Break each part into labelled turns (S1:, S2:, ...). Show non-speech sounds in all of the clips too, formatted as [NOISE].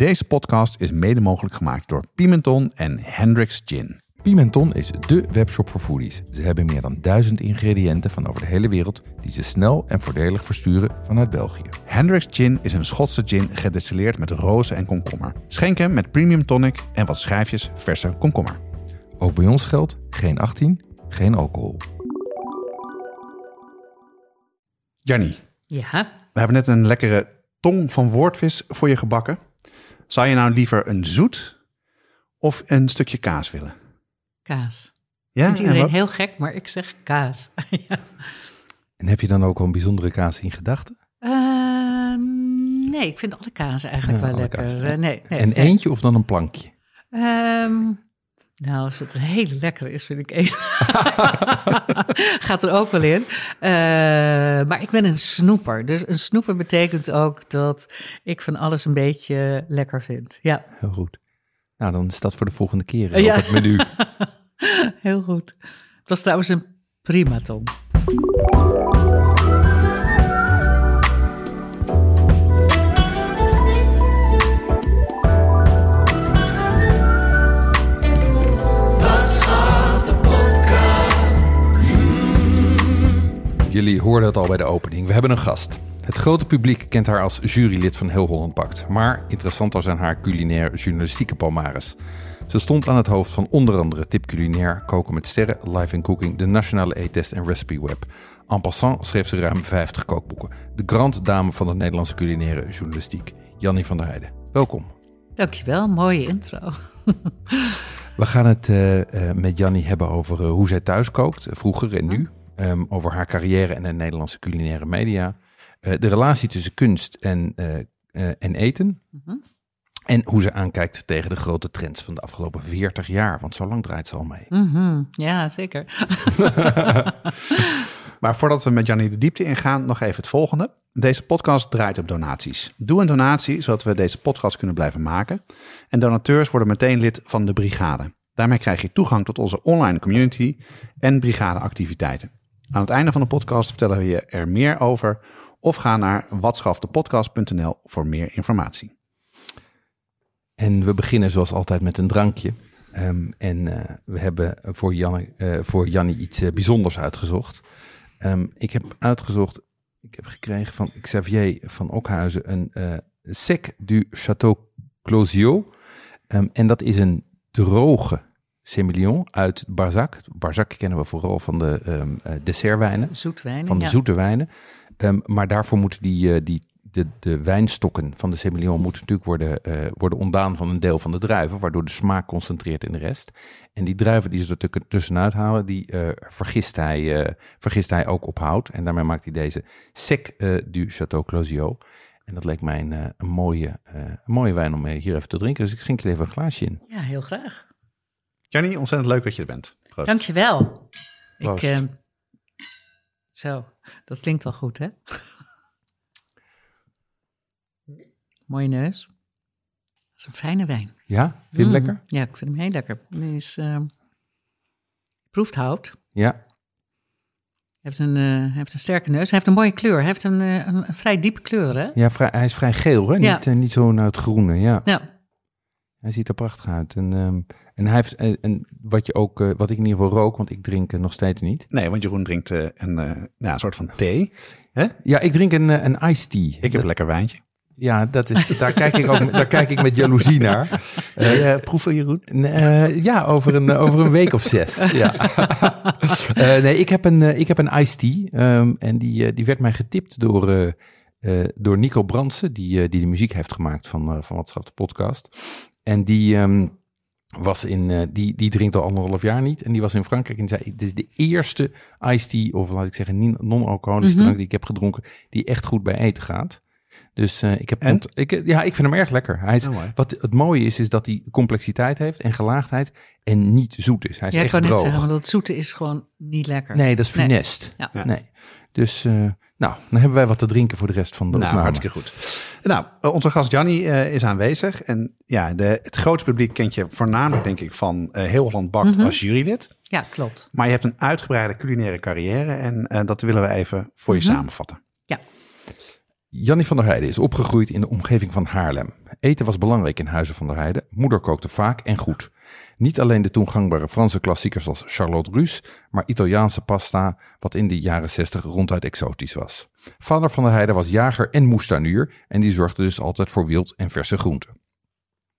S1: Deze podcast is mede mogelijk gemaakt door Pimenton en Hendrix Gin.
S2: Pimenton is dé webshop voor foodies. Ze hebben meer dan duizend ingrediënten van over de hele wereld die ze snel en voordelig versturen vanuit België.
S1: Hendrix Gin is een Schotse gin gedestilleerd met rozen en komkommer. Schenk hem met premium tonic en wat schijfjes verse komkommer.
S2: Ook bij ons geldt geen 18, geen alcohol.
S1: Jannie,
S3: Ja,
S1: we hebben net een lekkere tong van woordvis voor je gebakken. Zou je nou liever een zoet of een stukje kaas willen?
S3: kaas.
S1: Ja,
S3: Vindt
S1: en
S3: iedereen heel gek, maar ik zeg kaas. [LAUGHS] ja.
S2: En heb je dan ook al een bijzondere kaas in gedachten?
S3: Ehm, nee, ik vind alle kaas eigenlijk
S2: Ja,
S3: wel
S2: alle
S3: lekker.
S2: kaas.
S3: Eh, nee, nee,
S2: en
S3: nee.
S2: eentje of dan een plankje?
S3: Ehm, nou, als het een hele lekkere is, vind ik één. [LAUGHS] Gaat er ook wel in. Eh, maar ik ben een snoeper. Dus een snoeper betekent ook dat ik van alles een beetje lekker vind. Ja,
S2: Heel goed. Nou, dan is dat voor de volgende keer eh,
S3: Ja.
S2: op het menu. [LAUGHS]
S3: heel goed. Het was trouwens een prima Tom.
S2: Jullie hoorden het al bij de opening. We hebben een gast. Het grote publiek kent haar als jurylid van Heel Holland Bakt. Maar interessanter zijn haar culinair journalistieke palmares. Ze stond aan het hoofd van onder andere Tip Culinair, Koken met Sterren, Live in Cooking, de Nationale E-test en Recipe Web. En passant schreef ze ruim 50 kookboeken. De grand dame van de Nederlandse culinaire journalistiek, Jannie van der Heijden. Welkom.
S3: Dankjewel, mooie intro. [LAUGHS]
S2: We gaan het eh, eh, met Jannie hebben over eh, hoe zij thuis kookt, vroeger en nu. Ehm, over haar carrière in de Nederlandse culinaire media. Eh, de relatie tussen kunst en, eh, eh, en eten.
S3: Mhm.
S2: En hoe ze aankijkt tegen de grote trends van de afgelopen 40 jaar. Want zo lang draait ze al mee.
S3: Mhm, Ja, zeker. [LAUGHS]
S1: Maar voordat we met Jannie de diepte ingaan, nog even het volgende. Deze podcast draait op donaties. Doe een donatie, zodat we deze podcast kunnen blijven maken. En donateurs worden meteen lid van de brigade. Daarmee krijg je toegang tot onze online community en brigadeactiviteiten. Aan het einde van de podcast vertellen we je er meer over of ga naar watschaftepodcast.nl voor meer informatie.
S2: En we beginnen zoals altijd met een drankje. Ehm, en eh, we hebben voor, Janne, eh, voor Jannie iets eh, bijzonders uitgezocht. Ehm, ik heb uitgezocht, ik heb gekregen van Xavier van Okhuizen een Sec du Château Closio. Ehm, en dat is een droge Semillon uit Barzac. Barzac kennen we vooral van de ehm, eh, dessertwijnen
S3: Zoetwijn.
S2: van de
S3: ja.
S2: zoete wijnen. Ehm, maar daarvoor moeten die, eh, die, de, de wijnstokken van de Semillon moeten natuurlijk worden, eh, worden ontdaan van een deel van de druiven, waardoor de smaak concentreert in de rest. En die druiven die ze er tussenuit halen, die vergist, hij, vergist hij ook op hout. En daarmee maakt hij deze Sec du Château Closio. En dat leek mij een, een, mooie, een mooie wijn om hier even te drinken. Dus ik schenk je even een glaasje in.
S3: Ja, heel graag.
S1: Jannie, ontzettend leuk dat je er bent. Proost.
S3: Dankjewel. Ik,
S2: Proost.
S3: ehm, zo, dat klinkt al goed, hè? [LAUGHS] Mooie neus. Dat is een fijne wijn.
S2: Ja, vind je hem
S3: Mm,
S2: lekker?
S3: Ja, ik vind hem heel lekker. Hij is, ehm, proeft hout.
S2: Ja,
S3: Hij heeft, een, eh, hij heeft een sterke neus. Hij heeft een mooie kleur. Hij heeft een, eh, een, een vrij diepe kleur, hè?
S2: ja vrij, hij is vrij geel, hè?
S3: Ja.
S2: Niet, eh, niet zo naar het groene, ja.
S3: Ja.
S2: Hij ziet er prachtig uit. En, ehm, en hij heeft, en, en wat, je ook, eh, wat ik in ieder geval rook, want ik drink eh, nog steeds niet.
S1: Nee, want Jeroen drinkt eh, een eh, soort van thee. Hè?
S2: Ja, ik drink een, eh, een iced tea.
S1: Ik heb
S2: Dat-
S1: een lekker wijntje.
S2: ja, dat is, daar, kijk ik ook, daar kijk ik met jaloezie [LAUGHS] naar.
S1: Eh, proeven, Jeroen?
S2: Eh, ja, over een, eh, over een week of zes. [LAUGHS] Ja. Eh, nee, ik heb een, eh, ik heb een iced tea. ehm, en die, eh, die werd mij getipt door, eh, eh, door Nico Brandsen, die, eh, die de muziek heeft gemaakt van, eh van Watschap de podcast. En die, ehm, was in, eh, die, die drinkt al anderhalf jaar niet. En die was in Frankrijk en die zei, dit is de eerste iced tea, of laat ik zeggen non-alcoholische
S3: Mhm.
S2: drank die ik heb gedronken, die echt goed bij eten gaat. Dus eh, ik heb,
S1: En?
S2: ik, ja, ik vind hem erg lekker. Hij is,
S1: Oh,
S2: wat het mooie is, is dat hij complexiteit heeft en gelaagdheid en niet zoet is. Hij is
S3: Ja, ik
S2: echt
S3: kan net
S2: droog.
S3: zeggen, want dat zoete is gewoon niet lekker.
S2: Nee, dat is funest.
S3: Ja.
S2: Nee. Dus, eh, nou, dan hebben wij wat te drinken voor de rest van de
S1: Nou,
S2: opname.
S1: hartstikke goed. Nou, eh, onze gast Jannie eh, is aanwezig. En ja, de, het grote publiek kent je voornamelijk, denk ik, van eh, Heel Holland Bakt
S3: Mhm.
S1: als jurylid.
S3: Ja, klopt.
S1: Maar je hebt een uitgebreide culinaire carrière en eh, dat willen we even voor je
S3: Mhm.
S1: samenvatten.
S3: Ja.
S2: Jannie van der Heijden is opgegroeid in de omgeving van Haarlem. Eten was belangrijk in Huizen van der Heijden. Moeder kookte vaak en goed. Niet alleen de toen gangbare Franse klassiekers als Charlotte Russe, maar Italiaanse pasta, wat in de jaren 60 ronduit exotisch was. Vader van der Heijden was jager en moestuinier en die zorgde dus altijd voor wild en verse groenten.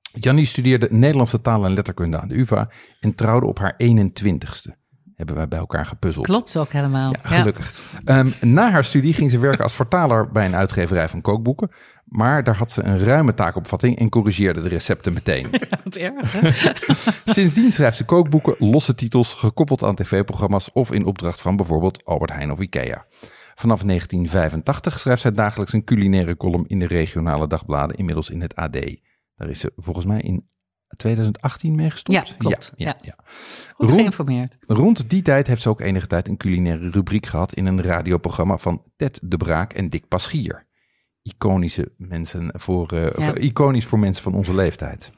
S2: Jannie studeerde Nederlandse taal en letterkunde aan de UvA en trouwde op haar 21ste. Hebben wij bij elkaar gepuzzeld.
S3: Klopt ook helemaal.
S2: Ja, gelukkig. Ehm, na haar studie ging ze werken als vertaler bij een uitgeverij van kookboeken. Maar daar had ze een ruime taakopvatting en corrigeerde de recepten meteen. [LAUGHS]
S3: Wat erg? [LAUGHS]
S2: Sindsdien schrijft ze kookboeken, losse titels, gekoppeld aan tv-programma's of in opdracht van bijvoorbeeld Albert Heijn of Ikea. Vanaf 1985 schrijft zij dagelijks een culinaire column in de regionale dagbladen, inmiddels in het AD. Daar is ze volgens mij in 2018 mee gestopt.
S3: Ja, klopt. Ja.
S2: ja.
S3: Goed
S2: Rond-
S3: geïnformeerd.
S2: Rond die tijd heeft ze ook enige tijd een culinaire rubriek gehad in een radioprogramma van Ted de Braak en Dick Paschier. Iconische mensen voor, eh,
S3: Ja.
S2: iconisch voor mensen van onze leeftijd.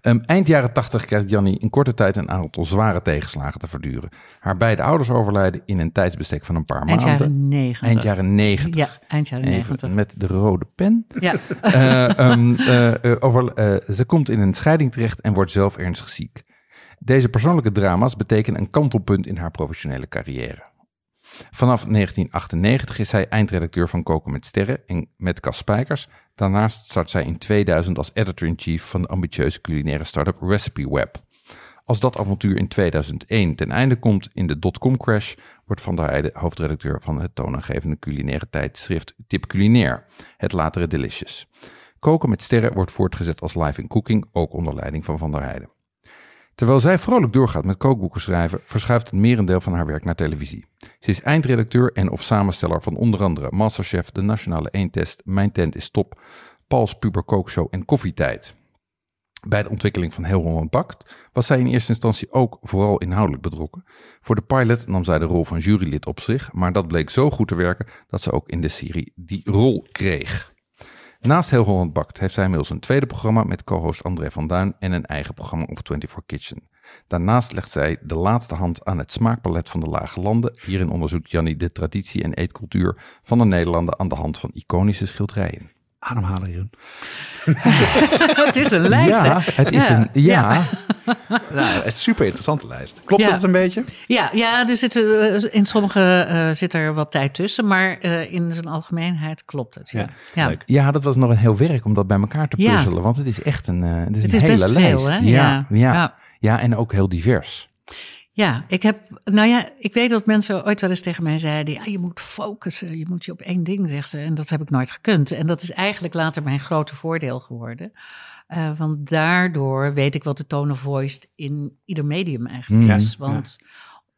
S2: Ehm, eind jaren 80 krijgt Jannie in korte tijd een aantal zware tegenslagen te verduren. Haar beide ouders overlijden in een tijdsbestek van een paar
S3: Eind
S2: maanden.
S3: jaren 90.
S2: Eind jaren 90.
S3: Ja, eind jaren
S2: Even
S3: 90.
S2: met de rode pen.
S3: Ja,
S2: Eh, ehm, eh, eh, over, ze komt in een scheiding terecht en wordt zelf ernstig ziek. Deze persoonlijke drama's betekenen een kantelpunt in haar professionele carrière. Vanaf 1998 is zij eindredacteur van Koken met Sterren en met Cas Spijkers. Daarnaast start zij in 2000 als editor-in-chief van de ambitieuze culinaire start-up Recipe Web. Als dat avontuur in 2001 ten einde komt in de dotcom crash, wordt Van der Heijden hoofdredacteur van het toonaangevende culinaire tijdschrift Tip Culinair, het latere Delicious. Koken met sterren wordt voortgezet als live in cooking, ook onder leiding van Van der Heijden. Terwijl zij vrolijk doorgaat met kookboeken schrijven, verschuift het merendeel van haar werk naar televisie. Ze is eindredacteur en of samensteller van onder andere Masterchef, De Nationale Eentest, Mijn Tent is Top, Paul's Puber Kookshow en Koffietijd. Bij de ontwikkeling van Heel Holland Bakt was zij in eerste instantie ook vooral inhoudelijk betrokken. Voor de pilot nam zij de rol van jurylid op zich, maar dat bleek zo goed te werken dat ze ook in de serie die rol kreeg. Naast Heel Holland Bakt heeft zij inmiddels een tweede programma met co-host André van Duin en een eigen programma op 24 Kitchen. Daarnaast legt zij de laatste hand aan het smaakpalet van de lage landen. Hierin onderzoekt Jannie de traditie en eetcultuur van de Nederlanden aan de hand van iconische schilderijen.
S1: Ademhalen, Jeroen. [LAUGHS]
S3: het is een lijst,
S2: ja,
S3: hè?
S2: het is
S3: Ja.
S2: een ja. [LAUGHS]
S1: Nou, het is een super interessante lijst. Klopt
S3: Ja.
S1: dat een beetje?
S3: Ja, ja er zit, eh, in sommige eh, zit er wat tijd tussen, maar eh, in zijn algemeenheid klopt het. Ja.
S1: Ja,
S3: Ja.
S2: Ja, dat was nog een heel werk om dat bij elkaar te
S3: Ja.
S2: puzzelen. Want het is echt een, eh, het is
S3: Het
S2: een
S3: is
S2: hele
S3: best
S2: lijst.
S3: veel, hè?
S2: Ja, ja, ja.
S3: Ja. Ja.
S2: en ook heel divers.
S3: Ja, ik heb, nou ja, ik weet dat mensen ooit wel eens tegen mij zeiden: ja, je moet focussen, je moet je op één ding richten. En dat heb ik nooit gekund. En dat is eigenlijk later mijn grote voordeel geworden. Eh, want daardoor weet ik wat de tone of voice in ieder medium eigenlijk
S2: Mm.
S3: is. Want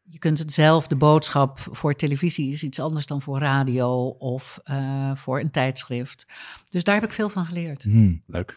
S3: je kunt het zelf, de boodschap voor televisie is iets anders dan voor radio of eh, voor een tijdschrift. Dus daar heb ik veel van geleerd.
S2: Hmm.
S1: Leuk.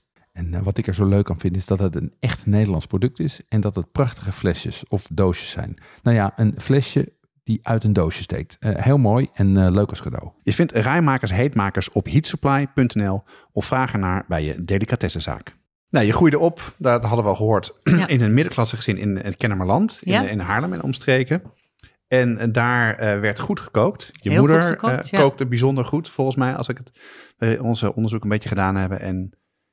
S2: En eh, wat ik er zo leuk aan vind is dat het een echt Nederlands product is. En dat het prachtige flesjes of doosjes zijn. Nou ja, een flesje die uit een doosje steekt. Eh, heel mooi en eh, leuk als cadeau.
S1: Je vindt rijmakers, heetmakers op heatsupply.nl of vraag ernaar bij je delicatessenzaak. Nou, je groeide op, dat hadden we al gehoord, [CLEARS THROAT]
S3: Ja.
S1: in een middenklasse gezin in het Kennemerland, in,
S3: Ja.
S1: in Haarlem en omstreken. En daar eh, werd goed gekookt. Je
S3: Heel
S1: moeder
S3: goed gekookt, ja.
S1: kookte bijzonder goed, volgens mij, als ik het onze onderzoek een beetje gedaan hebben. En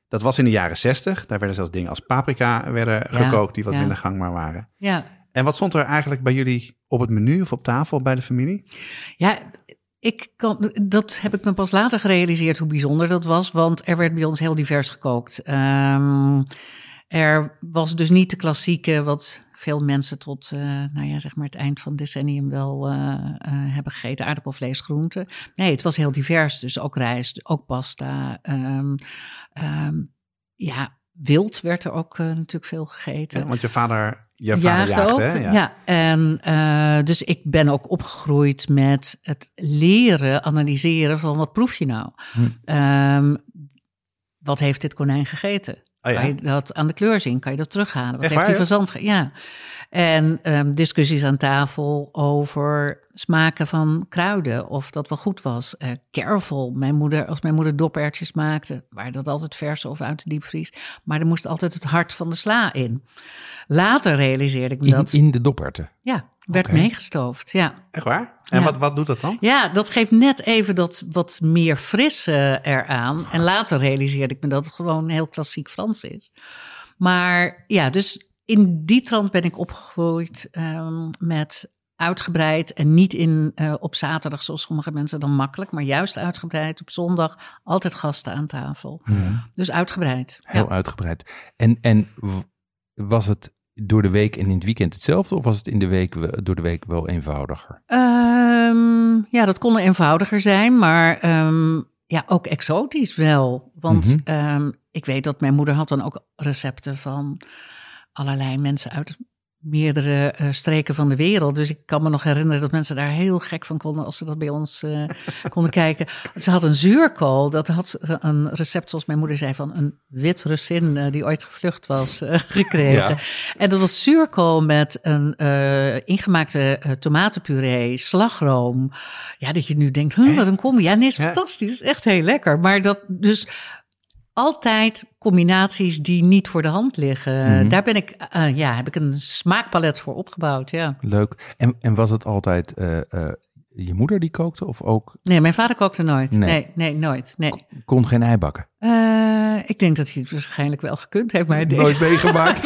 S1: dat was in de jaren zestig. Daar werden zelfs dingen als paprika werden
S3: Ja,
S1: gekookt die wat
S3: ja.
S1: minder gangbaar waren.
S3: Ja,
S1: En wat stond er eigenlijk bij jullie op het menu of op tafel bij de familie?
S3: Ja, ik kan, dat heb ik me pas later gerealiseerd hoe bijzonder dat was, want er werd bij ons heel divers gekookt. Ehm, er was dus niet de klassieke, wat veel mensen tot eh, nou ja, zeg maar het eind van het decennium wel eh, eh, hebben gegeten, aardappelvlees, groenten. Nee, het was heel divers, dus ook rijst, ook pasta. Ehm, ehm, ja, wild werd er ook natuurlijk veel gegeten.
S1: Ja, want je vader, je vader
S3: Jaagde
S1: jaagde,
S3: ook.
S1: hè?
S3: Ja. en dus ik ben ook opgegroeid met het leren, analyseren van wat proef je nou?
S2: Hm.
S3: Ehm, wat heeft dit konijn gegeten?
S1: Oh ja?
S3: Kan je dat aan de kleur zien? Kan je dat terughalen? Wat
S1: Echt
S3: heeft die
S1: waar,
S3: verzand? ge- Ja. En ehm, discussies aan tafel over smaken van kruiden, of dat wel goed was. Kervel, mijn moeder, als mijn moeder dopertjes maakte, waren dat altijd verse of uit de diepvries. Maar er moest altijd het hart van de sla in. Later realiseerde ik me
S2: In,
S3: dat,
S2: in de dopperten.
S3: ja, werd meegestoofd. Ja.
S1: Echt waar? En
S3: Ja.
S1: wat, wat doet dat dan?
S3: Ja, dat geeft net even dat wat meer fris eh, eraan. En later realiseerde ik me dat het gewoon heel klassiek Frans is. Maar ja, dus in die trant ben ik opgegroeid ehm, met uitgebreid en niet in, eh, op zaterdag zoals sommige mensen dan makkelijk, maar juist uitgebreid op zondag altijd gasten aan tafel. Dus uitgebreid.
S2: Heel
S3: Ja.
S2: uitgebreid. En, en was het door de week en in het weekend hetzelfde? Of was het in de week, we- door de week wel eenvoudiger?
S3: Ehm, ja, dat kon eenvoudiger zijn, maar ehm, ja, ook exotisch wel. Want
S2: Mhm.
S3: ehm, ik weet dat mijn moeder had dan ook recepten van allerlei mensen uit meerdere eh, streken van de wereld. Dus ik kan me nog herinneren dat mensen daar heel gek van konden als ze dat bij ons eh, [LAUGHS] konden kijken. Ze had een zuurkool, dat had een recept, zoals mijn moeder zei, van een wit Russin eh, die ooit gevlucht was, [LAUGHS] gekregen.
S1: Ja.
S3: En dat was zuurkool met een ingemaakte tomatenpuree, slagroom. Ja, dat je nu denkt, huh, wat een combi. Ja, nee, is fantastisch. Is echt heel lekker. Maar dat dus altijd combinaties die niet voor de hand liggen.
S2: Mhm.
S3: Daar ben ik, eh, ja, heb ik een smaakpalet voor opgebouwd, ja.
S2: Leuk. En, en was het altijd eh, eh, je moeder die kookte? Of ook
S3: Nee, mijn vader kookte nooit.
S2: Nee.
S3: Nee, nee, nooit. Nee.
S2: kon geen ei bakken?
S3: Eh, ik denk dat hij het waarschijnlijk wel gekund heeft, maar deze-
S2: Nooit meegemaakt?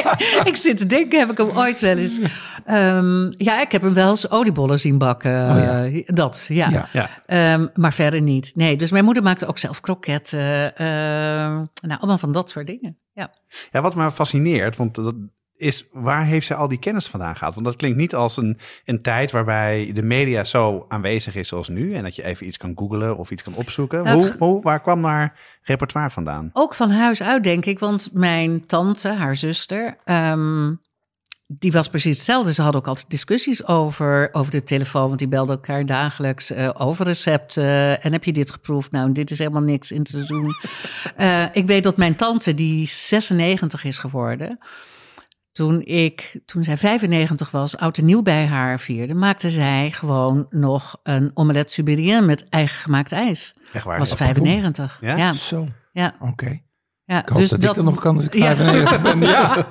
S2: [LAUGHS]
S3: ik zit te denken, heb ik hem ooit wel eens... Ehm, ja, ik heb hem wel eens oliebollen zien bakken.
S2: Oh ja.
S3: Eh, dat, ja.
S2: Ja.
S1: Ja.
S3: Ehm, maar verder niet. Nee, dus mijn moeder maakte ook zelf kroketten. ehm, nou, allemaal van dat soort dingen. Ja.
S1: Ja, wat me fascineert, want dat is waar heeft ze al die kennis vandaan gehaald? Want dat klinkt niet als een, een tijd waarbij de media zo aanwezig is zoals nu en dat je even iets kan googlen of iets kan opzoeken.
S3: Nou,
S1: hoe, hoe, waar kwam haar repertoire vandaan?
S3: Ook van huis uit, denk ik. Want mijn tante, haar zuster, ehm, die was precies hetzelfde. Ze hadden ook altijd discussies over, over de telefoon. Want die belden elkaar dagelijks eh, over recepten. En heb je dit geproefd? Nou, dit is helemaal niks in te doen. [LAUGHS] Eh, ik weet dat mijn tante, die 96 is geworden... Toen, ik, toen zij 95 was, oud en nieuw bij haar vierde... maakte zij gewoon nog een omelet Sibérien met eigen gemaakt ijs.
S1: Echt waar?
S3: was
S1: Wat-
S3: 95.
S1: Ja?
S3: ja.
S2: Zo,
S3: ja.
S2: oké.
S3: Ja,
S2: Ik hoop dat, ik dat nog kan als ik [LAUGHS]
S3: Ja.
S2: 95 ben. [LAUGHS] Ja.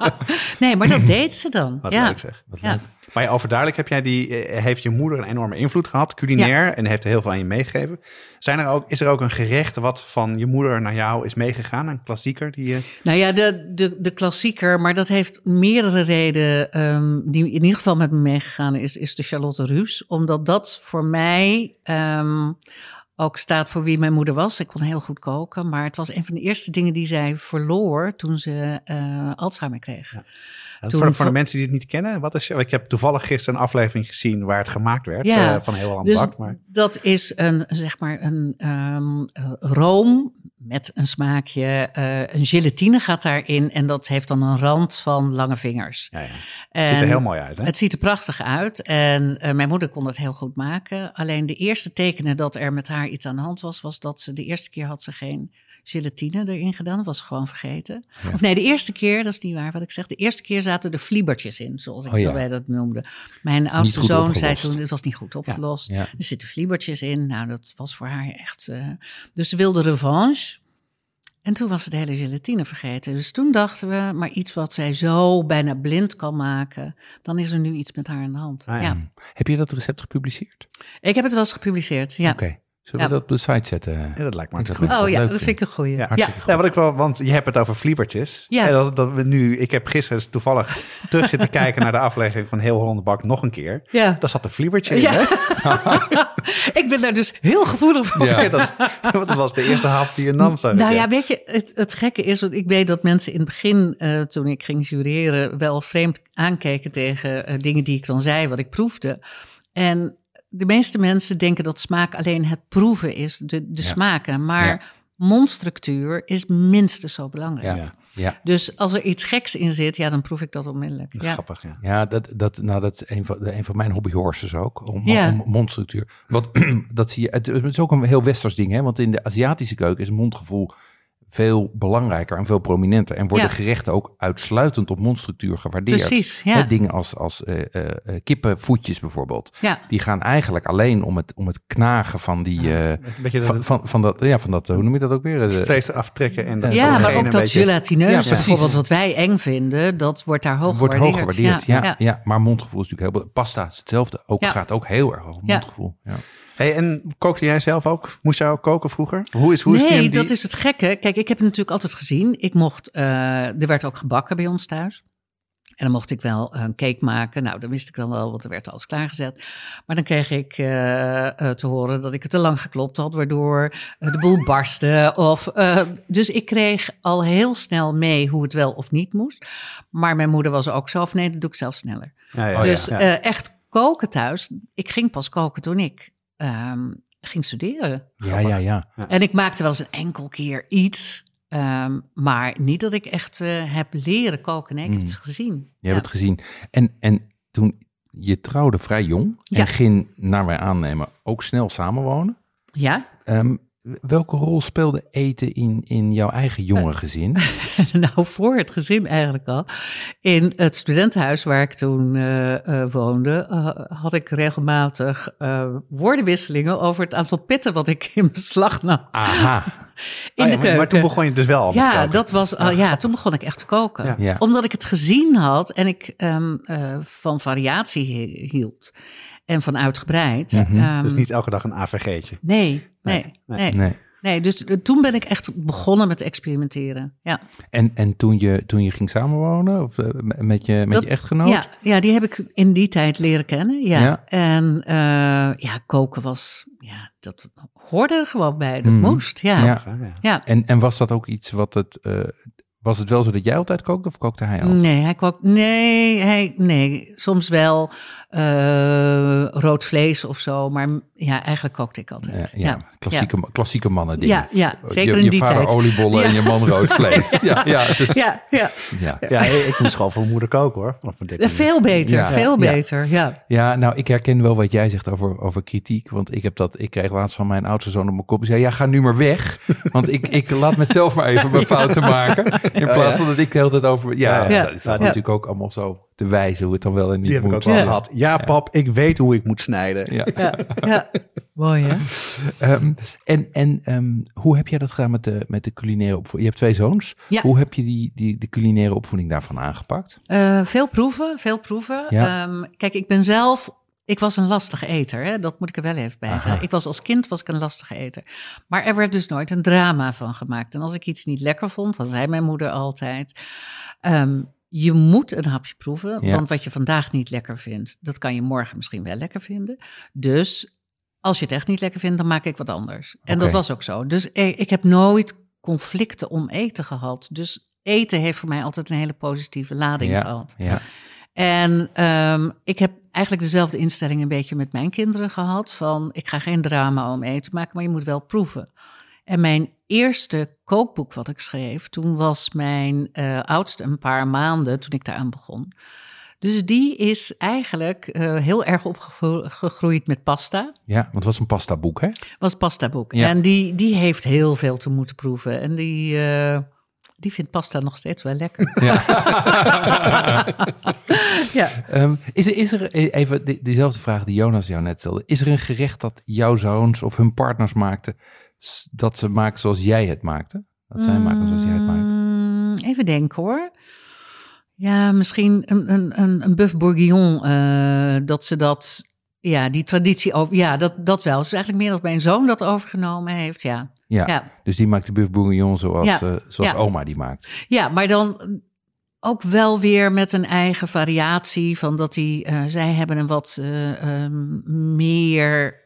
S3: Nee, maar dat deed ze dan.
S1: Wat
S3: ja.
S1: leuk zeg.
S2: Wat
S3: Ja.
S2: leuk.
S1: Maar ja, overduidelijk heb jij die, eh, heeft je moeder een enorme invloed gehad, culinair, en heeft er heel veel aan je meegegeven. Zijn er ook, is er ook een gerecht wat van je moeder naar jou is meegegaan, een klassieker die je...
S3: Nou ja, de, de, de klassieker, maar dat heeft meerdere redenen. ehm, die in ieder geval met me meegegaan is, is de Charlotte Ruus. Omdat dat voor mij ehm, ook staat voor wie mijn moeder was. Ik kon heel goed koken, maar het was een van de eerste dingen die zij verloor toen ze eh, Alzheimer kreeg. Toen
S1: voor, voor de mensen die het niet kennen, wat is, ik heb toevallig gisteren een aflevering gezien waar het gemaakt werd
S3: Ja.
S1: eh, van heel lang
S3: Dus
S1: bak. Maar
S3: dat is een, zeg maar, een ehm, eh, room met een smaakje. eh, een gelatine gaat daarin en dat heeft dan een rand van lange vingers.
S1: ja, ja. het ziet er heel mooi uit. Hè?
S3: Het ziet er prachtig uit en mijn moeder kon het heel goed maken. Alleen de eerste tekenen dat er met haar iets aan de hand was, was dat ze de eerste keer had ze geen gelatine erin gedaan. Dat was gewoon vergeten. Of nee, de eerste keer, dat is niet waar wat ik zeg. De eerste keer zaten er fliebertjes in, zoals ik
S2: Oh ja.
S3: dat noemde. Mijn oudste zoon zei toen, het was niet goed opgelost.
S2: Ja.
S3: Er zitten fliebertjes in. Nou, dat was voor haar echt... eh, dus ze wilde revanche. En toen was ze de hele gelatine vergeten. Dus toen dachten we, maar iets wat zij zo bijna blind kan maken, dan is er nu iets met haar aan de hand.
S1: Ah, ja.
S3: ja.
S2: Heb je dat recept gepubliceerd?
S3: Ik heb het wel eens gepubliceerd, ja.
S2: Oké. Zullen
S3: Ja.
S2: we dat op de site zetten?
S1: Ja, dat lijkt me
S2: Ik
S1: hartstikke goed.
S3: Oh ja, dat vind ik een goeie.
S1: Ja.
S3: Ja.
S2: Hartstikke goed.
S1: Ja, wat ik wel, want je hebt het over fliebertjes.
S3: Ja.
S1: En dat, dat we nu, ik heb gisteren dus toevallig [LAUGHS] terug zitten kijken naar de aflevering van Heel Holland Bak nog een keer.
S3: Ja.
S1: Daar zat een fliebertje in, hè? [LAUGHS]
S3: ik ben daar dus heel gevoelig voor.
S2: Ja.
S1: Ja, [LAUGHS] dat, dat was de eerste hap die je nam, ik,
S3: Nou ja, weet je, het, het gekke is, want ik weet dat mensen in het begin, eh, toen ik ging jureren, wel vreemd aankeken tegen eh, dingen die ik dan zei, wat ik proefde. En de meeste mensen denken dat smaak alleen het proeven is, de, de
S2: Ja.
S3: smaken. Maar
S2: Ja.
S3: mondstructuur is minstens zo belangrijk.
S2: Ja. Ja.
S3: Dus als er iets geks in zit, ja, dan proef ik dat onmiddellijk. Ja.
S1: Grappig, ja.
S2: Ja, dat, dat, nou, dat is een van, een van mijn hobbyhorses ook. Om,
S3: Ja.
S2: om mondstructuur. Wat, [CLEARS THROAT] dat zie je, het, het is ook een heel westers ding, hè? Want in de Aziatische keuken is mondgevoel veel belangrijker en veel prominenter. En worden
S3: Ja.
S2: gerechten ook uitsluitend op mondstructuur gewaardeerd.
S3: Precies, ja.
S2: Dingen als, als eh, eh, eh, kippenvoetjes bijvoorbeeld.
S3: Ja.
S2: Die gaan eigenlijk alleen om het, om het knagen van die... eh, van,
S1: dat
S2: van, van dat, ja, van dat, hoe noem je dat ook weer? De-
S1: vlees eraf trekken. En dat
S3: Ja, maar ook dat
S1: beetje-
S3: gelatineuze, bijvoorbeeld wat wij eng vinden, dat wordt daar hoog
S2: wordt hoog
S3: gewaardeerd.
S2: gewaardeerd. Ja, ja. maar mondgevoel is natuurlijk heel... Pasta is hetzelfde. Ook,
S3: Ja.
S2: Gaat ook heel erg over
S3: Ja.
S2: mondgevoel. Ja.
S1: Hey, en kookte jij zelf ook? Moest jij ook koken vroeger? Hoe is, hoe is
S3: nee,
S1: die,
S3: dat is het gekke. Kijk, ik heb het natuurlijk altijd gezien. Ik mocht, eh, er werd ook gebakken bij ons thuis. En dan mocht ik wel een cake maken. Nou, dan wist ik dan wel, want er werd alles klaargezet. Maar dan kreeg ik eh, eh, te horen dat ik het te lang geklopt had, waardoor de boel barstte. Of, eh, dus ik kreeg al heel snel mee hoe het wel of niet moest. Maar mijn moeder was ook zo van, nee, dat doe ik zelf sneller.
S1: Ja, ja,
S3: dus
S1: ja.
S3: eh, echt koken thuis. Ik ging pas koken toen ik ehm, ging studeren.
S2: Ja, ja, ja.
S3: En ik maakte wel eens een enkel keer iets. ehm, maar niet dat ik echt eh, heb leren koken. Nee, ik heb
S2: Mm.
S3: het gezien.
S2: Je hebt het gezien. En, en toen je trouwde vrij jong
S3: Ja.
S2: en ging, naar wij aannemen, ook snel samenwonen.
S3: Ja,
S2: Ehm, welke rol speelde eten in, in jouw eigen jonge gezin? [LAUGHS]
S3: nou voor het gezin eigenlijk al. In het studentenhuis waar ik toen eh, eh, woonde, eh, had ik regelmatig eh, woordenwisselingen over het aantal pitten wat ik in beslag nam
S2: Aha. [LAUGHS]
S3: in
S1: Ah, ja, maar-
S3: keuken.
S1: Maar toen begon je dus wel al
S3: Ja, dat was, al- ja, toen begon ik echt te koken.
S1: Ja.
S2: Ja.
S3: Omdat ik het gezien had en ik ehm, eh, van variatie hi- hield. En van uitgebreid.
S2: Mhm.
S3: Ehm,
S1: Dus niet elke dag een AVG'tje.
S3: Nee, nee,
S1: Nee,
S3: nee.
S1: nee.
S3: nee.
S2: Nee.
S3: dus eh, toen ben ik echt begonnen met experimenteren. Ja,
S2: En, en toen, je, toen je ging samenwonen of, eh, met, je, met
S3: Dat-
S2: je echtgenoot?
S3: ja, ja, die heb ik in die tijd leren kennen. Ja.
S2: Ja.
S3: En eh, ja, koken was, ja, dat hoorde er gewoon bij. Dat
S2: Mhm.
S3: moest, ja.
S2: Ja. En, en was dat ook iets wat het... eh, was het wel zo dat jij altijd kookte of kookte hij al?
S3: Nee, hij kookt. Nee, hij, nee, soms wel eh, rood vlees of zo. Maar ja, eigenlijk kookte ik altijd.
S2: Ja, ja, klassieke, klassieke mannen dingen.
S3: Ja, ja, zeker
S2: je,
S3: in
S2: je
S3: die
S2: vader
S3: tijd.
S2: oliebollen
S3: Ja.
S2: en je man rood [LAUGHS] vlees. ja, ja, dus,
S3: Ja, ja.
S2: ja.
S1: Ja, ik moest gewoon voor mijn moeder koken hoor. Vanaf mijn
S3: veel beter,
S2: Ja.
S3: veel
S2: Ja.
S3: beter. Ja.
S2: Ja, nou, ik herken wel wat jij zegt over, over kritiek. Want ik heb dat, ik kreeg laatst van mijn oudste zoon op mijn kop. Die zei, ja, ga nu maar weg. Want ik, ik laat me zelf maar even mijn [LAUGHS] fouten maken. [LAUGHS] In plaats van dat ik de hele tijd over... Ja,
S1: Ja,
S2: ja,
S3: ja.
S2: dat staat
S1: Ja.
S2: natuurlijk ook allemaal zo te wijzen hoe het dan wel en niet
S1: Die heb ik
S2: moet.
S1: ook wel
S3: Ja.
S1: gehad. Ja, pap, ik weet hoe ik moet snijden.
S2: Ja.
S3: Ja, ja. Mooi hè? [LAUGHS]
S2: Ehm, en en ehm, hoe heb jij dat gedaan met de, met de culinaire opvoeding? Je hebt twee zoons.
S3: Ja.
S2: Hoe heb je die, die, de culinaire opvoeding daarvan aangepakt?
S3: Eh, veel proeven, veel proeven.
S2: Ja.
S3: Ehm, kijk, ik ben zelf. Ik was een lastige eter, hè? dat moet ik er wel even bij
S2: Aha.
S3: zeggen. Ik was als kind was ik een lastige eter. Maar er werd dus nooit een drama van gemaakt. En als ik iets niet lekker vond, dat zei mijn moeder altijd. ehm, je moet een hapje proeven,
S2: Ja.
S3: want wat je vandaag niet lekker vindt, dat kan je morgen misschien wel lekker vinden. Dus als je het echt niet lekker vindt, dan maak ik wat anders. En dat was ook zo. Dus eh, ik heb nooit conflicten om eten gehad. Dus eten heeft voor mij altijd een hele positieve lading
S2: ja,
S3: gehad.
S2: ja.
S3: En ehm, ik heb eigenlijk dezelfde instelling een beetje met mijn kinderen gehad. Van ik ga geen drama om eten maken, maar je moet wel proeven. En mijn eerste kookboek wat ik schreef, toen was mijn eh, oudste een paar maanden toen ik daaraan begon. Dus die is eigenlijk eh, heel erg opgegroeid met pasta.
S2: ja, want het was een pasta boek, hè?
S3: Was pasta boek.
S2: Ja.
S3: En die, die heeft heel veel te moeten proeven. En die, eh, die vindt pasta nog steeds wel lekker. ja. [LAUGHS]
S2: Ehm, is, er, is er even die- diezelfde vraag die Jonas jou net stelde. Is er een gerecht dat jouw zoons of hun partners maakten, dat ze maken zoals jij het maakte? Dat zij maken zoals jij het maakt?
S3: Mm, Even denken hoor. Ja, misschien een, een, een, een buff bourguignon. eh, dat ze dat, ja, die traditie over. Ja, dat, dat wel. Het is eigenlijk meer dat mijn zoon dat overgenomen heeft. Ja,
S2: Ja,
S3: ja.
S2: dus die maakt de buff bourguignon zoals,
S3: Ja,
S2: eh, zoals
S3: ja.
S2: oma die maakt.
S3: ja maar dan ook wel weer met een eigen variatie. Van dat die, eh, zij hebben een wat eh, ehm, meer.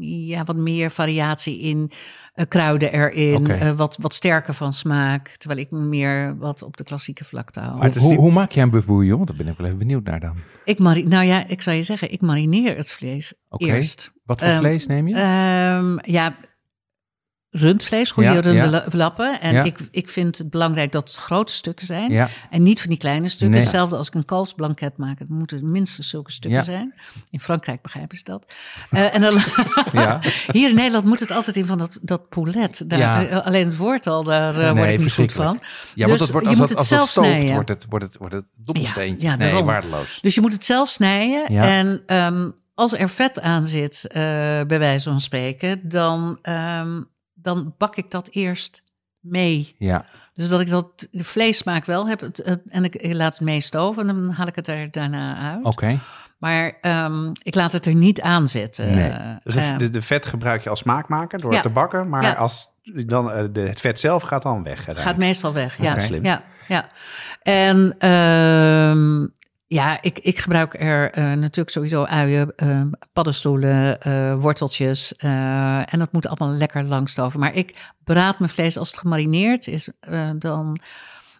S3: Ja, wat meer variatie in eh, kruiden erin. Eh, wat, wat sterker van smaak. Terwijl ik me meer wat op de klassieke vlakte hou.
S1: Maar
S2: hoe,
S1: die-
S2: hoe maak jij een buff bourguignon? Want daar ben ik wel even benieuwd naar dan.
S3: Ik mari nou ja, ik zal je zeggen, ik marineer het vlees
S2: Oké.
S3: eerst.
S2: Wat voor
S3: Ehm,
S2: vlees neem je?
S3: Ehm, ja, rundvlees, goede
S2: Ja,
S3: rundelappen. En
S2: Ja.
S3: ik, ik vind het belangrijk dat het grote stukken zijn. En niet van die kleine stukken.
S2: Nee.
S3: Hetzelfde als ik een kalfsblanket maak. Het moeten minstens zulke stukken zijn. In Frankrijk begrijpen ze dat. Eh, en dan, [LAUGHS] hier in Nederland moet het altijd in van dat, dat poulet. Daar, eh, alleen het woord al, daar eh, word ik niet goed van.
S2: ja
S3: Dus
S2: want het wordt,
S3: je
S2: als,
S3: moet
S2: het,
S3: het
S2: als het
S3: zelf
S2: wordt het, wordt het, wordt het dobbelsteentjes. Nee, waardeloos.
S3: Dus je moet het zelf snijden. En ehm, als er vet aan zit, bij wijze van spreken, dan, ehm, dan bak ik dat eerst mee.
S2: Ja,
S3: Dus dat ik dat de vleessmaak wel heb het, het- en ik, ik laat het meestoven en dan haal ik het er daarna uit.
S2: oké.
S3: Maar ehm, ik laat het er niet aan zitten.
S2: Nee.
S1: Dus het-
S3: ehm,
S1: de, de vet gebruik je als smaakmaker door
S3: Ja.
S1: het te bakken. Maar
S3: Ja.
S1: als dan, eh, de, het vet zelf gaat dan weg.
S3: gaat meestal weg. Ja.
S1: Slim.
S3: ja, ja. En ehm, ja, ik, ik gebruik er eh, natuurlijk sowieso uien, eh, paddenstoelen, eh, worteltjes. eh, en dat moet allemaal lekker langstoven. Maar ik braad mijn vlees als het gemarineerd is. dan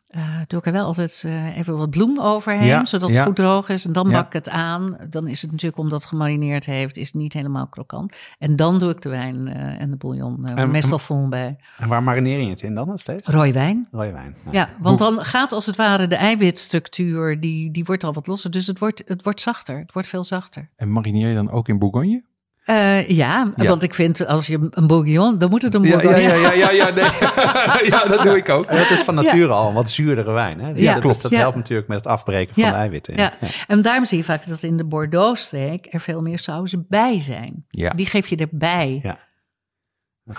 S3: eh, doe ik er wel altijd eh, even wat bloem overheen,
S2: Ja,
S3: zodat het
S2: ja.
S3: goed droog is. En dan
S2: Ja.
S3: bak ik het aan. Dan is het natuurlijk, omdat het gemarineerd heeft, is het niet helemaal krokant. En dan doe ik de wijn eh, en de bouillon. eh,
S1: En-
S3: meestal vol bij.
S1: En waar marineer je het in dan, het vlees?
S3: Rode wijn.
S1: Rode wijn. Ja.
S3: Ja, want dan gaat als het ware de eiwitstructuur, die, die wordt al wat losser. Dus het wordt, het wordt zachter. Het wordt veel zachter.
S2: En marineer je dan ook in Bourgogne?
S3: Eh, ja,
S2: Ja.
S3: want ik vind als je een bouillon, dan moet het een
S2: Ja,
S3: bourgogne.
S2: ja, ja, ja, ja, nee. [LAUGHS] ja, dat doe ik ook.
S1: En dat is van nature al een wat zuurdere wijn. Hè?
S3: Ja,
S1: dat,
S2: klopt.
S1: Dat
S3: Ja.
S1: helpt natuurlijk met het afbreken van
S3: Ja.
S1: de eiwitten.
S3: Ja. En daarom zie je vaak dat in de Bordeaux-streek er veel meer sauzen bij zijn.
S2: Ja.
S3: Die geef je erbij.
S1: Ja.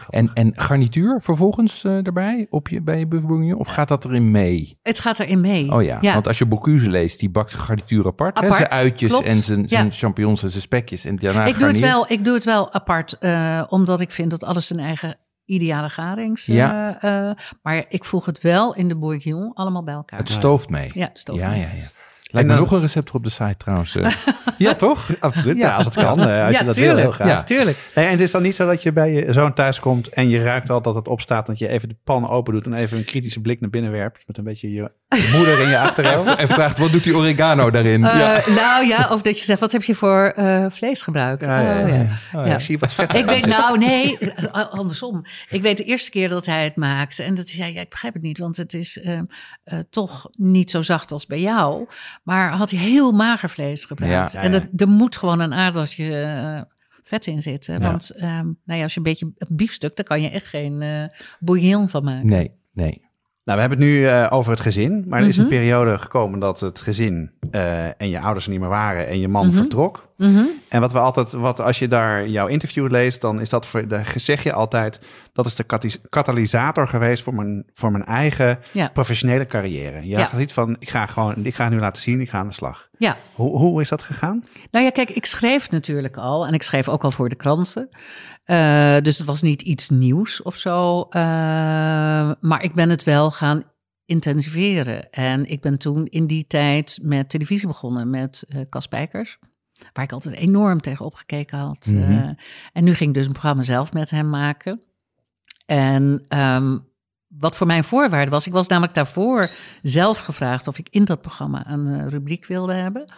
S2: En, en garnituur vervolgens eh, erbij op je, bij je bourgogne? Of gaat dat erin mee?
S3: Het gaat erin mee.
S2: Oh ja, want als je Bocuse leest, die bakt garnituur apart. Hè?
S3: Apart,
S2: Zijn uitjes
S3: klopt.
S2: en zijn, zijn
S3: Ja.
S2: champignons en zijn spekjes. En daarna
S3: ik, doe het wel, ik doe het wel apart, eh, omdat ik vind dat alles zijn eigen ideale garings. eh,
S2: Ja.
S3: eh, maar ik voeg het wel in de bourguignon allemaal bij elkaar.
S2: Het stooft mee.
S3: Ja, het stooft
S2: ja,
S3: mee.
S2: ja, ja. Lijkt me nog een recept op de site trouwens. eh. [LAUGHS] ja, toch?
S1: Absoluut,
S2: Ja.
S1: als het kan. eh, als
S3: ja,
S1: je dat
S3: tuurlijk.
S1: wil, heel graag.
S2: Ja.
S3: tuurlijk.
S1: Nee, en het is dan niet zo dat je bij je zoon thuis komt en je ruikt al dat het opstaat, dat je even de pan open doet en even een kritische blik naar binnen werpt met een beetje je moeder in je achterhoofd.
S2: En vraagt, wat doet die oregano daarin?
S3: Eh,
S2: ja.
S3: Nou ja, of dat je zegt, wat heb je voor eh, vlees gebruikt?
S1: Ja, ja,
S3: Oh,
S1: ja.
S3: ja.
S2: Oh,
S3: Ja.
S1: Ik zie wat vet
S3: Ik weet nou, nee, eh, andersom. Ik weet de eerste keer dat hij het maakte en dat hij zei, ja, ik begrijp het niet, want het is eh, eh, toch niet zo zacht als bij jou. Maar had hij heel mager vlees gebruikt. En dat, er moet gewoon een aardappeltje vet in zitten.
S2: Ja.
S3: Want ehm, nou ja, als je een beetje een biefstuk, daar kan je echt geen eh bouillon van maken.
S2: Nee, nee.
S1: Nou, we hebben het nu eh, over het gezin, maar er is een
S3: Mhm.
S1: periode gekomen dat het gezin eh, en je ouders er niet meer waren en je man
S3: Mhm.
S1: vertrok.
S3: Mhm.
S1: En wat we altijd, wat als je daar jouw interview leest, dan is dat voor, de, zeg je altijd, dat is de katalysator geweest voor mijn, voor mijn eigen
S3: Ja.
S1: professionele carrière. Je
S3: Ja.
S1: had iets van, ik ga gewoon, ik ga nu laten zien, ik ga aan de slag.
S3: Ja,
S1: Hoe, hoe is dat gegaan?
S3: Nou ja, kijk, ik schreef natuurlijk al en ik schreef ook al voor de kranten. Eh, dus het was niet iets nieuws of zo. Eh, maar ik ben het wel gaan intensiveren. En ik ben toen in die tijd met televisie begonnen met eh Cas Spijkers. Waar ik altijd enorm tegen opgekeken had.
S2: Mhm.
S3: Eh, en nu ging ik dus een programma zelf met hem maken. En ehm, wat voor mijn voorwaarde was, ik was namelijk daarvoor zelf gevraagd of ik in dat programma een eh, rubriek wilde hebben.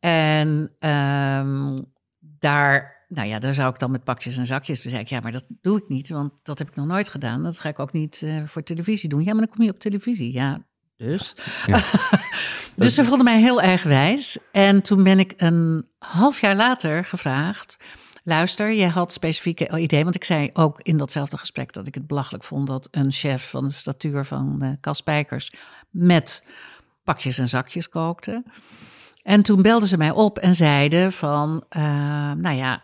S3: En ehm, daar, nou ja, daar zou ik dan met pakjes en zakjes. Toen zei ik, ja, maar dat doe ik niet, want dat heb ik nog nooit gedaan. Dat ga ik ook niet eh, voor televisie doen. Ja, maar dan kom je op televisie. Ja, dus.
S2: Ja. [LAUGHS]
S3: dus ze vonden mij heel erg wijs. En toen ben ik een half jaar later gevraagd. Luister, jij had specifieke ideeën. Want ik zei ook in datzelfde gesprek dat ik het belachelijk vond dat een chef van de statuur van Cas Spijkers met pakjes en zakjes kookte. En toen belden ze mij op en zeiden van, eh, nou ja,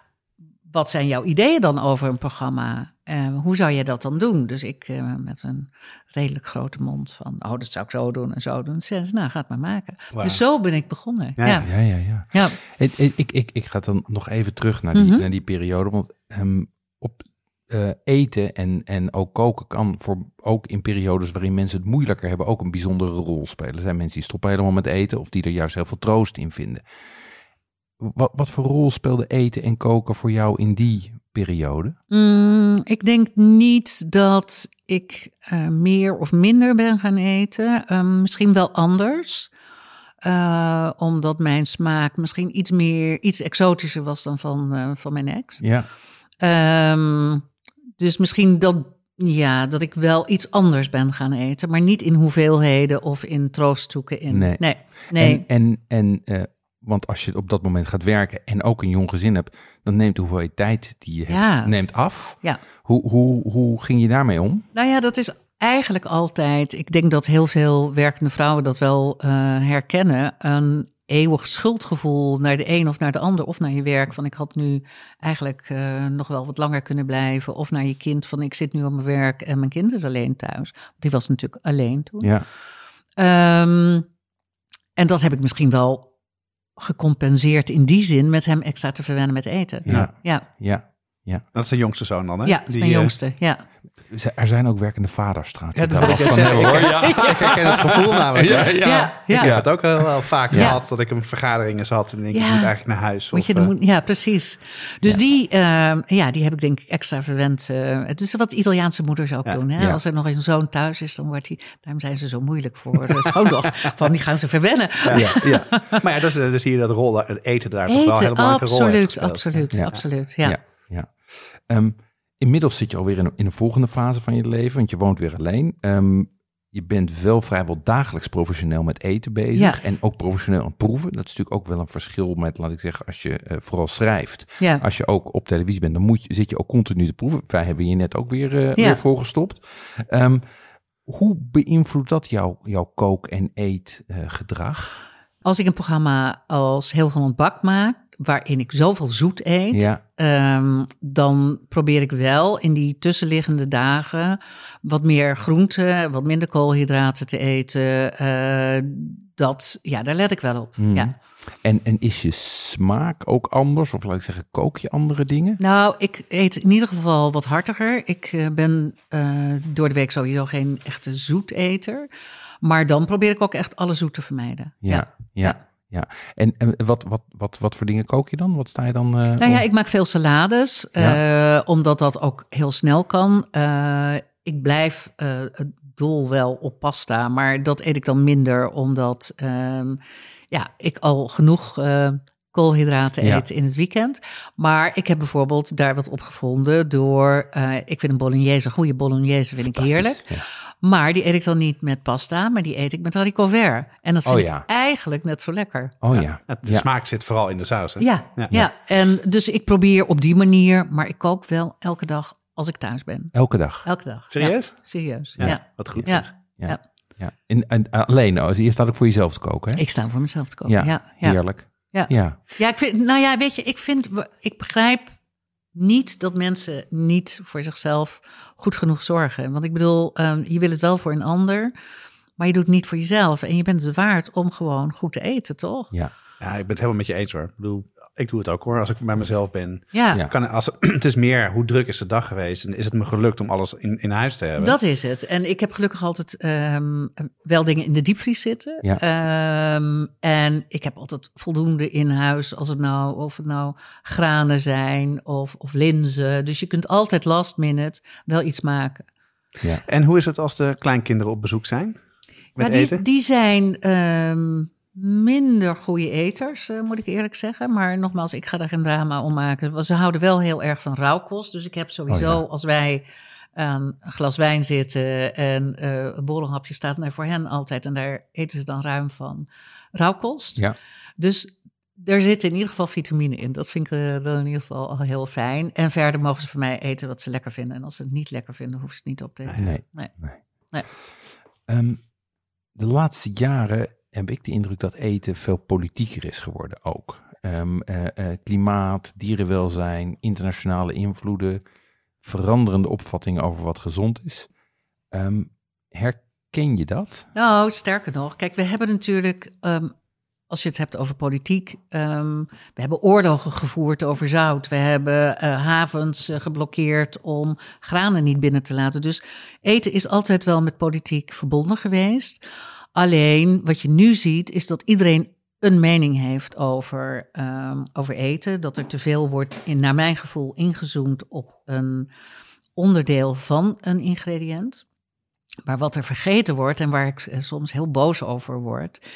S3: wat zijn jouw ideeën dan over een programma? Eh, hoe zou jij dat dan doen? Dus ik eh, met een redelijk grote mond van, oh, dat zou ik zo doen en zo doen. Ze, nou, ga het maar maken. Dus zo ben ik begonnen.
S1: Ja.
S3: Ja,
S2: Ja, ja, ja.
S3: ja.
S2: Ik, ik, ik, ik, ik ga dan nog even terug naar die,
S3: Mhm.
S2: naar die periode. Want ehm, op eh, eten en, en ook koken kan voor, ook in periodes waarin mensen het moeilijker hebben, ook een bijzondere rol spelen. Er zijn mensen die stoppen helemaal met eten of die er juist heel veel troost in vinden. Wat, wat voor rol speelde eten en koken voor jou in die periode?
S3: Mm, ik denk niet dat ik eh, meer of minder ben gaan eten. Ehm, misschien wel anders. Eh, omdat mijn smaak misschien iets meer, iets exotischer was dan van, eh, van mijn ex.
S2: Ja,
S3: Ehm, Dus misschien dat, ja, dat ik wel iets anders ben gaan eten, maar niet in hoeveelheden of in troost zoeken in.
S2: Nee.
S3: nee. nee.
S2: En, en, en want als je op dat moment gaat werken en ook een jong gezin hebt, dan neemt de hoeveelheid tijd die je hebt,
S3: Ja.
S2: neemt af.
S3: Ja.
S2: Hoe, hoe, hoe ging je daarmee om?
S3: Nou ja, dat is eigenlijk altijd. Ik denk dat heel veel werkende vrouwen dat wel eh, herkennen. Een eeuwig schuldgevoel naar de een of naar de ander of naar je werk. Van ik had nu eigenlijk eh, nog wel wat langer kunnen blijven. Of naar je kind van ik zit nu op mijn werk en mijn kind is alleen thuis. Die was natuurlijk alleen toen.
S2: Ja,
S3: Ehm, en dat heb ik misschien wel gecompenseerd in die zin met hem extra te verwennen met eten.
S2: ja,
S3: Ja,
S2: ja.
S1: Dat is de jongste zoon dan, hè?
S3: ja
S1: Die,
S3: mijn
S1: eh,
S3: jongste. Ja.
S2: Er zijn ook werkende vaders trouwens.
S1: Ja, dat
S2: daar
S1: ik net
S2: van
S1: zeggen. Ik,
S2: hoor.
S1: ik herken het gevoel namelijk.
S2: Ja, ja.
S3: Ja, ja.
S1: Ik heb het ook wel, wel vaak
S3: Ja.
S1: gehad dat ik een vergaderingen zat en denk ik
S3: Ja.
S1: moet eigenlijk naar huis.
S3: Moet
S1: of,
S3: je,
S1: eh,
S3: moet, ja, precies. Dus die, ehm, ja, die heb ik denk ik extra verwend. eh, het is wat Italiaanse moeders ook
S1: Ja.
S3: doen. Hè?
S2: Ja.
S3: Als er nog een zoon thuis is, dan wordt hij... Daarom zijn ze zo moeilijk voor de schoondochter. [LAUGHS] Van, die gaan ze verwennen.
S1: ja, ja. [LAUGHS] Maar ja, dus, dus zie je dat rol, het eten daar toch wel een hele
S3: Eten,
S1: belangrijke rol heeft
S3: absoluut, absoluut,
S2: Ja.
S3: absoluut. Ja.
S2: Ehm, inmiddels zit je alweer in een, in een volgende fase van je leven, want je woont weer alleen. Ehm, je bent wel vrijwel dagelijks professioneel met eten bezig
S3: Ja.
S2: en ook professioneel aan proeven. Dat is natuurlijk ook wel een verschil met, laat ik zeggen, als je eh, vooral schrijft.
S3: Ja.
S2: Als je ook op televisie bent, dan moet je, zit je ook continu te proeven. Wij hebben je net ook weer,
S3: Ja.
S2: weer voorgestopt. Ehm, hoe beïnvloedt dat jouw, jouw kook- en eetgedrag?
S3: Als ik een programma als Heel van Ontbak maak, waarin ik zoveel zoet eet,
S2: ja,
S3: Ehm, dan probeer ik wel in die tussenliggende dagen wat meer groente, wat minder koolhydraten te eten. Eh, dat, ja, daar let ik wel op.
S2: Mhm.
S3: Ja.
S2: en, en is je smaak ook anders? Of laat ik zeggen, kook je andere dingen?
S3: Nou, ik eet in ieder geval wat hartiger. Ik eh, ben eh, door de week sowieso geen echte zoeteter. Maar dan probeer ik ook echt alle zoet te vermijden.
S2: Ja, ja, ja. En, en wat, wat, wat, wat voor dingen kook je dan? Wat sta je dan? eh,
S3: Nou ja, ik maak veel salades, eh, omdat dat ook heel snel kan. Eh, ik blijf dol wel op pasta, maar dat eet ik dan minder, omdat ehm, ja, ik al genoeg koolhydraten
S2: Ja.
S3: eet in het weekend. Maar ik heb bijvoorbeeld daar wat op gevonden door, eh, ik vind een bolognese, een goede bolognese vind ik heerlijk.
S2: ja.
S3: Maar die eet ik dan niet met pasta, maar die eet ik met haricot vert. En dat vind
S2: Oh ja.
S3: ik eigenlijk net zo lekker.
S2: Oh ja.
S1: Het, de
S2: ja.
S1: smaak zit vooral in de saus. Hè?
S3: Ja,
S1: Ja.
S3: ja. en dus ik probeer op die manier, maar ik kook wel elke dag als ik thuis ben.
S2: Elke dag.
S3: Elke dag.
S1: Serieus?
S3: Ja, serieus.
S1: Ja,
S3: Ja.
S1: Wat goed. zeg.
S3: Ja.
S2: Ja.
S3: Ja.
S2: ja. En, en alleen, als je staat ook voor jezelf te koken, hè?
S3: Ik sta voor mezelf te koken.
S2: Ja,
S3: Ja, ja.
S2: Heerlijk.
S3: Ja.
S2: ja.
S3: Ja, ik vind, nou ja, weet je, ik vind, ik begrijp niet dat mensen niet voor zichzelf goed genoeg zorgen. Want ik bedoel, ehm, je wil het wel voor een ander, maar je doet het niet voor jezelf. En je bent het waard om gewoon goed te eten, toch?
S2: ja.
S1: Ja, ik ben het helemaal met je eens hoor. Ik bedoel, ik doe het ook hoor. Als ik bij mezelf ben.
S3: Ja,
S2: Ja.
S1: Kan, als, [CLEARS THROAT] het is meer hoe druk is de dag geweest. En is het me gelukt om alles in, in huis te hebben.
S3: dat is het. En ik heb gelukkig altijd ehm, wel dingen in de diepvries zitten.
S2: Ja.
S3: Ehm, en ik heb altijd voldoende in huis, als het nou, of het nou granen zijn of, of linzen. Dus je kunt altijd last minute wel iets maken.
S2: ja.
S1: En hoe is het als de kleinkinderen op bezoek zijn? Met
S3: Ja, die,
S1: eten?
S3: die zijn ehm, minder goede eters, eh, moet ik eerlijk zeggen. Maar nogmaals, ik ga daar geen drama om maken. Ze houden wel heel erg van rauwkost. Dus ik heb sowieso,
S2: Oh ja.
S3: als wij aan een glas wijn zitten en eh, een borrelhapje staat er voor hen altijd. En daar eten ze dan ruim van rauwkost.
S2: Ja.
S3: Dus er zit in ieder geval vitamine in. Dat vind ik eh, dan in ieder geval al heel fijn. En verder mogen ze voor mij eten wat ze lekker vinden. En als ze het niet lekker vinden, hoeven ze het niet op te eten.
S2: Nee.
S3: Nee.
S2: nee. Ehm, de laatste jaren heb ik de indruk dat eten veel politieker is geworden ook. Ehm, eh, eh, klimaat, dierenwelzijn, internationale invloeden, veranderende opvattingen over wat gezond is. Ehm, herken je dat?
S3: Nou, sterker nog, kijk, we hebben natuurlijk, ehm, als je het hebt over politiek, we hebben oorlogen gevoerd over zout. We hebben eh, havens geblokkeerd om granen niet binnen te laten. Dus eten is altijd wel met politiek verbonden geweest. Alleen wat je nu ziet, is dat iedereen een mening heeft over, ehm, over eten. Dat er te veel wordt, in, naar mijn gevoel, ingezoomd op een onderdeel van een ingrediënt. Maar wat er vergeten wordt en waar ik eh, soms heel boos over word,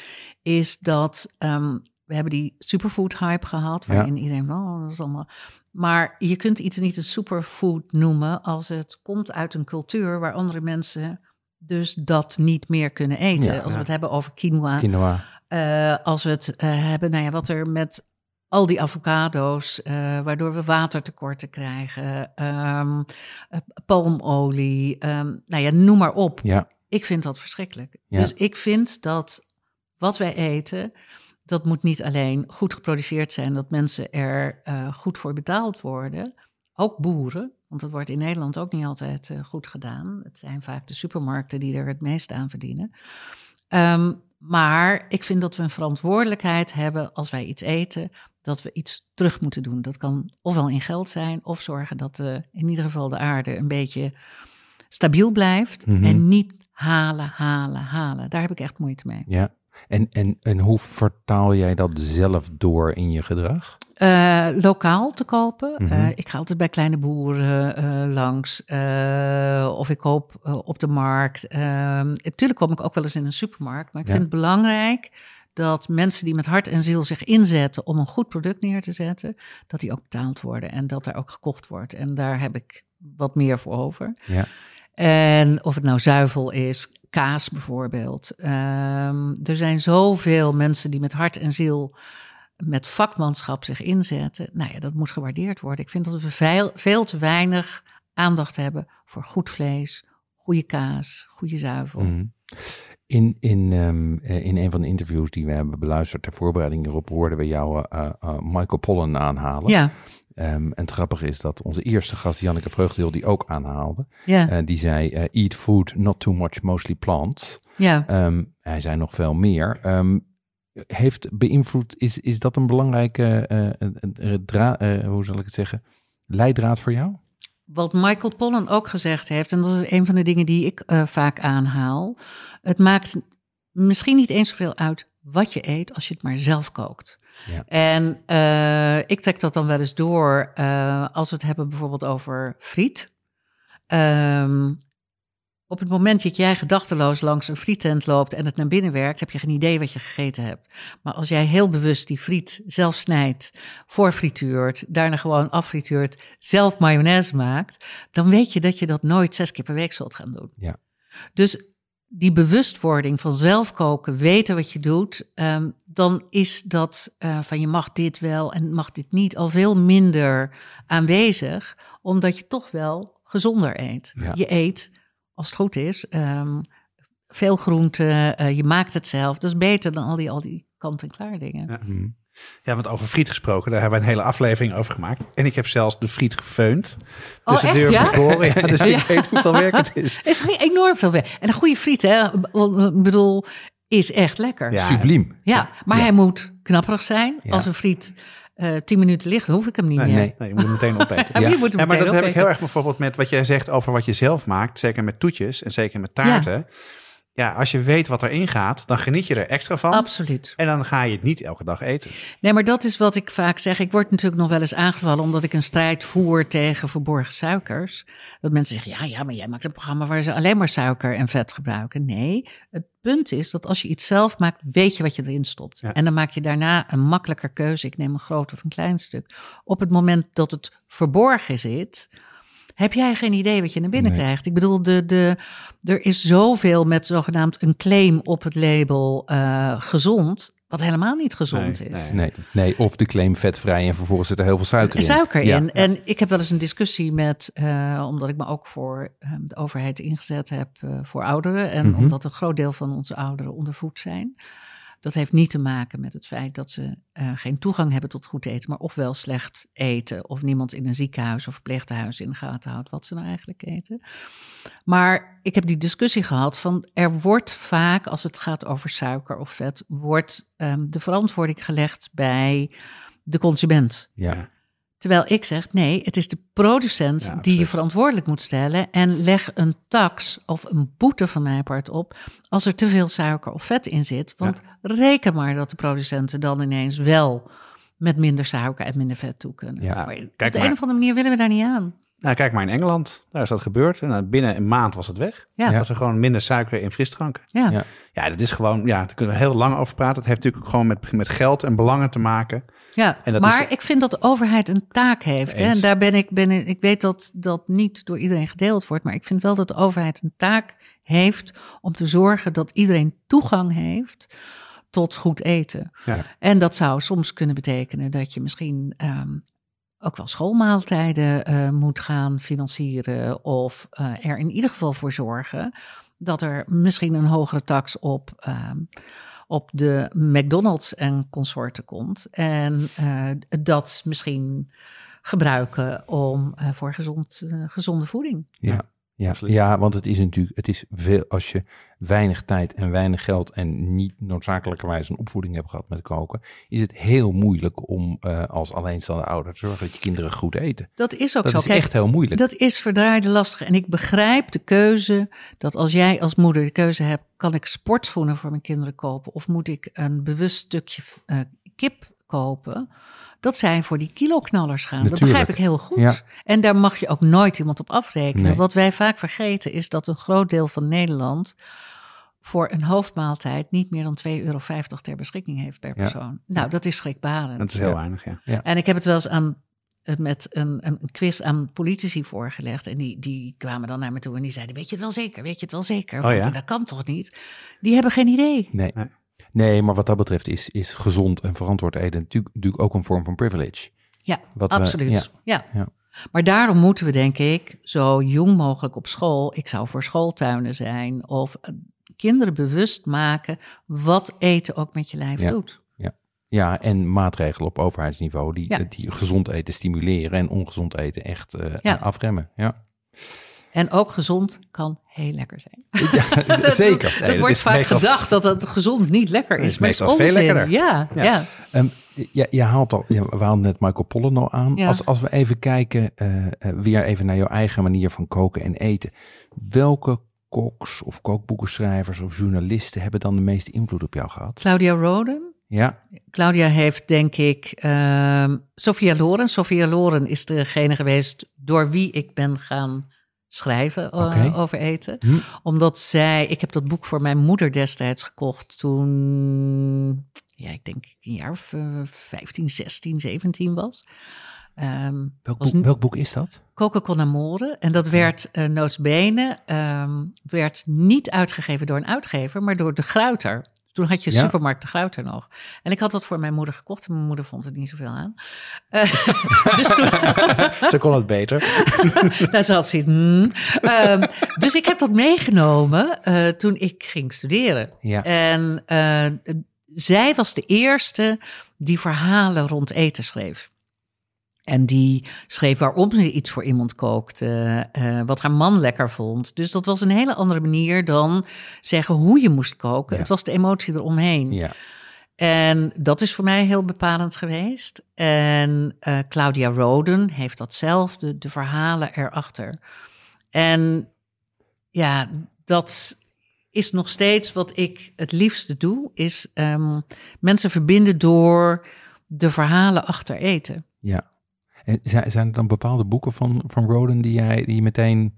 S3: is dat ehm, we hebben die superfood hype gehad, waarin iedereen, oh, dat is allemaal. Maar je kunt iets niet een superfood noemen als het komt uit een cultuur waar andere mensen dus dat niet meer kunnen eten.
S2: Ja,
S3: als
S2: ja.
S3: we het hebben over quinoa,
S2: Quinoa.
S3: eh, als we het eh, hebben, nou ja, wat er met al die avocado's, eh, waardoor we watertekorten krijgen, ehm, eh, palmolie, ehm, nou ja, noem maar op.
S2: Ja,
S3: Ik vind dat verschrikkelijk. Dus ik vind dat wat wij eten, dat moet niet alleen goed geproduceerd zijn, dat mensen er goed voor betaald worden. Ook boeren, want dat wordt in Nederland ook niet altijd eh, goed gedaan. Het zijn vaak de supermarkten die er het meest aan verdienen. Ehm, maar ik vind dat we een verantwoordelijkheid hebben als wij iets eten, dat we iets terug moeten doen. Dat kan ofwel in geld zijn, of zorgen dat in ieder geval de aarde een beetje stabiel blijft.
S2: Mhm.
S3: En niet halen, halen, halen. Daar heb ik echt moeite mee.
S2: ja. En, en, en hoe vertaal jij dat zelf door in je gedrag?
S3: Eh, lokaal te kopen.
S2: Mhm.
S3: Eh, ik ga altijd bij kleine boeren eh, langs. of ik koop op de markt. Ehm natuurlijk kom ik ook wel eens in een supermarkt. Maar ik
S2: Ja.
S3: vind het belangrijk dat mensen die met hart en ziel zich inzetten om een goed product neer te zetten, dat die ook betaald worden en dat daar ook gekocht wordt. En daar heb ik wat meer voor over.
S2: Ja.
S3: En of het nou zuivel is, kaas bijvoorbeeld. Ehm, er zijn zoveel mensen die met hart en ziel, met vakmanschap zich inzetten. Nou ja, dat moet gewaardeerd worden. Ik vind dat we veel, veel te weinig aandacht hebben voor goed vlees, goede kaas, goede zuivel.
S2: Mhm. In, in, ehm, eh, in een van de interviews die we hebben beluisterd ter voorbereiding hierop, hoorden we jou eh, eh, Michael Pollan aanhalen.
S3: Ja,
S2: Ehm, en het grappige is dat onze eerste gast, Janneke Vreugdeel, die ook aanhaalde.
S3: ja,
S2: Eh, die zei, eh, eat food, not too much, mostly plants.
S3: ja.
S2: Ehm, hij zei nog veel meer. Ehm, heeft beïnvloed, is, is dat een belangrijke, eh, dra- hoe zal ik het zeggen, leidraad voor jou?
S3: Wat Michael Pollan ook gezegd heeft, en dat is een van de dingen die ik vaak aanhaal. Het maakt misschien niet eens zoveel uit wat je eet als je het maar zelf kookt.
S2: Ja.
S3: En eh, ik trek dat dan wel eens door eh, als we het hebben bijvoorbeeld over friet. Ehm, op het moment dat jij gedachteloos langs een friettent loopt en het naar binnen werkt, heb je geen idee wat je gegeten hebt. Maar als jij heel bewust die friet zelf snijdt, voorfrituurt, daarna gewoon affrituurt, zelf mayonaise maakt, dan weet je dat je dat nooit zes keer per week zult gaan doen.
S2: Ja.
S3: Dus die bewustwording van zelf koken, weten wat je doet, ehm, dan is dat eh, van je mag dit wel en mag dit niet al veel minder aanwezig, omdat je toch wel gezonder eet.
S2: Ja.
S3: Je eet, als het goed is, ehm, veel groenten, eh, je maakt het zelf. Dat is beter dan al die, al die kant-en-klaar dingen.
S1: Ja. Ja, want over friet gesproken, daar hebben we een hele aflevering over gemaakt. En ik heb zelfs de friet gefeund.
S3: Oh,
S1: Tussen
S3: echt,
S1: deur
S3: ja?
S1: bevroren. Ja, dus ik [LAUGHS] weet hoeveel werk het is.
S3: Het is enorm veel werk. En een goede friet, hè, ik bedoel, is echt lekker.
S1: Ja.
S2: Subliem.
S3: Ja, maar
S2: Ja.
S3: hij moet knapperig zijn.
S2: Ja.
S3: Als een friet eh tien minuten ligt, hoef ik hem niet
S1: Nee,
S3: meer.
S1: nee. nee, je moet hem meteen opeten. [LAUGHS]
S3: Ja, maar je moet hem
S1: Ja, maar
S3: meteen
S1: dat heb ik heel erg bijvoorbeeld met wat jij zegt over wat je zelf maakt. Zeker met toetjes en zeker met taarten. Ja, als je weet wat erin gaat, dan geniet je er extra van.
S3: Absoluut.
S1: En dan ga je het niet elke dag eten.
S3: Nee, maar dat is wat ik vaak zeg. Ik word natuurlijk nog wel eens aangevallen omdat ik een strijd voer tegen verborgen suikers. Dat mensen zeggen, ja, ja, maar jij maakt een programma waar ze alleen maar suiker en vet gebruiken. Nee, het punt is dat als je iets zelf maakt, weet je wat je erin stopt.
S1: Ja.
S3: En dan maak je daarna een makkelijker keuze. Ik neem een groot of een klein stuk. Op het moment dat het verborgen zit, heb jij geen idee wat je naar binnen
S2: Nee.
S3: krijgt. Ik bedoel, de, de, er is zoveel met zogenaamd een claim op het label eh, gezond, wat helemaal niet gezond
S1: Nee,
S3: is.
S1: nee.
S2: Nee, of de claim vetvrij en vervolgens zit er heel veel suiker in.
S3: Suiker
S2: Ja.
S3: in. En ik heb wel eens een discussie met, eh, omdat ik me ook voor eh, de overheid ingezet heb eh, voor ouderen. En
S2: Mhm.
S3: omdat een groot deel van onze ouderen ondervoed zijn. Dat heeft niet te maken met het feit dat ze eh, geen toegang hebben tot goed eten, maar ofwel slecht eten, of niemand in een ziekenhuis of verpleeghuis in de gaten houdt wat ze nou eigenlijk eten. Maar ik heb die discussie gehad van er wordt vaak, als het gaat over suiker of vet, wordt ehm, de verantwoording gelegd bij de consument.
S2: Ja,
S3: Terwijl ik zeg, nee, het is de producent
S1: Ja,
S3: die je verantwoordelijk moet stellen. En leg een tax of een boete van mijn part op als er te veel suiker of vet in zit. Want reken maar dat de producenten dan ineens wel met minder suiker en minder vet toe kunnen.
S2: Ja,
S3: maar
S1: kijk
S3: op de
S1: maar.
S3: een of andere manier willen we daar niet aan.
S1: Nou, kijk maar in Engeland. Daar is dat gebeurd. En binnen een maand was het weg.
S3: Ja.
S1: Was er gewoon minder suiker in frisdranken.
S3: Ja.
S2: Ja.
S1: Ja, dat is gewoon, ja, daar kunnen we heel lang over praten. Het heeft natuurlijk gewoon met, met geld en belangen te maken.
S3: Ja,
S1: En dat
S3: maar
S1: is-
S3: ik vind dat de overheid een taak heeft. Hè? En daar ben ik, ben ik, ik weet dat dat niet door iedereen gedeeld wordt, maar ik vind wel dat de overheid een taak heeft om te zorgen dat iedereen toegang heeft tot goed eten.
S1: Ja.
S3: En dat zou soms kunnen betekenen dat je misschien ehm, ook wel schoolmaaltijden eh, moet gaan financieren of eh, er in ieder geval voor zorgen dat er misschien een hogere tax op, ehm, op de McDonald's en consorten komt. En eh, dat misschien gebruiken om voor gezond, gezonde voeding.
S2: Ja, ja, ja, want het is natuurlijk, het is veel, als je weinig tijd en weinig geld en niet noodzakelijkerwijs een opvoeding hebt gehad met koken, is het heel moeilijk om eh, als alleenstaande ouder te zorgen dat je kinderen goed eten.
S3: Dat is ook
S2: Dat
S3: zo.
S2: is
S3: Kijk,
S2: echt heel moeilijk.
S3: Dat is verdraaide lastig. En ik begrijp de keuze dat als jij als moeder de keuze hebt, kan ik sportschoenen voor mijn kinderen kopen of moet ik een bewust stukje eh, kip kopen? Dat zij voor die kiloknallers gaan. Dat begrijp ik heel goed.
S2: Ja.
S3: En daar mag je ook nooit iemand op afrekenen.
S2: Nee.
S3: Wat wij vaak vergeten is dat een groot deel van Nederland voor een hoofdmaaltijd niet meer dan 2,50 euro ter beschikking heeft per
S2: Ja.
S3: persoon. Nou, dat is schrikbarend.
S1: Dat is heel
S2: Ja.
S1: weinig, ja.
S3: En ik heb het wel eens aan, eh, met een, een quiz aan politici voorgelegd. En die, die kwamen dan naar me toe en die zeiden: Weet je het wel zeker? Weet je het wel zeker?
S1: Oh
S3: Want
S1: ja?
S3: dat kan toch niet? Die hebben geen idee.
S2: Nee.
S1: Nee.
S2: maar wat dat betreft is, is gezond en verantwoord eten natuurlijk, natuurlijk ook een vorm van privilege.
S3: Ja,
S2: Wat we-
S3: absoluut.
S2: ja.
S3: ja.
S2: Ja.
S3: Maar daarom moeten we, denk ik, zo jong mogelijk op school. Ik zou voor schooltuinen zijn. Of eh, kinderen bewust maken wat eten ook met je lijf
S2: Ja.
S3: doet.
S2: Ja, en maatregelen op overheidsniveau die,
S3: Ja.
S2: die gezond eten stimuleren en ongezond eten echt eh,
S3: Ja.
S2: afremmen. Ja.
S3: En ook gezond kan heel lekker zijn. [LAUGHS] [LAUGHS]
S2: Zeker.
S3: Dat
S1: dat
S3: wordt vaak
S1: meestal-
S3: gedacht dat het gezond niet lekker is.
S1: is
S3: maar het is
S1: meestal veel lekkerder.
S3: Ja, ja.
S1: Ja.
S2: Ehm, ja, je haalt al, ja, we hadden net Michael Pollan al aan.
S3: Ja.
S2: Als, als we even kijken, eh, eh, weer even naar jouw eigen manier van koken en eten. Welke koks of kookboekenschrijvers of journalisten hebben dan de meeste invloed op jou gehad?
S3: Claudia Roden.
S2: Ja,
S3: Claudia heeft, denk ik, ehm Sophia Loren. Sophia Loren is degene geweest door wie ik ben gaan schrijven eh, over eten.
S2: Hm.
S3: Omdat zij, ik heb dat boek voor mijn moeder destijds gekocht toen, ja, ik denk een jaar of eh, 15, 16, 17 was. Ehm
S2: welk
S3: Was
S2: boek, welk boek is dat?
S3: Coca con Amore. En dat werd uh, werd niet uitgegeven door een uitgever, maar door de Gruiter. Toen had je
S2: Ja.
S3: supermarkt de Gruiter nog. En ik had dat voor mijn moeder gekocht en mijn moeder vond er niet zoveel aan. Eh, [LAUGHS] dus toen, [LAUGHS]
S1: Ze kon het beter. [LAUGHS]
S3: nou, ze had zoiets, hmm. Ehm, dus ik heb dat meegenomen eh, toen ik ging studeren.
S2: Ja.
S3: En eh, zij was de eerste die verhalen rond eten schreef. En die schreef waarom ze iets voor iemand kookte, eh, wat haar man lekker vond. Dus dat was een hele andere manier dan zeggen hoe je moest koken.
S2: Ja.
S3: Het was de emotie eromheen.
S2: Ja.
S3: En dat is voor mij heel bepalend geweest. En eh, Claudia Roden heeft datzelfde, de verhalen erachter. En ja, dat is nog steeds wat ik het liefste doe, is ehm, mensen verbinden door de verhalen achter eten.
S2: ja. En zijn, er dan bepaalde boeken van, van Roden die, jij, die je meteen,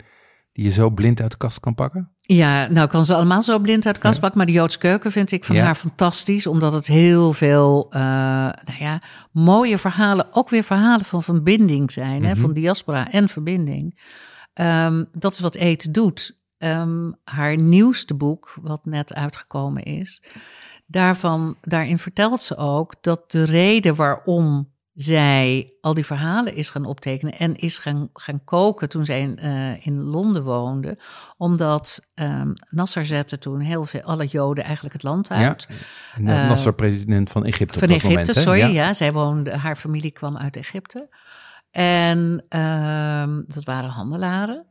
S2: die je zo blind uit de kast kan pakken?
S3: Ja, nou ik kan ze allemaal zo blind uit de kast
S2: Ja.
S3: pakken, maar de Joodse keuken vind ik van
S2: Ja.
S3: haar fantastisch, omdat het heel veel, eh, nou ja, mooie verhalen, ook weer verhalen van verbinding zijn, hè,
S2: Mhm.
S3: van diaspora en verbinding. Ehm, dat is wat eten doet. Ehm, haar nieuwste boek, wat net uitgekomen is, daarvan, daarin vertelt ze ook dat de reden waarom zij al die verhalen is gaan optekenen en is gaan, gaan koken toen zij in, eh, in Londen woonde. Omdat ehm Nasser zette toen heel veel, alle Joden eigenlijk het land uit. Eh,
S2: Nasser, president van Egypte.
S3: Van
S2: op dat
S3: Egypte,
S2: moment,
S3: sorry.
S2: Ja.
S3: Ja. zij woonde, haar familie kwam uit Egypte. En ehm, dat waren handelaren.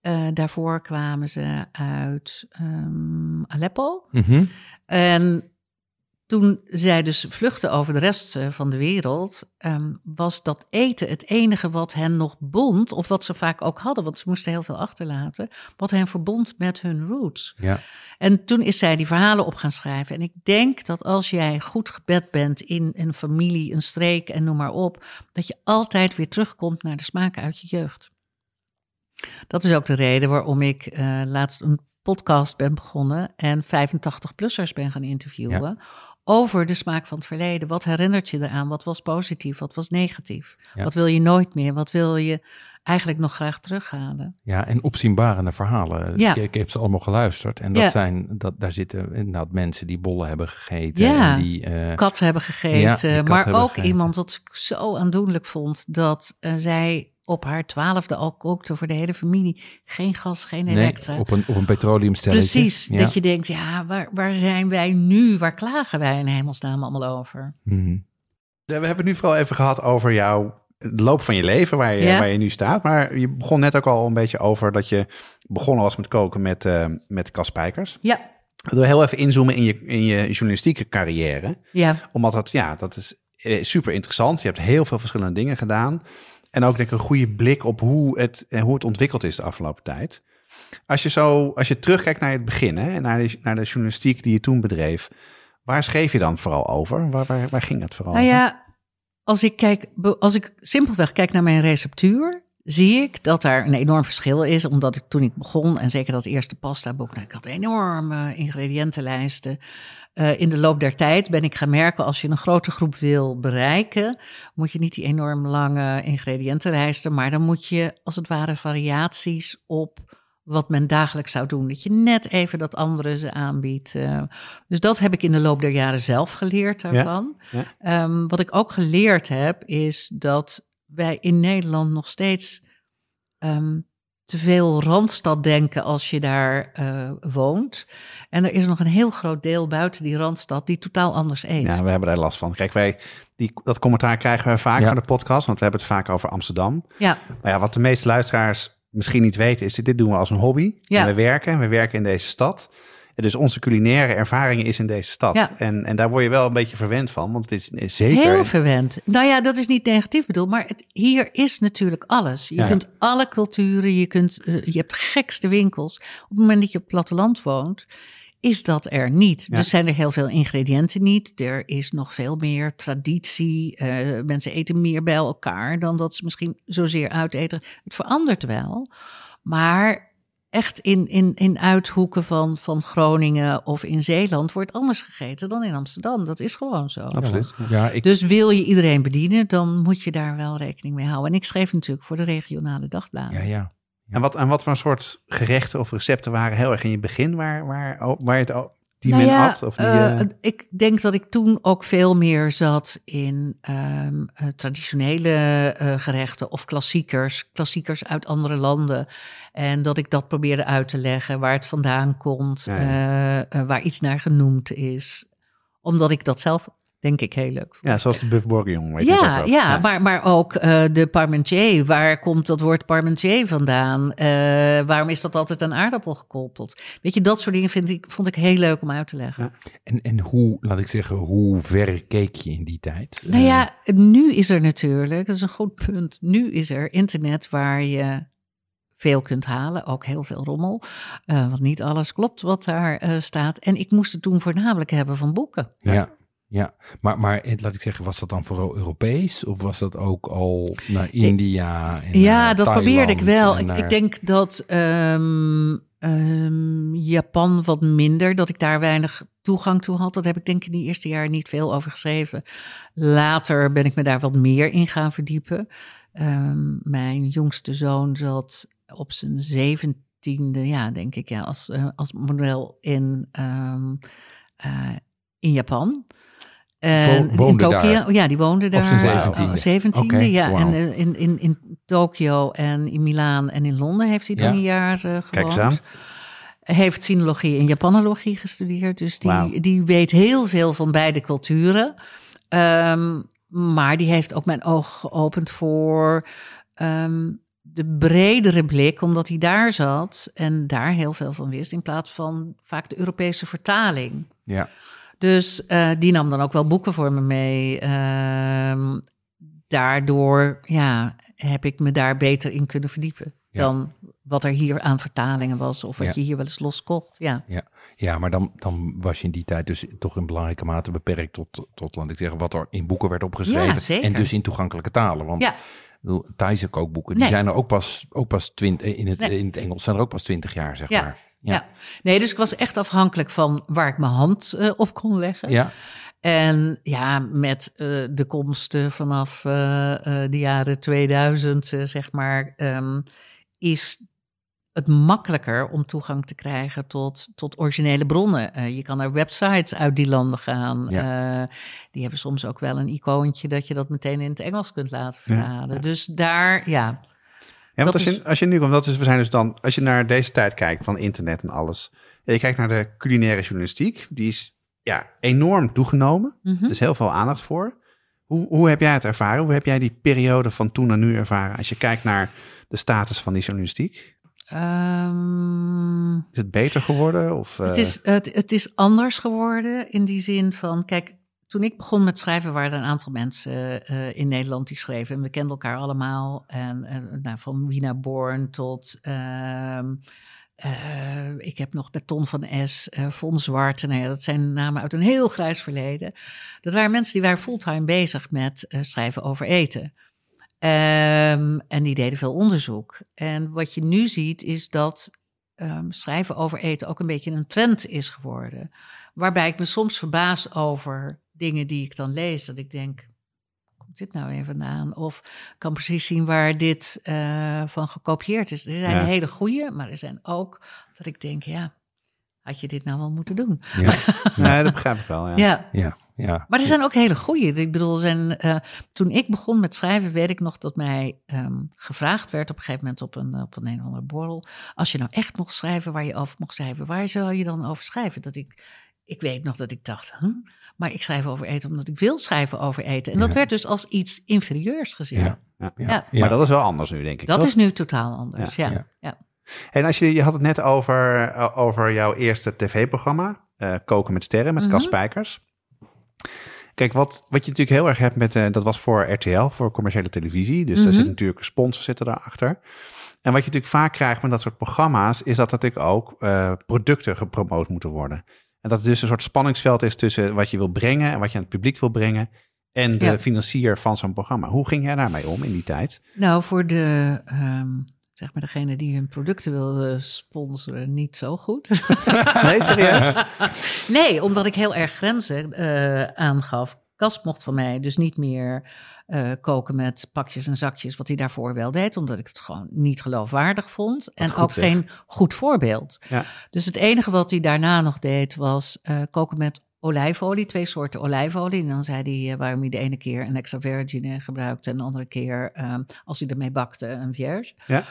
S3: Eh, daarvoor kwamen ze uit ehm, Aleppo.
S2: Mhm.
S3: En toen zij dus vluchtten over de rest eh, van de wereld, ehm, was dat eten het enige wat hen nog bond, of wat ze vaak ook hadden, want ze moesten heel veel achterlaten, wat hen verbond met hun roots.
S2: Ja.
S3: En toen is zij die verhalen op gaan schrijven. En ik denk dat als jij goed gebed bent in een familie, een streek en noem maar op, dat je altijd weer terugkomt naar de smaken uit je jeugd. Dat is ook de reden waarom ik eh, laatst een podcast ben begonnen en 85-plussers ben gaan interviewen. Over de smaak van het verleden. Wat herinnert je eraan? Wat was positief? Wat was negatief?
S2: Ja.
S3: Wat wil je nooit meer? Wat wil je eigenlijk nog graag terughalen?
S2: Ja, en opzienbarende verhalen.
S3: Ja.
S2: Ik, ik heb ze allemaal geluisterd. En dat
S3: Ja.
S2: zijn, dat, daar zitten inderdaad mensen die bollen hebben gegeten.
S3: Ja.
S2: En die, eh,
S3: Katten hebben gegeten.
S2: die kat
S3: maar
S2: hebben
S3: ook
S2: gegeten.
S3: iemand dat ik zo aandoenlijk vond. Dat eh, zij op haar twaalfde al kookte voor de hele familie. Geen gas, geen
S2: nee,
S3: elektra.
S2: op een, op een petroleumstelletje.
S3: Precies,
S2: Ja.
S3: dat je denkt, ja, waar, waar zijn wij nu? Waar klagen wij in hemelsnaam allemaal over?
S2: Mhm.
S1: Ja, we hebben het nu vooral even gehad over jouw de loop van je leven, waar je,
S3: Ja.
S1: waar je nu staat. Maar je begon net ook al een beetje over dat je begonnen was met koken met, eh met Cas Spijkers.
S3: Ja,
S1: we heel even inzoomen in je, in je journalistieke carrière.
S3: ja,
S1: Omdat dat, ja, dat is eh, super interessant. Je hebt heel veel verschillende dingen gedaan. En ook denk ik een goede blik op hoe het, eh, hoe het ontwikkeld is de afgelopen tijd. Als je zo, als je terugkijkt naar het begin, hè, en naar de, naar de journalistiek die je toen bedreef. Waar schreef je dan vooral over? Waar, waar, waar ging het vooral
S3: Nou
S1: over?
S3: ja, als ik, kijk, als ik simpelweg kijk naar mijn receptuur, zie ik dat daar een enorm verschil is. Omdat ik toen ik begon, en zeker dat eerste pasta boek, nou, ik had enorme ingrediëntenlijsten. Eh, in de loop der tijd ben ik gaan merken, als je een grote groep wil bereiken, moet je niet die enorm lange ingrediëntenlijsten, maar dan moet je als het ware variaties op wat men dagelijks zou doen. Dat je net even dat andere ze aanbiedt. Eh, dus dat heb ik in de loop der jaren zelf geleerd daarvan.
S1: ja.
S3: Ehm, wat ik ook geleerd heb, is dat wij in Nederland nog steeds ehm, te veel randstad denken als je daar eh, woont. En er is nog een heel groot deel buiten die randstad die totaal anders eet.
S1: Ja, we hebben daar last van. Kijk, wij, die, dat commentaar krijgen we vaak
S2: Ja.
S1: van de podcast, want we hebben het vaak over Amsterdam.
S3: ja,
S1: Maar ja, wat de meeste luisteraars misschien niet weten, is dit, dit doen we als een hobby.
S3: Ja.
S1: En we werken, we werken in deze stad. Dus onze culinaire ervaring is in deze stad.
S3: Ja.
S1: En, en daar word je wel een beetje verwend van, want het is, is zeker...
S3: Heel verwend. Nou ja, dat is niet negatief bedoeld, maar het, hier is natuurlijk alles. Je
S1: Ja.
S3: kunt alle culturen, je, kunt, eh, je hebt gekste winkels. Op het moment dat je op het platteland woont, is dat er niet. Dus zijn er heel veel ingrediënten niet. Er is nog veel meer traditie. Eh, mensen eten meer bij elkaar dan dat ze misschien zozeer uiteten. Het verandert wel, maar echt in, in, in uithoeken van, van Groningen of in Zeeland wordt anders gegeten dan in Amsterdam. Dat is gewoon zo.
S1: Absoluut.
S2: Ja, ik,
S3: Dus wil je iedereen bedienen, dan moet je daar wel rekening mee houden. En ik schreef natuurlijk voor de regionale dagbladen.
S2: ja, ja.
S1: En wat, en wat voor soort gerechten of recepten waren heel erg in je begin waar, waar, waar je het al- die
S3: Nou
S1: men
S3: ja,
S1: had? Of die,
S3: eh,
S1: eh,
S3: ik denk dat ik toen ook veel meer zat in ehm, eh, traditionele gerechten of klassiekers, klassiekers uit andere landen. En dat ik dat probeerde uit te leggen, waar het vandaan komt,
S1: Ja,
S3: waar iets naar genoemd is. Omdat ik dat zelf, denk ik, heel leuk vond.
S1: ja, zoals de buff bourguignon. Weet je het
S3: Ja, ja. Maar, maar ook eh, de parmentier. Waar komt dat woord parmentier vandaan? Eh, waarom is dat altijd aan aardappel gekoppeld? Weet je, dat soort dingen vind ik, vond ik heel leuk om uit te leggen.
S2: En, en hoe, laat ik zeggen, hoe ver keek je in die tijd?
S3: Nou ja, nu is er natuurlijk, dat is een goed punt. Nu is er internet waar je veel kunt halen, ook heel veel rommel. Eh, want niet alles klopt wat daar eh, staat. En ik moest het toen voornamelijk hebben van boeken.
S2: Ja, ja. Maar, maar laat ik zeggen, was dat dan vooral Europees? Of was dat ook al naar India? En
S3: Ja,
S2: naar
S3: dat probeerde ik wel. Ik,
S2: naar-
S3: ik denk dat ehm, ehm, Japan wat minder, dat ik daar weinig toegang toe had. Dat heb ik denk ik in die eerste jaren niet veel over geschreven. Later ben ik me daar wat meer in gaan verdiepen. Ehm, mijn jongste zoon zat op zijn zeventiende, ja, denk ik, ja, als, eh, als model in, eh, in Japan.
S2: Wo- woonde
S3: in Tokio,
S2: daar?
S3: ja, die woonde daar.
S2: zijn?
S3: Oh, zeventiende,
S2: Oké,
S3: ja.
S2: wauw.
S3: En eh, in, in, in Tokio en in Milaan en in Londen heeft hij dan
S2: Ja.
S3: een jaar eh gewoond.
S1: Kijk eens aan.
S3: Heeft sinologie en Japanologie gestudeerd. Dus die, die weet heel veel van beide culturen. Ehm, maar die heeft ook mijn oog geopend voor ehm, de bredere blik, omdat hij daar zat en daar heel veel van wist, in plaats van vaak de Europese vertaling.
S2: Ja,
S3: Dus eh, die nam dan ook wel boeken voor me mee. Ehm, daardoor ja, heb ik me daar beter in kunnen verdiepen
S2: Ja.
S3: dan wat er hier aan vertalingen was of wat
S2: Ja.
S3: je hier wel eens loskocht. Ja.
S2: ja maar dan, dan was je in die tijd dus toch in belangrijke mate beperkt tot, tot laat ik zeggen, wat er in boeken werd opgeschreven.
S3: Ja.
S2: En dus in toegankelijke talen. Want
S3: Ja.
S2: Thaise kookboeken, die zijn er ook pas, ook pas twintig, in het,
S3: Nee.
S2: in het Engels zijn er ook pas twintig jaar, zeg
S3: Ja.
S2: maar.
S3: Ja. nee, dus ik was echt afhankelijk van waar ik mijn hand eh, op kon leggen.
S2: Ja,
S3: En ja, met eh, de komsten vanaf eh, de jaren 2000, eh, zeg maar, ehm, is het makkelijker om toegang te krijgen tot, tot originele bronnen. Je kan naar websites uit die landen gaan. Die hebben soms ook wel een icoontje dat je dat meteen in het Engels kunt laten vertalen. Dus daar, ja.
S1: Want
S3: Dat
S1: als, je, als je nu komt, dat is, we zijn dus dan, als je naar deze tijd kijkt van internet en alles. En je kijkt naar de culinaire journalistiek, die is ja, enorm toegenomen.
S3: Mhm.
S1: Er is heel veel aandacht voor. Hoe, hoe heb jij het ervaren? Hoe heb jij die periode van toen naar nu ervaren? Als je kijkt naar de status van die journalistiek.
S3: Ehm,
S1: Is het beter geworden? Of, eh,
S3: Het is, het, het is anders geworden in die zin van, kijk, toen ik begon met schrijven waren er een aantal mensen eh, in Nederland die schreven. En we kenden elkaar allemaal. En, en nou, van Wina Born tot, ehm, eh, ik heb nog met Ton van S, eh Von Zwart. Nou ja, dat zijn namen uit een heel grijs verleden. Dat waren mensen die waren fulltime bezig met eh, schrijven over eten. Ehm, en die deden veel onderzoek. En wat je nu ziet is dat ehm, schrijven over eten ook een beetje een trend is geworden. Waarbij ik me soms verbaas over dingen die ik dan lees. Dat ik denk, komt dit nou even vandaan? Of ik kan precies zien waar dit eh, van gekopieerd is. Er zijn
S1: Ja.
S3: hele goede, maar er zijn ook dat ik denk, ja, had je dit nou wel moeten doen?
S2: ja, [LAUGHS]
S1: Nee, dat begrijp ik wel. Ja.
S3: Ja,
S2: ja, ja.
S3: maar er zijn ook hele goede. Ik bedoel, er zijn, eh, toen ik begon met schrijven, weet ik nog dat mij ehm, gevraagd werd op een gegeven moment op een, op een een of andere borrel. Als je nou echt mocht schrijven waar je over mocht schrijven, waar zou je dan over schrijven? Dat ik, ik weet nog dat ik dacht, maar ik schrijf over eten omdat ik wil schrijven over eten. En dat
S2: Ja.
S3: werd dus als iets inferieurs gezien.
S2: Ja.
S1: Ja.
S3: Ja.
S1: Maar dat is wel anders nu, denk ik.
S3: Dat
S1: toch?
S3: is nu totaal anders. Ja,
S2: Ja.
S1: En als je, je had het net over, eh, over jouw eerste tv-programma, eh, Koken met Sterren, met Cas. Spijkers. Kijk, wat, wat je natuurlijk heel erg hebt met, eh, dat was voor RTL, voor commerciële televisie. Dus daar
S3: Mhm.
S1: zit natuurlijk sponsors zitten daarachter. En wat je natuurlijk vaak krijgt met dat soort programma's, is dat natuurlijk ook producten gepromoot moeten worden. En dat het dus een soort spanningsveld is tussen wat je wil brengen en wat je aan het publiek wil brengen. En de
S3: Ja.
S1: financier van zo'n programma. Hoe ging jij daarmee om in die tijd?
S3: Nou, voor de, ehm, zeg maar degene die hun producten wilde sponsoren, niet zo goed. [LAUGHS]
S1: Nee, serieus?
S3: Nee, omdat ik heel erg grenzen eh, aangaf. Kas mocht van mij dus niet meer eh, koken met pakjes en zakjes, wat hij daarvoor wel deed, omdat ik het gewoon niet geloofwaardig vond. en ook
S1: zeg.
S3: geen goed voorbeeld.
S1: Ja.
S3: Dus het enige wat hij daarna nog deed, was eh, koken met olijfolie, twee soorten olijfolie. En dan zei hij eh, waarom hij de ene keer een extra virgin gebruikte en de andere keer, ehm, als hij ermee bakte, een vierge.
S1: Ja.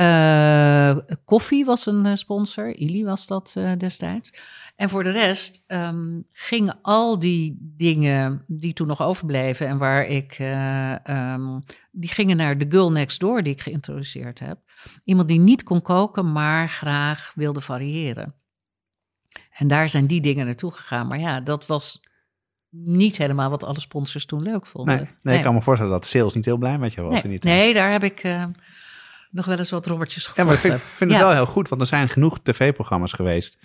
S3: Eh, koffie was een eh, sponsor, Ili was dat eh, destijds. En voor de rest ehm, gingen al die dingen die toen nog overbleven en waar ik, eh, ehm, die gingen naar de Girl Next Door die ik geïntroduceerd heb. Iemand die niet kon koken, maar graag wilde variëren. En daar zijn die dingen naartoe gegaan. Maar ja, dat was niet helemaal wat alle sponsors toen leuk vonden.
S1: Nee, nee, ik kan me voorstellen dat sales niet heel blij met je was in die tijd.
S3: nee, daar heb ik nog wel eens wat robbertjes
S1: Ja, maar ik vind, vind het
S3: Ja.
S1: wel heel goed, want er zijn genoeg tv-programma's geweest.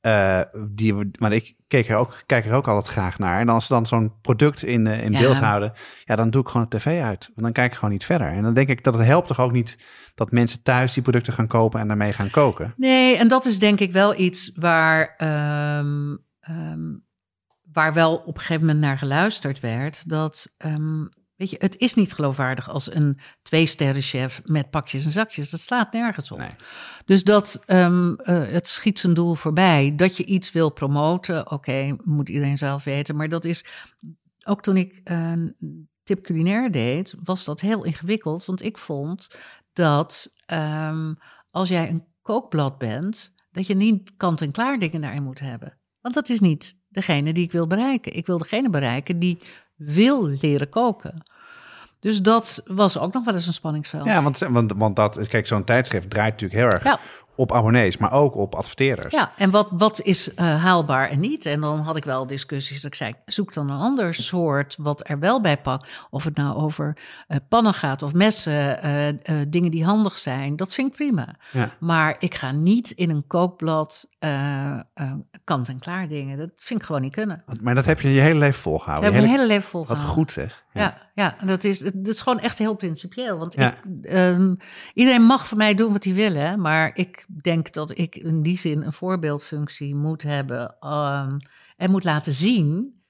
S1: eh, die, maar ik keek er ook, kijk er ook altijd graag naar. En als ze dan zo'n product in, eh, in
S3: Ja.
S1: beeld houden, ja, dan doe ik gewoon de tv uit. Want dan kijk ik gewoon niet verder. En dan denk ik dat het helpt toch ook niet dat mensen thuis die producten gaan kopen en daarmee gaan koken.
S3: Nee, en dat is denk ik wel iets waar, ehm, ehm, waar wel op een gegeven moment naar geluisterd werd. Dat, ehm, weet je, het is niet geloofwaardig als een twee-sterren-chef met pakjes en zakjes. Dat slaat nergens op.
S1: Nee.
S3: Dus dat, ehm, eh, het schiet zijn doel voorbij. Dat je iets wil promoten, oké, moet iedereen zelf weten. Maar dat is, ook toen ik een tip culinair deed, was dat heel ingewikkeld. Want ik vond dat ehm, als jij een kookblad bent, dat je niet kant-en-klaar dingen daarin moet hebben. Want dat is niet degene die ik wil bereiken. Ik wil degene bereiken die wil leren koken. Dus dat was ook nog wel eens een spanningsveld.
S1: Ja, want, want, want dat, kijk, zo'n tijdschrift draait natuurlijk heel erg
S3: Ja.
S1: op abonnees, maar ook op adverteerders.
S3: Ja, en wat, wat is eh, haalbaar en niet? En dan had ik wel discussies dat ik zei, zoek dan een ander soort wat er wel bij pakt. Of het nou over eh, pannen gaat of messen, eh, dingen die handig zijn, dat vind ik prima.
S1: Ja.
S3: Maar ik ga niet in een kookblad eh, eh, kant-en-klaar dingen. Dat vind ik gewoon niet kunnen.
S1: Maar dat heb je je hele leven volgehouden.
S3: heb
S1: Je hele-
S3: hele leven
S1: Wat
S3: volgehouden.
S1: goed zeg.
S3: ja, ja. Dat, is, dat is gewoon echt heel principieel. Want
S1: Ja.
S3: ik, ehm, iedereen mag van mij doen wat hij wil, hè, maar ik denk dat ik in die zin een voorbeeldfunctie moet hebben ehm, en moet laten zien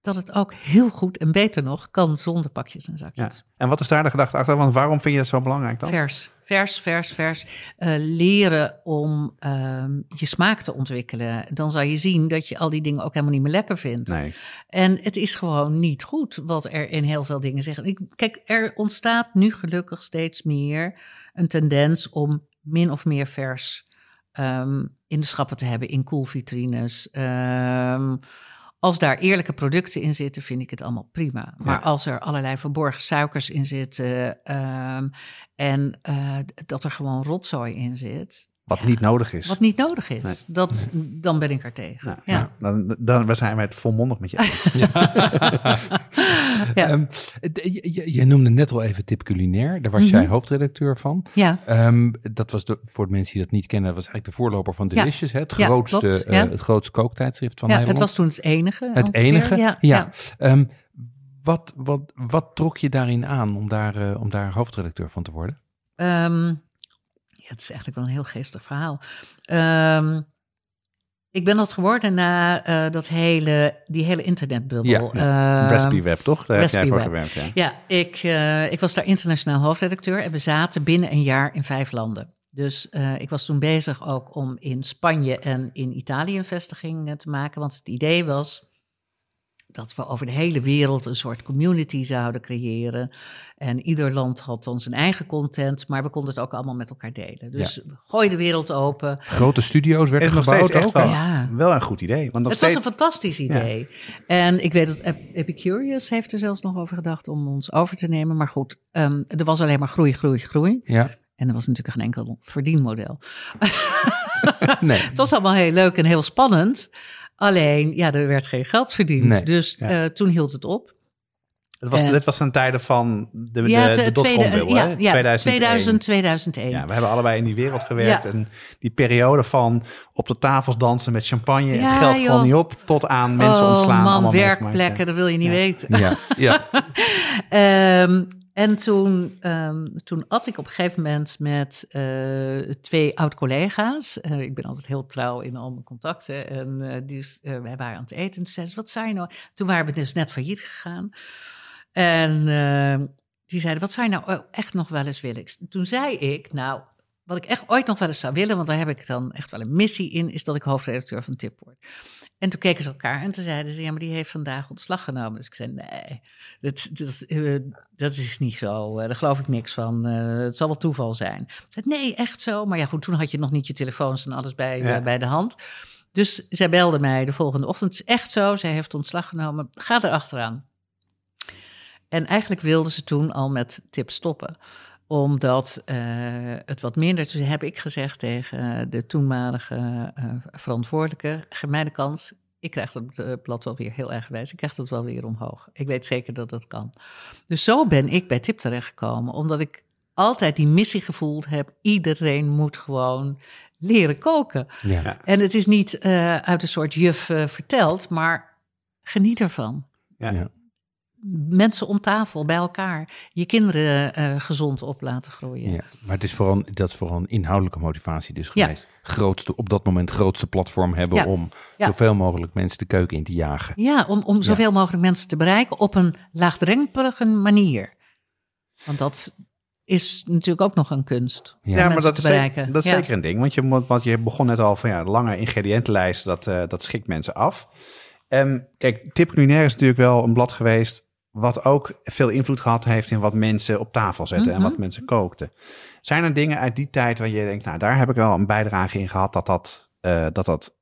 S3: dat het ook heel goed en beter nog kan zonder pakjes en
S1: Ja.
S3: zakjes.
S1: En wat is daar de gedachte achter? Want waarom vind je dat zo belangrijk dan?
S3: Vers, vers, vers, vers. Eh, leren om ehm, je smaak te ontwikkelen. Dan zal je zien dat je al die dingen ook helemaal niet meer lekker vindt.
S1: Nee.
S3: En het is gewoon niet goed wat er in heel veel dingen zeggen. Ik, kijk, er ontstaat nu gelukkig steeds meer een tendens om min of meer vers ehm, in de schappen te hebben in koelvitrines. Ehm, als daar eerlijke producten in zitten, vind ik het allemaal prima. Maar
S1: Ja.
S3: als er allerlei verborgen suikers in zitten ehm, en eh, dat er gewoon rotzooi in zit,
S1: Wat niet nodig is.
S3: wat niet nodig is,
S1: Nee.
S3: dat, dan ben ik er tegen.
S1: Ja,
S3: Ja.
S1: ja. Dan, dan we zijn wij het volmondig met je eens. [LAUGHS]
S3: Ja.
S2: Ehm, d- je, je- je noemde net al even Tip Culinair. Daar was
S3: Mhm.
S2: jij hoofdredacteur van.
S3: ja.
S2: Ehm, dat was de, voor de mensen die dat niet kennen, dat was eigenlijk de voorloper van
S3: Ja.
S2: Delicious. Hè? Het,
S3: Ja,
S2: grootste, eh,
S3: ja.
S2: het grootste kooktijdschrift van
S3: ja, het
S2: Nederland.
S3: was toen het enige.
S2: het
S3: ongeveer.
S2: enige.
S3: Ja,
S2: Ja. Ehm, wat, wat, wat trok je daarin aan om daar, eh, om daar hoofdredacteur van te worden?
S3: Ehm, ja, het is eigenlijk wel een heel geestig verhaal. Ehm, ik ben dat geworden na eh, dat hele, die hele internetbubbel.
S2: Ja,
S3: Ehm,
S1: Recipe Web, toch? Daar heb jij voor gewerkt, ja.
S3: Ja, ik, eh, ik was daar internationaal hoofdredacteur en we zaten binnen een jaar in vijf landen. Dus eh, ik was toen bezig ook om in Spanje en in Italië een vestiging te maken. Want het idee was dat we over de hele wereld een soort community zouden creëren. En ieder land had dan zijn eigen content, maar we konden het ook allemaal met elkaar delen. Dus gooi de wereld open.
S2: Grote studio's werden gebouwd ook.
S1: wel,
S3: Ja.
S1: wel een goed idee. Want nog
S3: het was een fantastisch idee. En ik weet dat Ep- Epicurious heeft er zelfs nog over gedacht om ons over te nemen. Maar goed, ehm, er was alleen maar groei, groei, groei.
S2: Ja,
S3: En er was natuurlijk geen enkel verdienmodel. [LAUGHS]
S2: nee.
S3: Het was allemaal heel leuk en heel spannend. Alleen, ja, er werd geen geld verdiend.
S2: Nee.
S3: Dus
S1: Ja.
S3: eh, toen hield het op.
S1: het was,
S3: eh,
S1: dit was ten tijde van de, de,
S3: ja,
S1: de, dotcom-bubbel,
S3: ja,
S1: hè?
S3: ja,
S1: 2001.
S3: 2000, 2001.
S1: Ja, we hebben allebei in die wereld gewerkt.
S3: Ja.
S1: En die periode van op de tafels dansen met champagne en geld
S3: joh.
S1: gewoon niet op, tot aan mensen
S3: oh
S1: ontslaan.
S3: man, werkplekken, dat wil je niet
S1: Ja.
S3: weten.
S2: Ja, ja. [LAUGHS]
S3: Ehm, en toen, ehm, toen at ik op een gegeven moment met eh, twee oud-collega's. Eh, ik ben altijd heel trouw in al mijn contacten. En eh, die, eh, wij waren aan het eten. En zeiden ze, wat zei je nou? Toen waren we dus net failliet gegaan. En eh, die zeiden, wat je nou echt nog wel eens willen? Toen zei ik, nou, wat ik echt ooit nog wel eens zou willen... want daar heb ik dan echt wel een missie in... is dat ik hoofdredacteur van Tip word. En toen keken ze elkaar en toen zeiden ze... ja, maar die heeft vandaag ontslag genomen. Dus ik zei, nee, dat, dat, eh, dat is niet zo. Eh, daar geloof ik niks van. Eh, het zal wel toeval zijn. Ik zei, nee, echt zo. Maar ja, goed, toen had je nog niet je telefoons en alles bij,
S1: Ja.
S3: bij de hand. Dus zij belde mij de volgende ochtend. Het is echt zo, zij heeft ontslag genomen. Ga er achteraan. En eigenlijk wilde ze toen al met tips stoppen omdat eh, het wat minder... Toen heb ik gezegd tegen de toenmalige eh, verantwoordelijke... geef mij de kans, ik krijg dat eh, blad wel weer heel erg wijs. Ik krijg dat wel weer omhoog. Ik weet zeker dat dat kan. Dus zo ben ik bij Tip terechtgekomen. Omdat ik altijd die missie gevoeld heb... iedereen moet gewoon leren koken.
S2: ja.
S3: En het is niet eh, uit een soort juf verteld, maar geniet ervan.
S1: Ja.
S2: Ja.
S3: Mensen om tafel, bij elkaar. Je kinderen eh, gezond op laten groeien.
S2: Ja, maar het is vooral, dat is vooral een inhoudelijke motivatie dus
S3: Ja.
S2: geweest. Grootste, op dat moment grootste platform hebben
S3: Ja.
S2: om
S3: Ja.
S2: zoveel mogelijk mensen de keuken in te jagen.
S3: Ja, om, om zoveel mogelijk mensen te bereiken op een laagdrempelige manier. Want dat is natuurlijk ook nog een kunst.
S2: Ja.
S1: Ja, maar
S3: mensen
S1: dat
S3: te
S1: is, zeker,
S3: bereiken.
S1: dat is
S3: Ja.
S1: zeker een ding. Want je, moet- want je begon net al van ja, lange ingrediëntenlijst, dat, eh, dat schikt mensen af. En kijk, Tip Culinair is natuurlijk wel een blad geweest wat ook veel invloed gehad heeft in wat mensen op tafel zetten en
S3: Mhm.
S1: wat mensen kookten. Zijn er dingen uit die tijd waar je denkt, nou daar heb ik wel een bijdrage in gehad dat dat, eh, dat, dat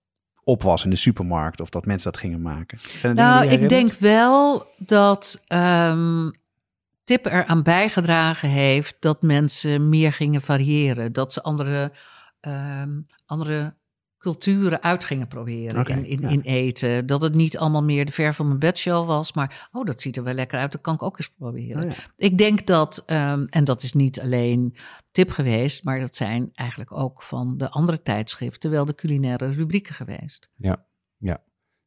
S1: op was in de supermarkt of dat mensen dat gingen maken?
S3: Nou, ik denk wel dat ehm Tip eraan bijgedragen heeft dat mensen meer gingen variëren. Dat ze andere, ehm, andere culturen uit gingen proberen in, in,
S1: ja.
S3: in eten. Dat het niet allemaal meer de ver van mijn bedshow was, maar oh, dat ziet er wel lekker uit, dat kan ik ook eens proberen.
S1: Oh ja.
S3: Ik denk dat, ehm, en dat is niet alleen tip geweest, maar dat zijn eigenlijk ook van de andere tijdschriften wel de culinaire rubrieken geweest.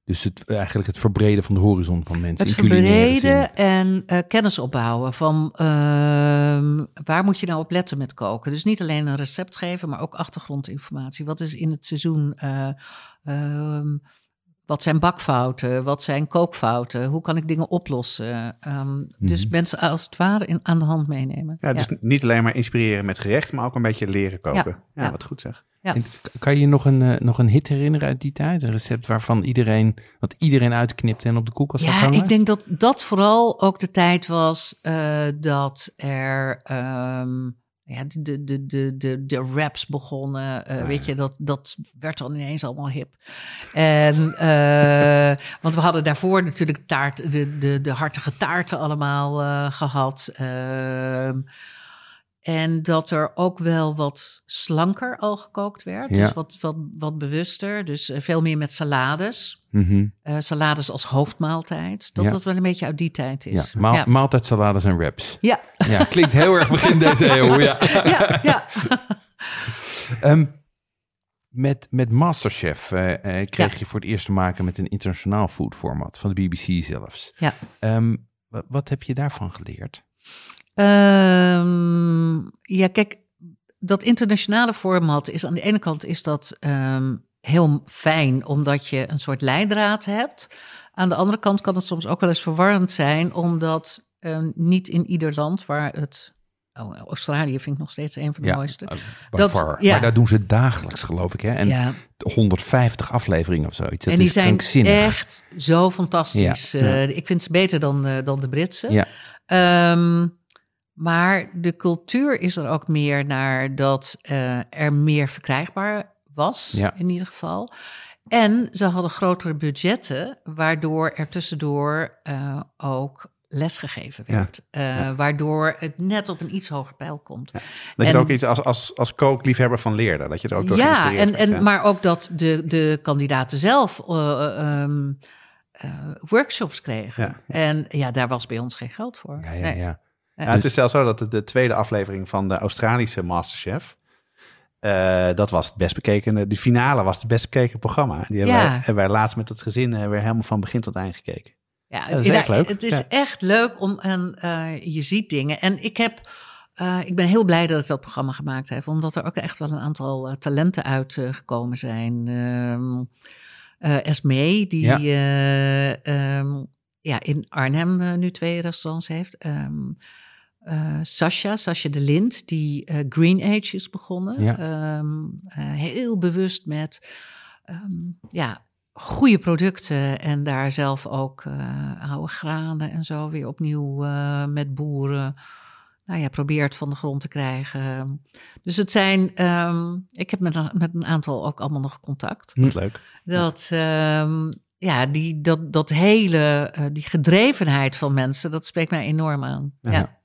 S2: Dus het, eigenlijk het verbreden van de horizon van mensen.
S3: Het
S2: in
S3: verbreden en eh, kennis opbouwen van ehm, waar moet je nou op letten met koken. Dus niet alleen een recept geven, maar ook achtergrondinformatie. Wat is in het seizoen, eh, ehm, wat zijn bakfouten, wat zijn kookfouten, hoe kan ik dingen oplossen. Ehm, Dus
S2: Mhm.
S3: mensen als het ware in, aan de hand meenemen.
S1: Ja, dus niet alleen maar inspireren met gerecht, maar ook een beetje leren koken. Ja,
S3: Ja.
S1: wat goed zeg.
S3: Ja.
S2: En kan je je nog een, eh, nog een hit herinneren uit die tijd? Een recept waarvan iedereen, wat iedereen uitknipt en op de koelkast
S3: Ja,
S2: hangen?
S3: ik denk dat dat vooral ook de tijd was eh, dat er ehm, ja, de, de, de, de, de, raps begonnen. eh, weet je, dat, dat werd dan ineens allemaal hip. En, eh, want we hadden daarvoor natuurlijk taart, de, de, de hartige taarten allemaal eh, gehad. En dat er ook wel wat slanker al gekookt werd.
S2: Ja.
S3: Dus wat, wat, wat bewuster. Dus eh, veel meer met salades.
S2: Mhm.
S3: Eh, salades als hoofdmaaltijd. Dat
S2: Ja.
S3: dat wel een beetje uit die tijd
S2: Ja,
S3: is.
S2: maal,
S3: ja.
S2: maaltijdsalades en wraps.
S3: Ja,
S2: Ja, klinkt heel erg begin [LAUGHS] deze eeuw. Ja.
S3: ja, ja. [LAUGHS]
S2: Ehm, met, met Masterchef eh, kreeg je voor het eerst te maken met een internationaal foodformat van de BBC zelfs.
S3: Ja.
S2: Ehm, wa- wat heb je daarvan geleerd?
S3: Ehm, ja, kijk, dat internationale format is aan de ene kant is dat ehm, heel fijn, omdat je een soort leidraad hebt. Aan de andere kant kan het soms ook wel eens verwarrend zijn, omdat eh, niet in ieder land waar het. Oh, Australië vind ik nog steeds een van de mooiste.
S2: eh,
S3: Dat- ja.
S2: Maar daar doen ze dagelijks, geloof ik. Hè? En
S3: ja.
S2: 150 afleveringen of zoiets. Dat
S3: en die
S2: is
S3: zijn echt zo fantastisch. Eh, ik vind ze beter dan, eh, dan de Britse.
S2: Ja.
S3: Maar de cultuur is er ook meer naar dat eh, er meer verkrijgbaar was,
S2: Ja.
S3: in ieder geval. En ze hadden grotere budgetten, waardoor er tussendoor eh, ook lesgegeven werd. Eh,
S1: Ja.
S3: Waardoor het net op een iets hoger pijl komt.
S1: Dat je
S3: En-
S1: er ook iets als, als, als kookliefhebber van leerde. Dat je er ook door
S3: ja, en,
S1: werd,
S3: en,
S1: ja.
S3: maar ook dat de, de kandidaten zelf eh, ehm, eh, workshops kregen. En ja, daar was bij ons geen geld voor.
S2: Ja, ja,
S3: Nee.
S2: ja.
S1: Ja,
S2: Dus-
S1: het is zelfs zo dat de, de tweede aflevering van de Australische Masterchef... eh, dat was het best bekeken. De finale was het best bekeken programma. Die hebben,
S3: Ja.
S1: wij, hebben wij laatst met het gezin eh, weer helemaal van begin tot eind gekeken.
S3: Ja,
S1: dat is echt leuk.
S3: Het is
S1: Ja.
S3: echt leuk om en eh, je ziet dingen. En ik heb. ik ben heel blij dat ik dat programma gemaakt heb, omdat er ook echt wel een aantal talenten uitgekomen zijn. Ehm eh, Esmee, die
S2: Ja.
S3: eh, ehm, ja, in Arnhem nu twee restaurants heeft. Ehm eh, Sascha, Sascha de Lind, die eh, Green Age is begonnen.
S2: Ja.
S3: Ehm, eh, heel bewust met ehm, ja, goede producten en daar zelf ook oude granen en zo weer opnieuw met boeren. Nou ja, probeert van de grond te krijgen. Dus het zijn, ehm, ik heb met een, met een aantal ook allemaal nog contact.
S2: Hm.
S1: Wat leuk.
S3: Dat, ja, die, dat, dat hele, die gedrevenheid van mensen, dat spreekt mij enorm aan.
S2: Ja.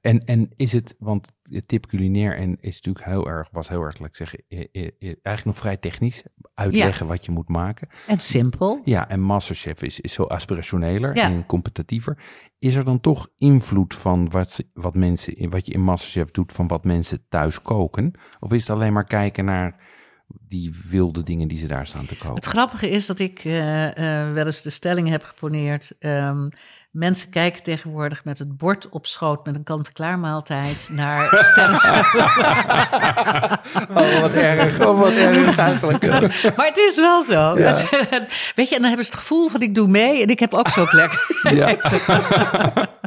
S2: En, en is het, want het tip culinair en is natuurlijk heel erg, was heel erg, laat ik zeggen, eigenlijk nog vrij technisch. Uitleggen wat je moet maken.
S3: En simpel.
S2: Ja, en Masterchef is, is zo aspirationeler
S3: Ja.
S2: en competitiever. Is er dan toch invloed van wat, wat, mensen, wat je in Masterchef doet, van wat mensen thuis koken? Of is het alleen maar kijken naar die wilde dingen die ze daar staan te koken?
S3: Het grappige is dat ik eh, eh, wel eens de stelling heb geponeerd. ehm, mensen kijken tegenwoordig met het bord op schoot met een kant-en-klaar maaltijd naar [LAUGHS] sterren.
S1: Oh, wat erg. Oh, wat erg eigenlijk.
S3: maar het is wel zo. [LAUGHS] Weet je, en dan hebben ze het gevoel van ik doe mee en ik heb ook zo lekker.
S2: Ja. [LAUGHS]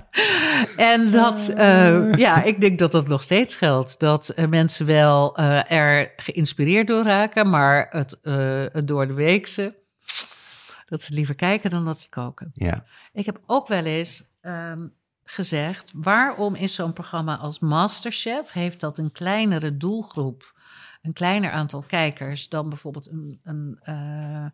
S3: En dat, eh, ja, ik denk dat dat nog steeds geldt. Dat eh, mensen wel eh, er geïnspireerd door raken, maar het, eh, het door de weekse, dat ze liever kijken dan dat ze koken.
S2: ja.
S3: Ik heb ook wel eens ehm, gezegd, waarom is zo'n programma als Masterchef, heeft dat een kleinere doelgroep, een kleiner aantal kijkers dan bijvoorbeeld een, een eh,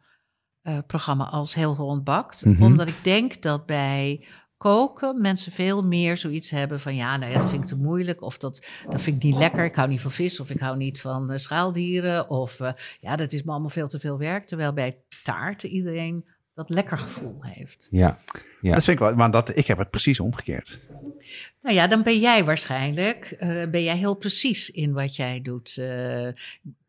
S3: eh, programma als Heel Holland Bakt?
S2: Mhm.
S3: Omdat ik denk dat bij koken mensen veel meer zoiets hebben van ja, nou ja, dat vind ik te moeilijk of dat, dat vind ik niet lekker. Ik hou niet van vis of ik hou niet van eh, schaaldieren of eh, ja, dat is me allemaal veel te veel werk. Terwijl bij taarten iedereen dat lekker gevoel heeft.
S2: Ja. Ja.
S1: Dat vind ik wel, maar dat, ik heb het precies omgekeerd.
S3: Nou ja, dan ben jij waarschijnlijk eh, ben jij heel precies in wat jij doet. Eh,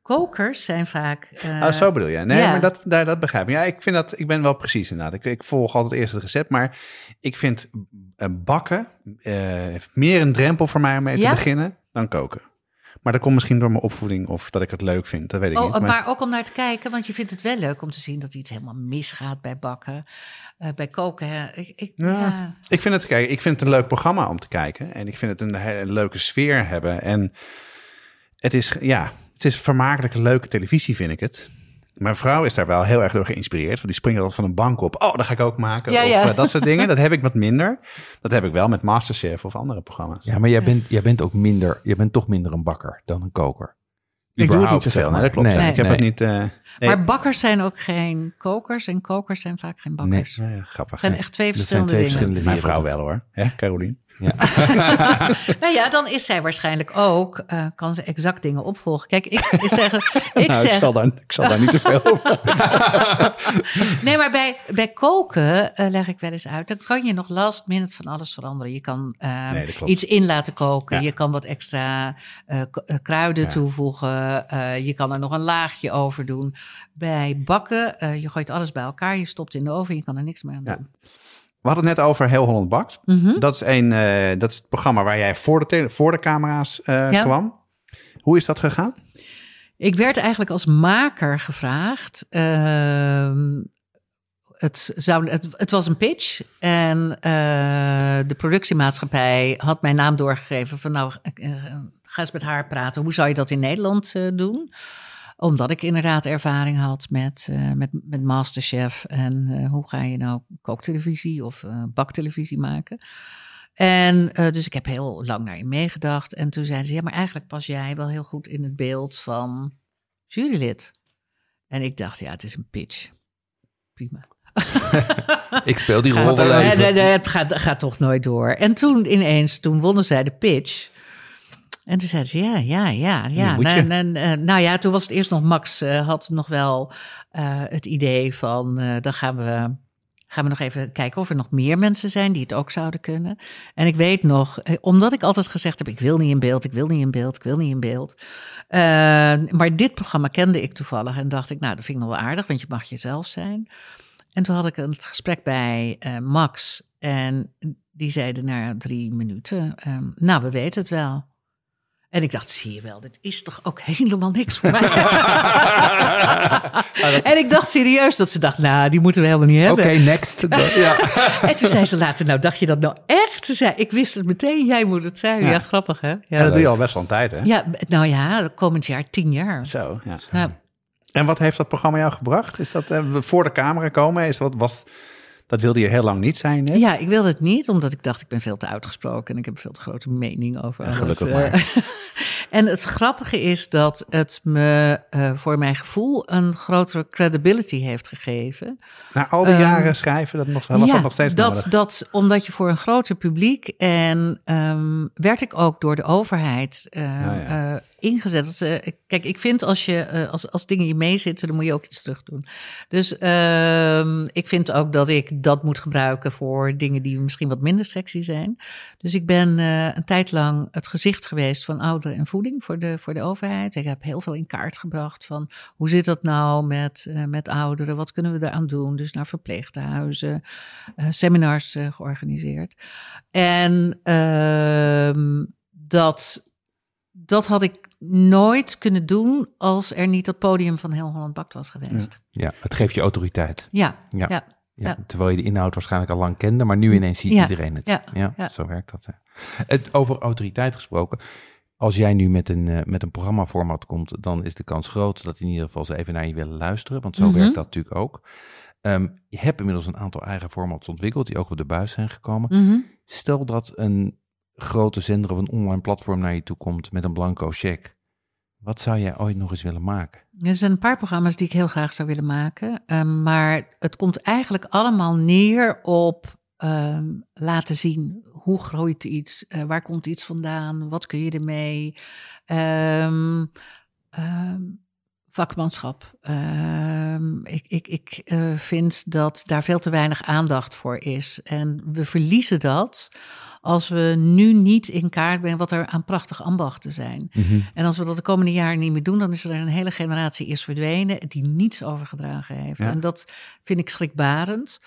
S3: kokers zijn vaak...
S1: oh, zo bedoel je. Nee,
S3: ja.
S1: maar dat, daar, dat begrijp ik. Ja, ik vind dat, ik ben wel precies inderdaad. Ik, ik volg altijd eerst het recept, maar ik vind eh, bakken eh, meer een drempel voor mij om mee te
S3: Ja?
S1: beginnen dan koken. Maar dat komt misschien door mijn opvoeding of dat ik het leuk vind. Dat weet ik
S3: Oh,
S1: niet.
S3: maar... ook om naar te kijken, want je vindt het wel leuk om te zien dat iets helemaal misgaat bij bakken. Bij koken, hè. Ik, ik,
S1: Ja.
S3: ja.
S1: Ik vind, het, kijk, ik vind het een leuk programma om te kijken. En ik vind het een, he- een leuke sfeer hebben. En het is, ja, het is vermakelijke, leuke televisie, vind ik het. Mijn vrouw is daar wel heel erg door geïnspireerd. Want die springt altijd van een bank op. Oh, dat ga ik ook maken.
S3: Ja,
S1: of
S3: ja.
S1: eh, dat soort dingen. [LAUGHS] Dat heb ik wat minder. Dat heb ik wel met Masterchef of andere programma's.
S2: Ja, maar jij bent, jij bent ook minder, jij bent toch minder een bakker dan een koker.
S1: Ik doe het niet zoveel.
S2: zeg
S1: Nee,
S2: maar.
S1: dat klopt.
S2: Nee,
S1: ja. Ik heb
S2: nee.
S1: het niet... eh, nee.
S3: Maar bakkers zijn ook geen kokers en kokers zijn vaak geen bakkers.
S1: Ja, ja, grappig.
S3: Het zijn
S1: Ja.
S3: echt twee
S2: Dat zijn
S3: verschillende
S2: twee
S3: dingen.
S2: verschillende
S1: Mijn vrouw wel hoor. Hè, Carolien? [LAUGHS] [LAUGHS]
S3: Nou ja, dan is zij waarschijnlijk ook, eh, kan ze exact dingen opvolgen. Kijk, ik, ik zeg, [LAUGHS] ik
S1: Nou, ik,
S3: zeg
S1: zal daar, ik zal daar niet te veel over.
S3: Nee, maar bij, bij koken eh, leg ik wel eens uit. Dan kan je nog last minute van alles veranderen. Je kan
S1: Nee,
S3: iets in laten koken.
S1: Ja.
S3: Je kan wat extra kruiden
S1: Ja.
S3: toevoegen. Eh, je kan er nog een laagje over doen. Bij bakken, eh, je gooit alles bij elkaar. Je stopt in de oven. Je kan er niks meer aan
S1: Ja.
S3: doen.
S1: We hadden het net over Heel Holland Bakt.
S3: Mhm.
S1: Dat, is een, eh, dat is het programma waar jij voor de, voor de camera's eh,
S3: Ja.
S1: kwam. Hoe is dat gegaan?
S3: Ik werd eigenlijk als maker gevraagd. Ehm, het, zou, het, het was een pitch en eh, de productiemaatschappij had mijn naam doorgegeven van nou, eh, ga eens met haar praten. Hoe zou je dat in Nederland eh, doen? Omdat ik inderdaad ervaring had met, eh, met, met Masterchef en eh, hoe ga je nou kooktelevisie of baktelevisie maken. En dus ik heb heel lang naar je meegedacht. En toen zeiden ze, ja, maar eigenlijk pas jij wel heel goed in het beeld van jurylid. En ik dacht, ja, het is een pitch. Prima. [LAUGHS]
S2: Ik speel die rol wel
S3: Nee,
S2: even.
S3: nee, nee, het gaat, gaat toch nooit door. En toen ineens, toen wonnen zij de pitch. En toen zeiden ze, ja, ja, ja, ja. En, en, eh, nou ja, toen was het eerst nog, Max eh, had nog wel eh, het idee van, dan gaan we, gaan we nog even kijken of er nog meer mensen zijn die het ook zouden kunnen. En ik weet nog, omdat ik altijd gezegd heb, ik wil niet in beeld, ik wil niet in beeld, ik wil niet in beeld. Maar dit programma kende ik toevallig en dacht ik, nou, dat vind ik nog wel aardig, want je mag jezelf zijn. En toen had ik een gesprek bij Max. En die zeiden na drie minuten: ehm, Nou, we weten het wel. En ik dacht: Zie je wel, dit is toch ook [LAUGHS] helemaal niks voor mij. [LAUGHS] en ik dacht serieus dat ze dacht: Nou, die moeten we helemaal niet
S2: Oké,
S3: hebben.
S2: next. [LAUGHS] ja.
S3: En toen zei ze later: Nou, dacht je dat nou echt? Ze zei: Ik wist het meteen, jij moet het zijn. Ja,
S1: Ja.
S3: grappig hè?
S1: Ja,
S3: Ja,
S1: dat doe je al best wel een tijd, hè?
S3: ja, nou ja, komend jaar tien jaar.
S1: Zo, ja.
S3: Ja.
S1: En wat heeft dat programma jou gebracht? Is dat eh, voor de camera komen? Is dat, was, dat wilde je heel lang niet zijn, net?
S3: Ja, ik wilde het niet, omdat ik dacht ik ben veel te uitgesproken en ik heb veel te grote mening over
S1: Ja,
S3: alles.
S1: gelukkig
S3: Eh,
S1: maar. [LAUGHS]
S3: en het grappige is dat het me eh, voor mijn gevoel een grotere credibility heeft gegeven.
S1: Na al die
S3: Ehm,
S1: jaren schrijven, dat nog, was dat nog steeds
S3: dat,
S1: nodig?
S3: dat omdat je voor een groter publiek en ehm, werd ik ook door de overheid eh,
S1: Ja, ja.
S3: eh, ingezet. Dat ze- kijk, ik vind als, je, als, als dingen je meezitten, dan moet je ook iets terug doen. Dus ehm, ik vind ook dat ik dat moet gebruiken voor dingen die misschien wat minder sexy zijn. Dus ik ben eh, een tijd lang het gezicht geweest van ouderen en voeding voor de, voor de overheid. Ik heb heel veel in kaart gebracht van hoe zit dat nou met, eh, met ouderen? Wat kunnen we eraan doen? Dus naar verpleeghuizen, eh, seminars georganiseerd. En ehm, dat, dat had ik nooit kunnen doen als er niet dat podium van Heel Holland Bakt was geweest.
S2: ja, het geeft je autoriteit.
S3: Ja,
S2: Ja.
S3: ja.
S2: Ja. Terwijl je de inhoud waarschijnlijk al lang kende, maar nu ineens ziet iedereen het.
S3: ja,
S2: Ja,
S3: ja.
S2: zo werkt dat. Hè. Het, over autoriteit gesproken. Als jij nu met een, eh, met een programmaformat komt, dan is de kans groot dat in ieder geval ze even naar je willen luisteren. Want zo
S3: Mhm.
S2: werkt dat natuurlijk ook. Ehm, je hebt inmiddels een aantal eigen formats ontwikkeld die ook op de buis zijn gekomen.
S3: Mhm.
S2: Stel dat een grote zender of een online platform naar je toe komt met een blanco cheque. Wat zou jij ooit nog eens willen maken?
S3: Er zijn een paar programma's die ik heel graag zou willen maken. ehm, maar het komt eigenlijk allemaal neer op ehm, laten zien hoe groeit iets, eh, waar komt iets vandaan, wat kun je ermee. Ehm, vakmanschap. Ik ik, ik uh, vind dat daar veel te weinig aandacht voor is. En we verliezen dat als we nu niet in kaart brengen wat er aan prachtige ambachten zijn.
S2: Mhm.
S3: En als we dat de komende jaren niet meer doen, dan is er een hele generatie is verdwenen die niets overgedragen heeft.
S1: Ja.
S3: En dat vind ik schrikbarend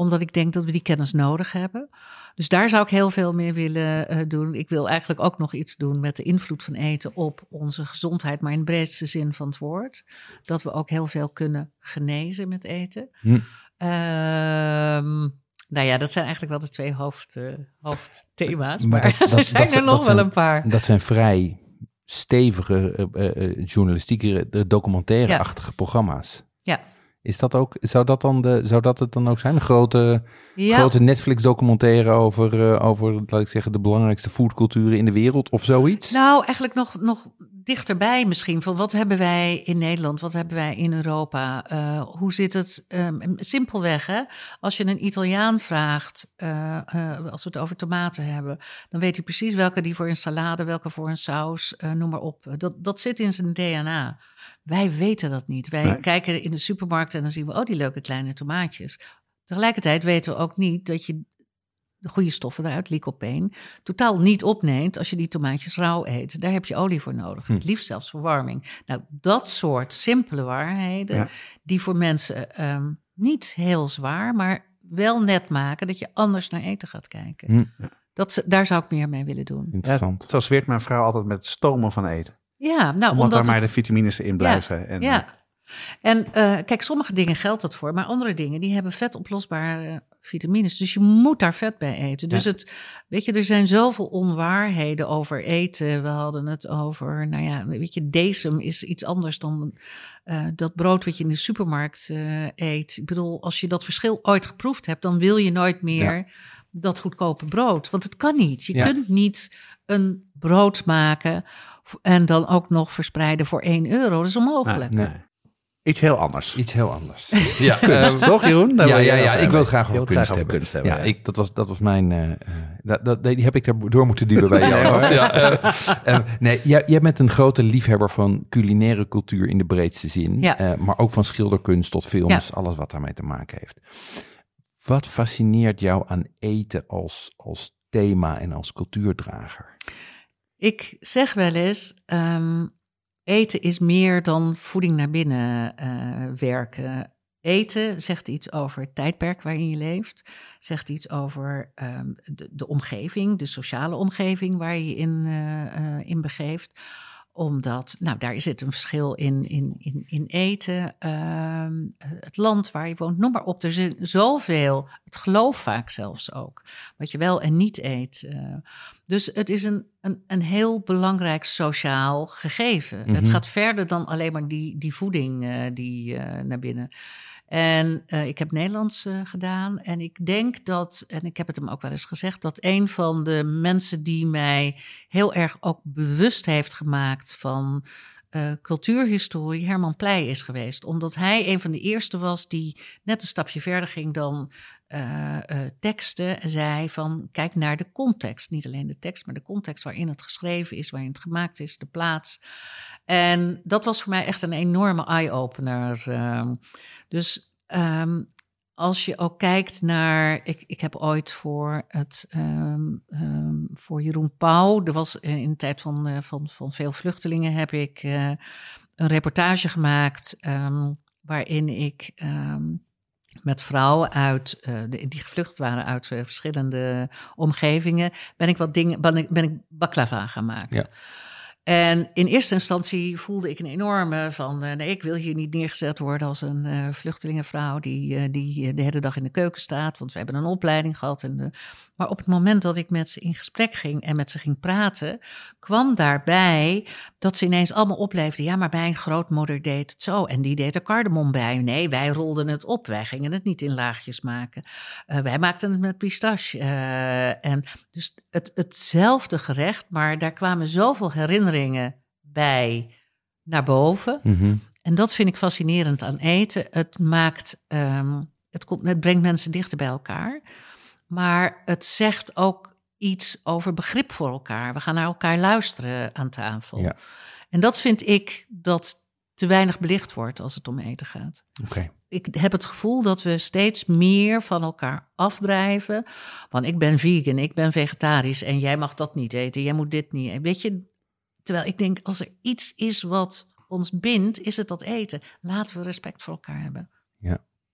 S3: omdat ik denk dat we die kennis nodig hebben. Dus daar zou ik heel veel meer willen eh, doen. Ik wil eigenlijk ook nog iets doen met de invloed van eten op onze gezondheid, maar in de breedste zin van het woord. Dat we ook heel veel kunnen genezen met eten.
S2: Hm.
S3: Ehm, nou ja, dat zijn eigenlijk wel de twee hoofd, eh, hoofdthema's.
S2: Maar
S3: Maar,
S2: dat- [LAUGHS] dat-
S3: er zijn
S2: dat-
S3: er nog wel een paar.
S2: Dat zijn vrij stevige eh, eh, journalistieke, documentaire-achtige programma's.
S3: Ja.
S2: Is dat ook, zou dat, dan de, zou dat het dan ook zijn? Een grote,
S3: Ja,
S2: grote Netflix-documentaire over, eh, over, laat ik zeggen, de belangrijkste foodculturen in de wereld of zoiets?
S3: Nou, eigenlijk nog, nog dichterbij misschien. Van wat hebben wij in Nederland, wat hebben wij in Europa? Eh, hoe zit het? ehm, simpelweg, hè? Als je een Italiaan vraagt, eh, als we het over tomaten hebben, dan weet hij precies welke die voor een salade, welke voor een saus, noem maar op. Dat, dat zit in zijn DNA. Wij weten dat niet. Wij
S1: Nee.
S3: kijken in de supermarkt en dan zien we, oh, die leuke kleine tomaatjes. Tegelijkertijd weten we ook niet dat je de goede stoffen eruit, lycopene, totaal niet opneemt als je die tomaatjes rauw eet. Daar heb je olie voor nodig,
S2: Hm.
S3: het liefst zelfs verwarming. Nou, dat soort simpele waarheden,
S1: Ja.
S3: die voor mensen ehm, niet heel zwaar, maar wel net maken dat je anders naar eten gaat kijken.
S2: Hm.
S3: Dat, ze- daar zou ik meer mee willen doen.
S2: Interessant.
S1: Zo zweert mijn vrouw altijd met stomen van eten.
S3: Ja, nou,
S1: omdat,
S3: omdat
S1: daar maar de vitamines in blijven. en,
S3: ja. En eh, kijk, sommige dingen geldt dat voor, maar andere dingen die hebben vetoplosbare vitamines. Dus je moet daar vet bij eten. Dus
S2: Ja.
S3: het, weet je, er zijn zoveel onwaarheden over eten. We hadden het over, nou ja, weet je, decem is iets anders dan eh, dat brood wat je in de supermarkt eh, eet. Ik bedoel, als je dat verschil ooit geproefd hebt, dan wil je nooit meer dat goedkope brood. Want het kan niet. Je
S2: Ja.
S3: kunt niet een brood maken en dan ook nog verspreiden voor 1 euro. Dat is onmogelijk.
S2: Nee.
S1: Nee. Iets heel anders.
S2: Iets heel anders. [LAUGHS] ja,
S1: Kunst,
S2: eh,
S1: toch Jeroen? Daar
S2: ja,
S1: wil
S2: ja, ja, ik wil graag over
S1: wilt
S2: kunst
S1: graag
S2: hebben.
S1: kunst hebben.
S2: Ja, ik, dat, was, dat was mijn... eh, eh, dat, dat, die heb ik er door moeten duwen bij jou. [LAUGHS] Ja, [LAUGHS] eh, nee, jij, jij bent een grote liefhebber van culinaire cultuur in de breedste zin.
S3: Ja.
S2: eh, maar ook van schilderkunst tot films, alles wat daarmee te maken heeft. Wat fascineert jou aan eten als, als thema en als cultuurdrager?
S3: Ik zeg wel eens, ehm, eten is meer dan voeding naar binnen eh, werken. Eten zegt iets over het tijdperk waarin je leeft, zegt iets over ehm, de, omgeving, de sociale omgeving waar je in, eh, in begeeft omdat, nou, daar zit een verschil in, in, in, in eten, ehm, het land waar je woont, noem maar op. Er zit zoveel, het geloof vaak zelfs ook, wat je wel en niet eet. eh. dus het is een, een, een heel belangrijk sociaal gegeven. Het
S2: Mhm.
S3: gaat verder dan alleen maar die, die voeding eh, die eh, naar binnen. En eh, ik heb Nederlands eh, gedaan. En ik denk dat, en ik heb het hem ook wel eens gezegd, dat een van de mensen die mij heel erg ook bewust heeft gemaakt van eh, cultuurhistorie Herman Pleij is geweest. Omdat hij een van de eerste was die net een stapje verder ging dan teksten. En zei van kijk naar de context. Niet alleen de tekst, maar de context waarin het geschreven is, waarin het gemaakt is, de plaats. En dat was voor mij echt een enorme eye-opener. ehm. dus ehm, als je ook kijkt naar. Ik, ik heb ooit voor, het, ehm, voor Jeroen Pauw. Er was in de tijd van, eh, van, van veel vluchtelingen. heb ik eh, een reportage gemaakt. waarin ik. met vrouwen uit, eh, die gevlucht waren uit verschillende omgevingen, ben ik wat dingen, ben ik, ben ik baklava gaan maken.
S2: Ja.
S3: En in eerste instantie voelde ik een enorme van, eh, nee, ik wil hier niet neergezet worden als een eh, vluchtelingenvrouw die, eh, die de hele dag in de keuken staat, want we hebben een opleiding gehad. En maar op het moment dat ik met ze in gesprek ging en met ze ging praten, kwam daarbij dat ze ineens allemaal opleefden. Ja, maar mijn grootmoeder deed het zo en die deed er cardamom bij. Nee, wij rolden het op. Wij gingen het niet in laagjes maken. Wij maakten het met pistache. En dus het, hetzelfde gerecht, maar daar kwamen zoveel herinneringen bij naar boven.
S2: Mhm.
S3: En dat vind ik fascinerend aan eten. Het maakt, ehm, het, komt, het brengt mensen dichter bij elkaar. Maar het zegt ook iets over begrip voor elkaar. We gaan naar elkaar luisteren aan tafel.
S2: Ja.
S3: En dat vind ik dat te weinig belicht wordt als het om eten gaat.
S2: Oké.
S3: Ik heb het gevoel dat we steeds meer van elkaar afdrijven. Want ik ben vegan, ik ben vegetarisch en jij mag dat niet eten, jij moet dit niet eten. Weet je, terwijl ik denk, als er iets is wat ons bindt, is het dat eten. Laten we respect voor elkaar hebben.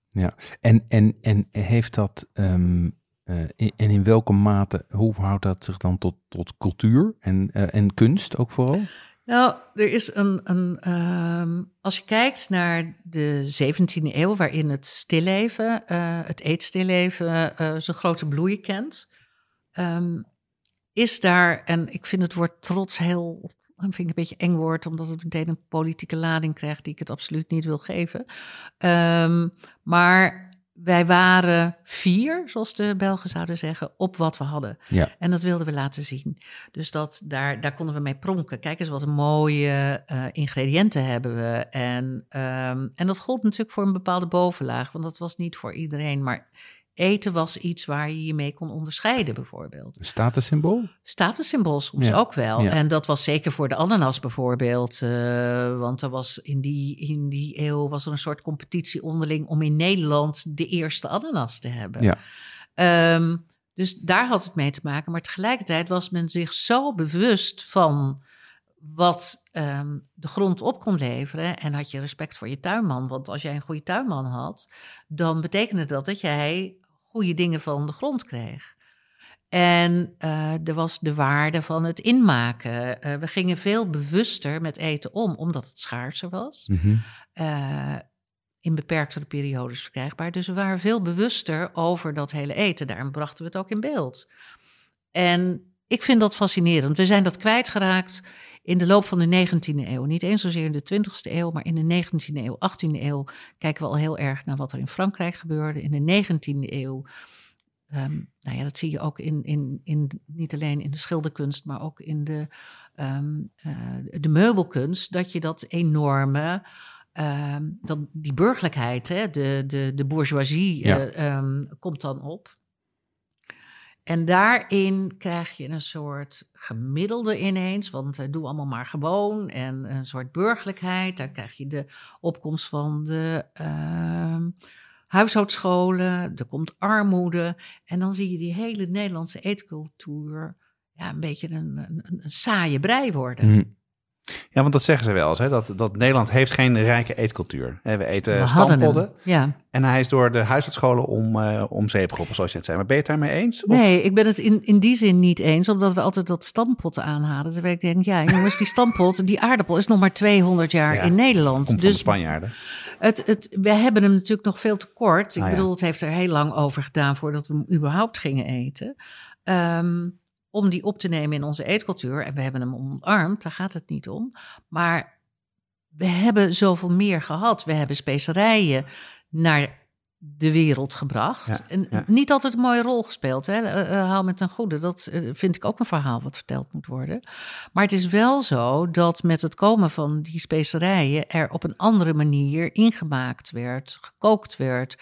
S2: Ja, en, en, en heeft dat, ehm, eh, in- en in welke mate, hoe verhoudt dat zich dan tot, tot cultuur en, eh, en kunst ook vooral?
S3: Nou, er is een. een ehm, als je kijkt naar de 17e eeuw, waarin het stilleven, eh, het eetstilleven, zijn grote bloei kent, ehm, is daar, en ik vind het woord trots heel. Vind ik een beetje eng woord, omdat het meteen een politieke lading krijgt die ik het absoluut niet wil geven. Ehm, maar wij waren vier, zoals de Belgen zouden zeggen, op wat we hadden.
S2: Ja.
S3: En dat wilden we laten zien. Dus dat, daar, daar konden we mee pronken. Kijk eens wat een mooie eh, ingrediënten hebben we. En, ehm, en dat gold natuurlijk voor een bepaalde bovenlaag, want dat was niet voor iedereen. Maar eten was iets waar je je mee kon onderscheiden, bijvoorbeeld.
S2: Een statussymbool?
S3: Statussymbool soms
S2: Ja,
S3: ook wel.
S2: ja.
S3: En dat was zeker voor de ananas bijvoorbeeld. eh, want er was in die, in die eeuw was er een soort competitie onderling om in Nederland de eerste ananas te hebben.
S2: Ja.
S3: Ehm, dus daar had het mee te maken. Maar tegelijkertijd was men zich zo bewust van wat ehm, de grond op kon leveren. En had je respect voor je tuinman. Want als jij een goede tuinman had, dan betekende dat dat jij goede dingen van de grond kreeg. En eh, er was de waarde van het inmaken. Eh, we gingen veel bewuster met eten om, omdat het schaarser was.
S2: Mhm.
S3: eh, in beperktere periodes verkrijgbaar. Dus we waren veel bewuster over dat hele eten. Daarom brachten we het ook in beeld. En ik vind dat fascinerend. We zijn dat kwijtgeraakt in de loop van de 19e eeuw. Niet eens zozeer in de 20e eeuw, maar in de 19e eeuw, 18e eeuw kijken we al heel erg naar wat er in Frankrijk gebeurde. In de 19e eeuw, ehm, nou ja, dat zie je ook in, in, in, niet alleen in de schilderkunst, maar ook in de, ehm, eh, de meubelkunst, dat je dat enorme, ehm, dat, die burgerlijkheid, hè, de, de, de bourgeoisie,
S2: Ja.
S3: eh, komt dan op. En daarin krijg je een soort gemiddelde ineens, want eh, doe allemaal maar gewoon. En een soort burgerlijkheid. Daar krijg je de opkomst van de ehm, huishoudscholen. Er komt armoede. En dan zie je die hele Nederlandse eetcultuur ja, een beetje een, een, saaie brei worden.
S2: Mhm.
S1: Ja, want dat zeggen ze wel eens, hè? Dat, dat Nederland heeft geen rijke eetcultuur. We eten
S3: We
S1: stampodden
S3: Ja.
S1: en hij is door de huishoudscholen om, eh om zeep geholpen, zoals je net zei. Maar ben je het daarmee eens? Of-
S3: Nee, ik ben het in, in die zin niet eens, omdat we altijd dat stampotten aanhalen. Terwijl ik denk, ja jongens, die stampot, die aardappel is nog maar 200 jaar
S1: Ja,
S3: in Nederland.
S1: Komt van de
S3: Dus
S1: Spanjaarden.
S3: Het, het, we hebben hem natuurlijk nog veel te kort. Ik
S1: Ah, ja.
S3: bedoel, het heeft er heel lang over gedaan voordat we hem überhaupt gingen eten. Ehm, om die op te nemen in onze eetcultuur. En we hebben hem omarmd, daar gaat het niet om. Maar we hebben zoveel meer gehad. We hebben specerijen naar de wereld gebracht.
S1: Ja,
S3: en
S1: ja.
S3: niet altijd een mooie rol gespeeld. Hè? Eh, eh, hou met ten goede. Dat eh, vind ik ook een verhaal wat verteld moet worden. Maar het is wel zo dat met het komen van die specerijen er op een andere manier ingemaakt werd, gekookt werd.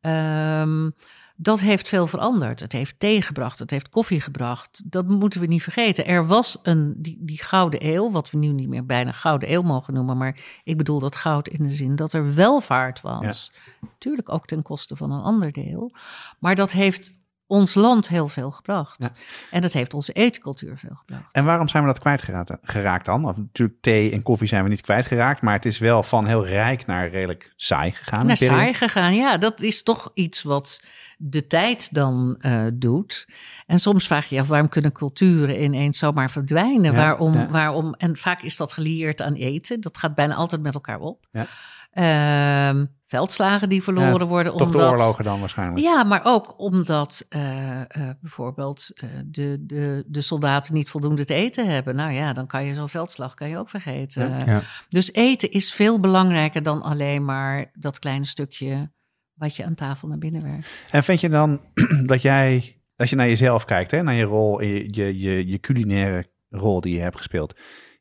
S3: Ehm, dat heeft veel veranderd. Het heeft thee gebracht, het heeft koffie gebracht. Dat moeten we niet vergeten. Er was een, die, die gouden eeuw, wat we nu niet meer bijna gouden eeuw mogen noemen, maar ik bedoel dat goud in de zin dat er welvaart was. Tuurlijk ook ten koste van een ander deel. Maar dat heeft ons land heel veel gebracht.
S1: Ja.
S3: En dat heeft onze eetcultuur veel gebracht.
S1: En waarom zijn we dat kwijtgeraakt geraakt dan? Of, natuurlijk, thee en koffie zijn we niet kwijtgeraakt, maar het is wel van heel rijk naar redelijk saai gegaan.
S3: naar saai gegaan. Ja, dat is toch iets wat de tijd dan eh, doet. En soms vraag je je af, waarom kunnen culturen ineens zomaar verdwijnen?
S1: Ja,
S3: waarom,
S1: ja.
S3: waarom? En vaak is dat gelieerd aan eten. Dat gaat bijna altijd met elkaar op.
S1: Ja.
S3: Ehm, veldslagen die verloren
S1: Ja,
S3: worden.
S1: Toch de
S3: omdat,
S1: oorlogen dan waarschijnlijk.
S3: Ja, maar ook omdat eh, eh, bijvoorbeeld eh, de, de, de soldaten niet voldoende te eten hebben. Nou ja, dan kan je zo'n veldslag kan je ook vergeten.
S1: Ja.
S2: Ja.
S3: Dus eten is veel belangrijker dan alleen maar dat kleine stukje wat je aan tafel naar binnen werkt.
S1: En vind je dan [CLEARS THROAT] dat jij, als je naar jezelf kijkt, hè, naar je rol, je, je, je, je culinaire rol die je hebt gespeeld,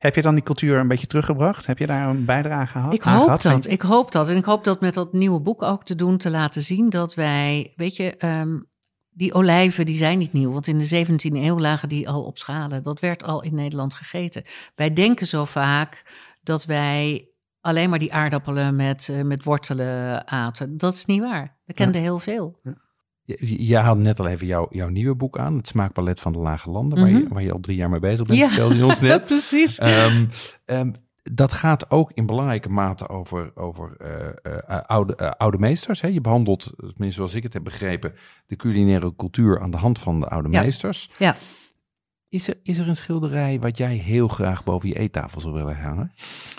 S1: heb je dan die cultuur een beetje teruggebracht? Heb je daar een bijdrage gehad?
S3: Ik hoop
S1: gehad,
S3: dat. Ik hoop dat. En ik hoop dat met dat nieuwe boek ook te doen, te laten zien dat wij, weet je, ehm, die olijven die zijn niet nieuw. Want in de 17e eeuw lagen die al op schalen. Dat werd al in Nederland gegeten. Wij denken zo vaak dat wij alleen maar die aardappelen met, eh, met wortelen aten. Dat is niet waar. We kenden heel veel.
S2: Je, je had net al even jouw, jouw nieuwe boek aan, Het Smaakpalet van de Lage Landen, waar, je,
S3: Mhm.
S2: waar je al drie jaar mee bezig bent,
S3: Ja.
S2: vertelde je ons [LAUGHS] net.
S3: precies.
S2: Ehm, ehm, dat gaat ook in belangrijke mate over, over eh, eh, oude, eh, oude meesters. Hè? Je behandelt, tenminste zoals ik het heb begrepen, de culinaire cultuur aan de hand van de oude
S3: Ja.
S2: meesters.
S3: Ja.
S2: Is er, is er een schilderij wat jij heel graag boven je eettafel zou willen hangen?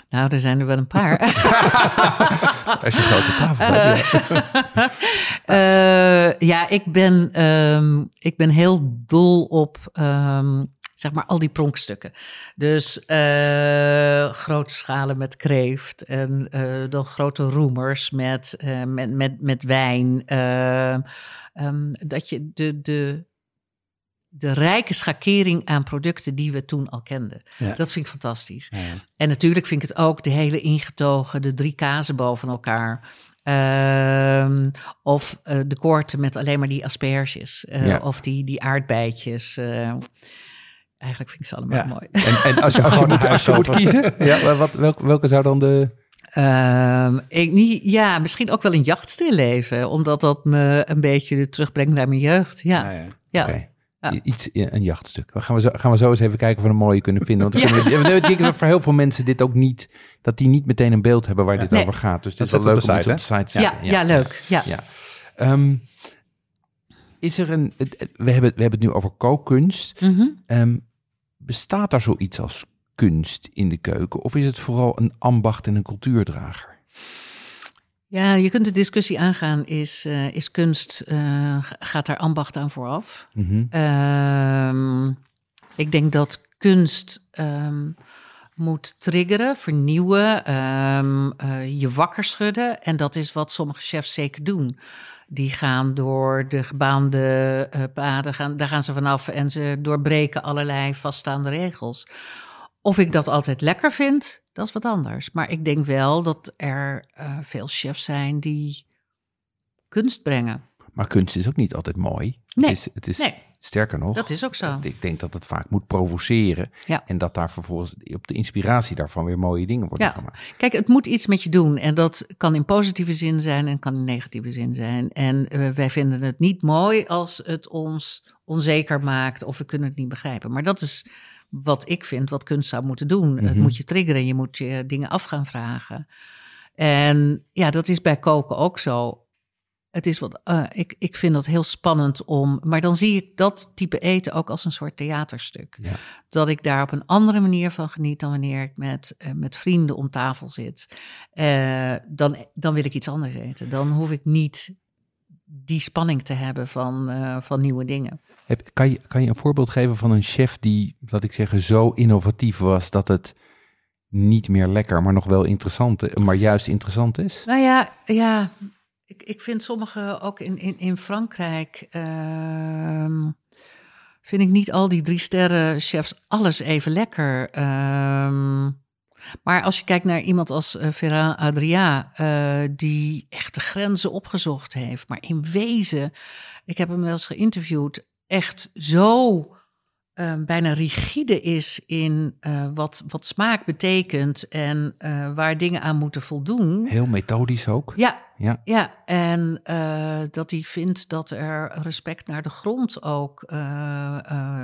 S3: Nou, er zijn er wel een paar. [LAUGHS] [LAUGHS]
S2: Als je grote tafel hebt. ja. [LAUGHS]
S3: Eh, ja, ik ben, ehm, ik ben heel dol op ehm, zeg maar al die pronkstukken. Dus eh, grote schalen met kreeft en eh, dan grote roemers met, met, met, met wijn. Eh, ehm, dat je de, de, de rijke schakering aan producten die we toen al kenden.
S1: Ja.
S3: Dat vind ik fantastisch.
S1: Ja, ja.
S3: En natuurlijk vind ik het ook de hele ingetogen, de drie kazen boven elkaar. Ehm, of eh, de koorten met alleen maar die asperges. eh,
S2: Ja.
S3: Of die, die aardbeidjes. eh. eigenlijk vind ik ze allemaal
S1: Ja.
S3: mooi.
S2: En, en als je, [LAUGHS] als je,
S1: Gewoon
S2: moet, als je moet kiezen, ja, [LAUGHS] wat, welke, welke zou dan de...
S3: Ehm, ik niet, ja, misschien ook wel een jachtstilleven. Omdat dat me een beetje terugbrengt naar mijn jeugd. Ja,
S1: Ja, ja.
S3: Ja.
S2: Iets, een jachtstuk. Dan gaan we, zo, gaan we zo eens even kijken of we een mooie kunnen vinden. Want dan
S3: Ja.
S2: kunnen we- ik denk dat voor heel veel mensen dit ook niet, dat die niet meteen een beeld hebben waar dit
S3: Nee.
S2: over gaat. Dus dit
S1: Dat
S2: is wel leuk
S1: zetten
S2: om
S1: we
S2: het
S1: op
S2: op
S1: de
S2: de site te
S3: ja, ja, leuk. Ja.
S2: Ja. Ehm, is er een, we hebben, we hebben het nu over kookkunst.
S3: Mhm.
S2: Ehm, bestaat er zoiets als kunst in de keuken? Of is het vooral een ambacht en een cultuurdrager?
S3: Ja, je kunt de discussie aangaan. Is, eh, is kunst, eh, gaat daar ambacht aan vooraf?
S2: Mhm.
S3: Ehm, ik denk dat kunst ehm, moet triggeren, vernieuwen, ehm, eh, je wakker schudden. En dat is wat sommige chefs zeker doen. Die gaan door de gebaande paden, gaan, daar gaan ze vanaf en ze doorbreken allerlei vaststaande regels. Of ik dat altijd lekker vind, dat is wat anders. Maar ik denk wel dat er eh, veel chefs zijn die kunst brengen.
S2: Maar kunst is ook niet altijd mooi.
S3: Nee.
S2: Het is, het is
S3: Nee.
S2: sterker nog.
S3: Dat is ook zo.
S2: Ik denk dat het vaak moet provoceren.
S3: Ja.
S2: En dat daar vervolgens op de inspiratie daarvan weer mooie dingen worden
S3: Ja.
S2: gemaakt.
S3: Kijk, het moet iets met je doen. En dat kan in positieve zin zijn en kan in negatieve zin zijn. En eh, wij vinden het niet mooi als het ons onzeker maakt of we kunnen het niet begrijpen. Maar dat is wat ik vind wat kunst zou moeten doen. Het
S2: Mhm.
S3: moet je triggeren, je moet je dingen af gaan vragen. En ja, dat is bij koken ook zo. Het is wat, eh, ik, ik vind dat heel spannend om. Maar dan zie ik dat type eten ook als een soort theaterstuk.
S2: Ja.
S3: Dat ik daar op een andere manier van geniet dan wanneer ik met, eh, met vrienden om tafel zit. Eh, dan, dan wil ik iets anders eten. Dan hoef ik niet die spanning te hebben van, eh, van nieuwe dingen.
S2: Heb, kan, je, kan je een voorbeeld geven van een chef die, laat ik zeggen, zo innovatief was dat het niet meer lekker, maar nog wel interessant, maar juist interessant is?
S3: Nou ja, ja ik, ik vind sommige ook in, in, in Frankrijk. ehm, vind ik niet al die drie sterren chefs alles even lekker. Ehm, maar als je kijkt naar iemand als eh, Ferran Adria, eh, die echt de grenzen opgezocht heeft, maar in wezen, ik heb hem wel eens geïnterviewd, echt zo eh, bijna rigide is in eh, wat, wat smaak betekent en eh, waar dingen aan moeten voldoen.
S2: Heel methodisch ook.
S3: Ja,
S2: Ja.
S3: ja. en eh, dat hij vindt dat er respect naar de grond ook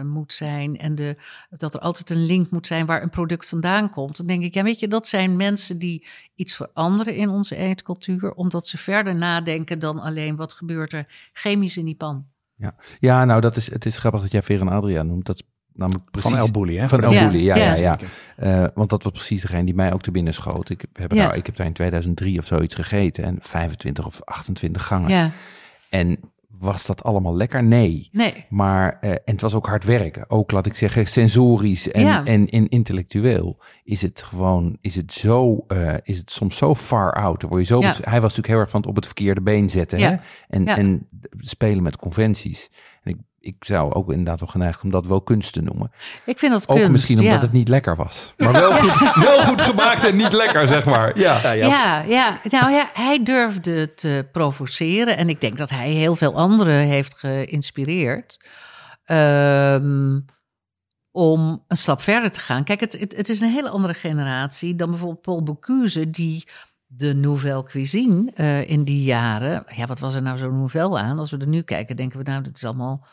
S3: moet zijn. En de, dat er altijd een link moet zijn waar een product vandaan komt. Dan denk ik, ja, weet je, dat zijn mensen die iets veranderen in onze eetcultuur, omdat ze verder nadenken dan alleen wat gebeurt er chemisch in die pan.
S2: Ja, nou, dat is, het is grappig dat jij Veran Adriaan noemt. Dat is namelijk precies...
S1: Van El Bulli, hè?
S2: Van El Bulli, ja, ja,
S3: Ja,
S2: ja. Eh, want dat was precies degene die mij ook te binnen schoot. Ik heb,
S3: Ja.
S2: daar, ik heb daar in 2003 of zoiets gegeten. En 25 of 28 gangen.
S3: Ja,
S2: En was dat allemaal lekker? Nee.
S3: nee.
S2: Maar, eh, en het was ook hard werken. Ook, laat ik zeggen, sensorisch en,
S3: Ja.
S2: en, en intellectueel. Is het gewoon, is het zo, eh, is het soms zo far out. Dan word je zo,
S3: Ja.
S2: hij was natuurlijk heel erg van het op het verkeerde been zetten.
S3: Ja.
S2: Hè? En, en spelen met conventies. En ik, ik zou ook inderdaad wel geneigd om dat wel kunst te noemen.
S3: Ik vind dat
S2: Ook
S3: kunst,
S2: misschien omdat
S3: ja.
S2: het niet lekker was. Maar wel goed, [LAUGHS] wel goed gemaakt en niet lekker, zeg maar. Ja.
S1: Ja, ja.
S3: Ja, ja, nou ja, hij durfde te provoceren. En ik denk dat hij heel veel anderen heeft geïnspireerd. Ehm, om een stap verder te gaan. Kijk, het, het, het is een hele andere generatie dan bijvoorbeeld Paul Bocuse, die de nouvelle cuisine eh, in die jaren. Ja, wat was er nou zo nouvelle aan? Als we er nu kijken, denken we nou, dat is allemaal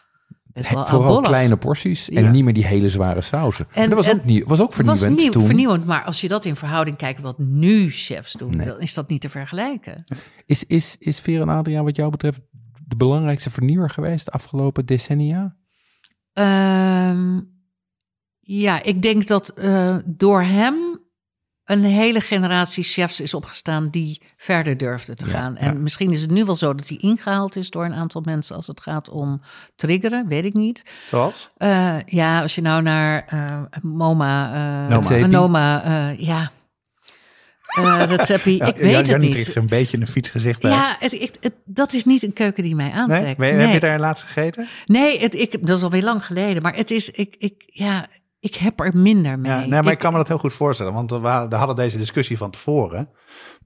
S2: Vooral kleine porties en
S3: Ja.
S2: niet meer die hele zware sausen.
S3: En-
S2: dat was,
S3: en-
S2: ook, nieuw, was ook
S3: was
S2: vernieuwend
S3: nieuw,
S2: toen.
S3: vernieuwend, maar als je dat in verhouding kijkt wat nu chefs doen,
S2: Nee.
S3: dan is dat niet te vergelijken.
S2: Is, is, is Vera en Adriaan wat jou betreft de belangrijkste vernieuwer geweest de afgelopen decennia?
S3: Ehm, ja, ik denk dat eh, door hem een hele generatie chefs is opgestaan die verder durfden te
S2: Ja,
S3: gaan. En misschien is het nu wel zo dat hij ingehaald is door een aantal mensen als het gaat om triggeren, weet ik niet.
S1: Zoals?
S3: Eh, ja, als je nou naar eh, MoMA, eh,
S1: Noma.
S3: Ja. Dat Seppi, ik weet het niet.
S1: er een beetje een fietsgezicht bij.
S3: Ja, het, ik- het- dat is niet een keuken die mij
S1: nee?
S3: aantrekt.
S1: Ben je- Heb je daar laatst gegeten?
S3: Nee, het, ik, dat is alweer lang geleden. Maar het is, ik, ik, ja, ik heb er minder mee.
S1: Ja, nee, maar ik, kan me dat heel goed voorstellen, want we, hadden deze discussie van tevoren.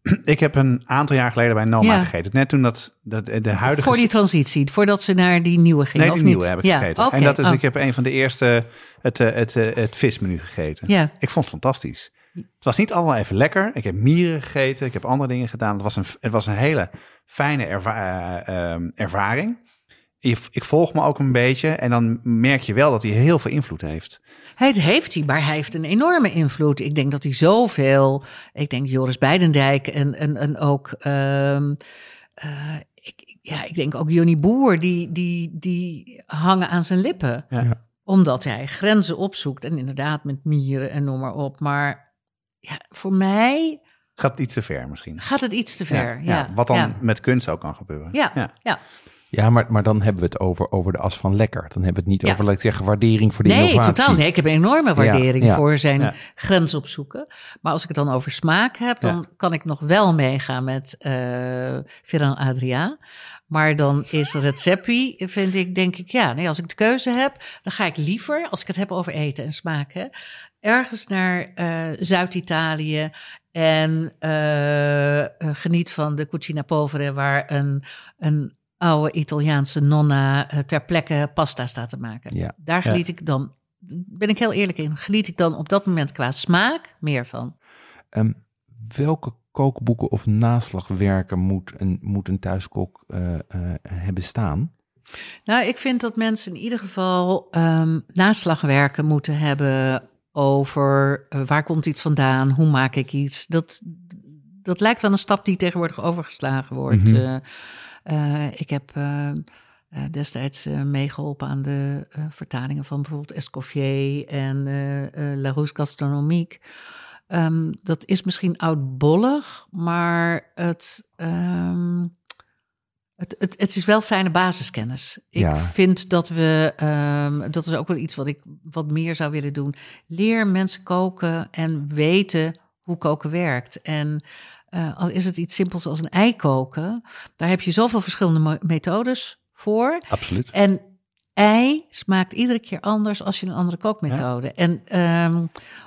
S1: [CLEARS THROAT] Ik heb een aantal jaar geleden bij Noma
S3: Ja.
S1: gegeten. Net toen dat, dat de huidige...
S3: Voor die transitie, voordat ze naar die nieuwe gingen,
S1: nee,
S3: of
S1: die
S3: niet?
S1: nieuwe heb ik
S3: ja,
S1: gegeten. En dat is,
S3: oh,
S1: ik heb een van de eerste, het, eh, het, eh, het vismenu gegeten.
S3: Ja,
S1: Ik vond het fantastisch. Het was niet allemaal even lekker. Ik heb mieren gegeten, ik heb andere dingen gedaan. Het was een, het was een hele fijne erva- eh, ervaring. Je- Ik volg me ook een beetje en dan merk je wel dat hij heel veel invloed heeft.
S3: het heeft hij, maar hij heeft een enorme invloed. Ik denk dat hij zoveel, ik denk Joris Beidendijk en, en, en ook, ehm, eh, ik, ja, ik denk ook Johnny Boer, die, die, die hangen aan zijn lippen.
S1: Ja.
S2: Ja.
S3: Omdat hij grenzen opzoekt en inderdaad met mieren en noem maar op. Maar ja, voor mij
S1: Gaat iets te ver misschien.
S3: gaat het iets te ver. Ja,
S1: wat dan
S3: ja.
S1: met kunst ook kan gebeuren.
S3: Ja,
S1: ja.
S3: Ja.
S2: Maar, maar dan hebben we het over, over de as van lekker. Dan hebben we het niet
S3: Ja.
S2: over, laat ik zeggen, waardering voor de
S3: Nee,
S2: innovatie.
S3: totaal. Nee, ik heb een enorme waardering
S2: ja.
S3: voor zijn
S1: Ja.
S3: grens opzoeken. Maar als ik het dan over smaak heb, dan kan ik nog wel meegaan met eh Ferran Adria. Maar dan is Recepi, vind ik, denk ik, ja, nee, als ik de keuze heb, dan ga ik liever, als ik het heb over eten en smaken, ergens naar eh, Zuid-Italië en eh, eh, geniet van de cucina povere, waar een, een oude Italiaanse nonna eh, ter plekke pasta staat te maken.
S2: Ja.
S3: Daar
S1: Ja.
S3: geniet ik dan, ben ik heel eerlijk in, geniet ik dan op dat moment qua smaak meer van.
S2: Ehm, welke kookboeken of naslagwerken moet een, moet een thuiskok eh, eh, hebben staan?
S3: Nou, ik vind dat mensen in ieder geval ehm, naslagwerken moeten hebben over waar komt iets vandaan, hoe maak ik iets. Dat, dat lijkt wel een stap die tegenwoordig overgeslagen wordt.
S2: Mhm.
S3: Ik heb eh, eh, destijds eh, meegeholpen aan de eh, vertalingen van bijvoorbeeld Escoffier en eh eh, Larousse Gastronomique. Ehm, dat is misschien oudbollig, maar het, ehm, het, het, het is wel fijne basiskennis. Ik
S2: Ja.
S3: vind dat we, ehm, dat is ook wel iets wat ik wat meer zou willen doen. Leer mensen koken en weten hoe koken werkt. En eh, al is het iets simpels als een ei koken, daar heb je zoveel verschillende methodes voor.
S1: Absoluut.
S3: En ei smaakt iedere keer anders als je een andere kookmethode. En ehm,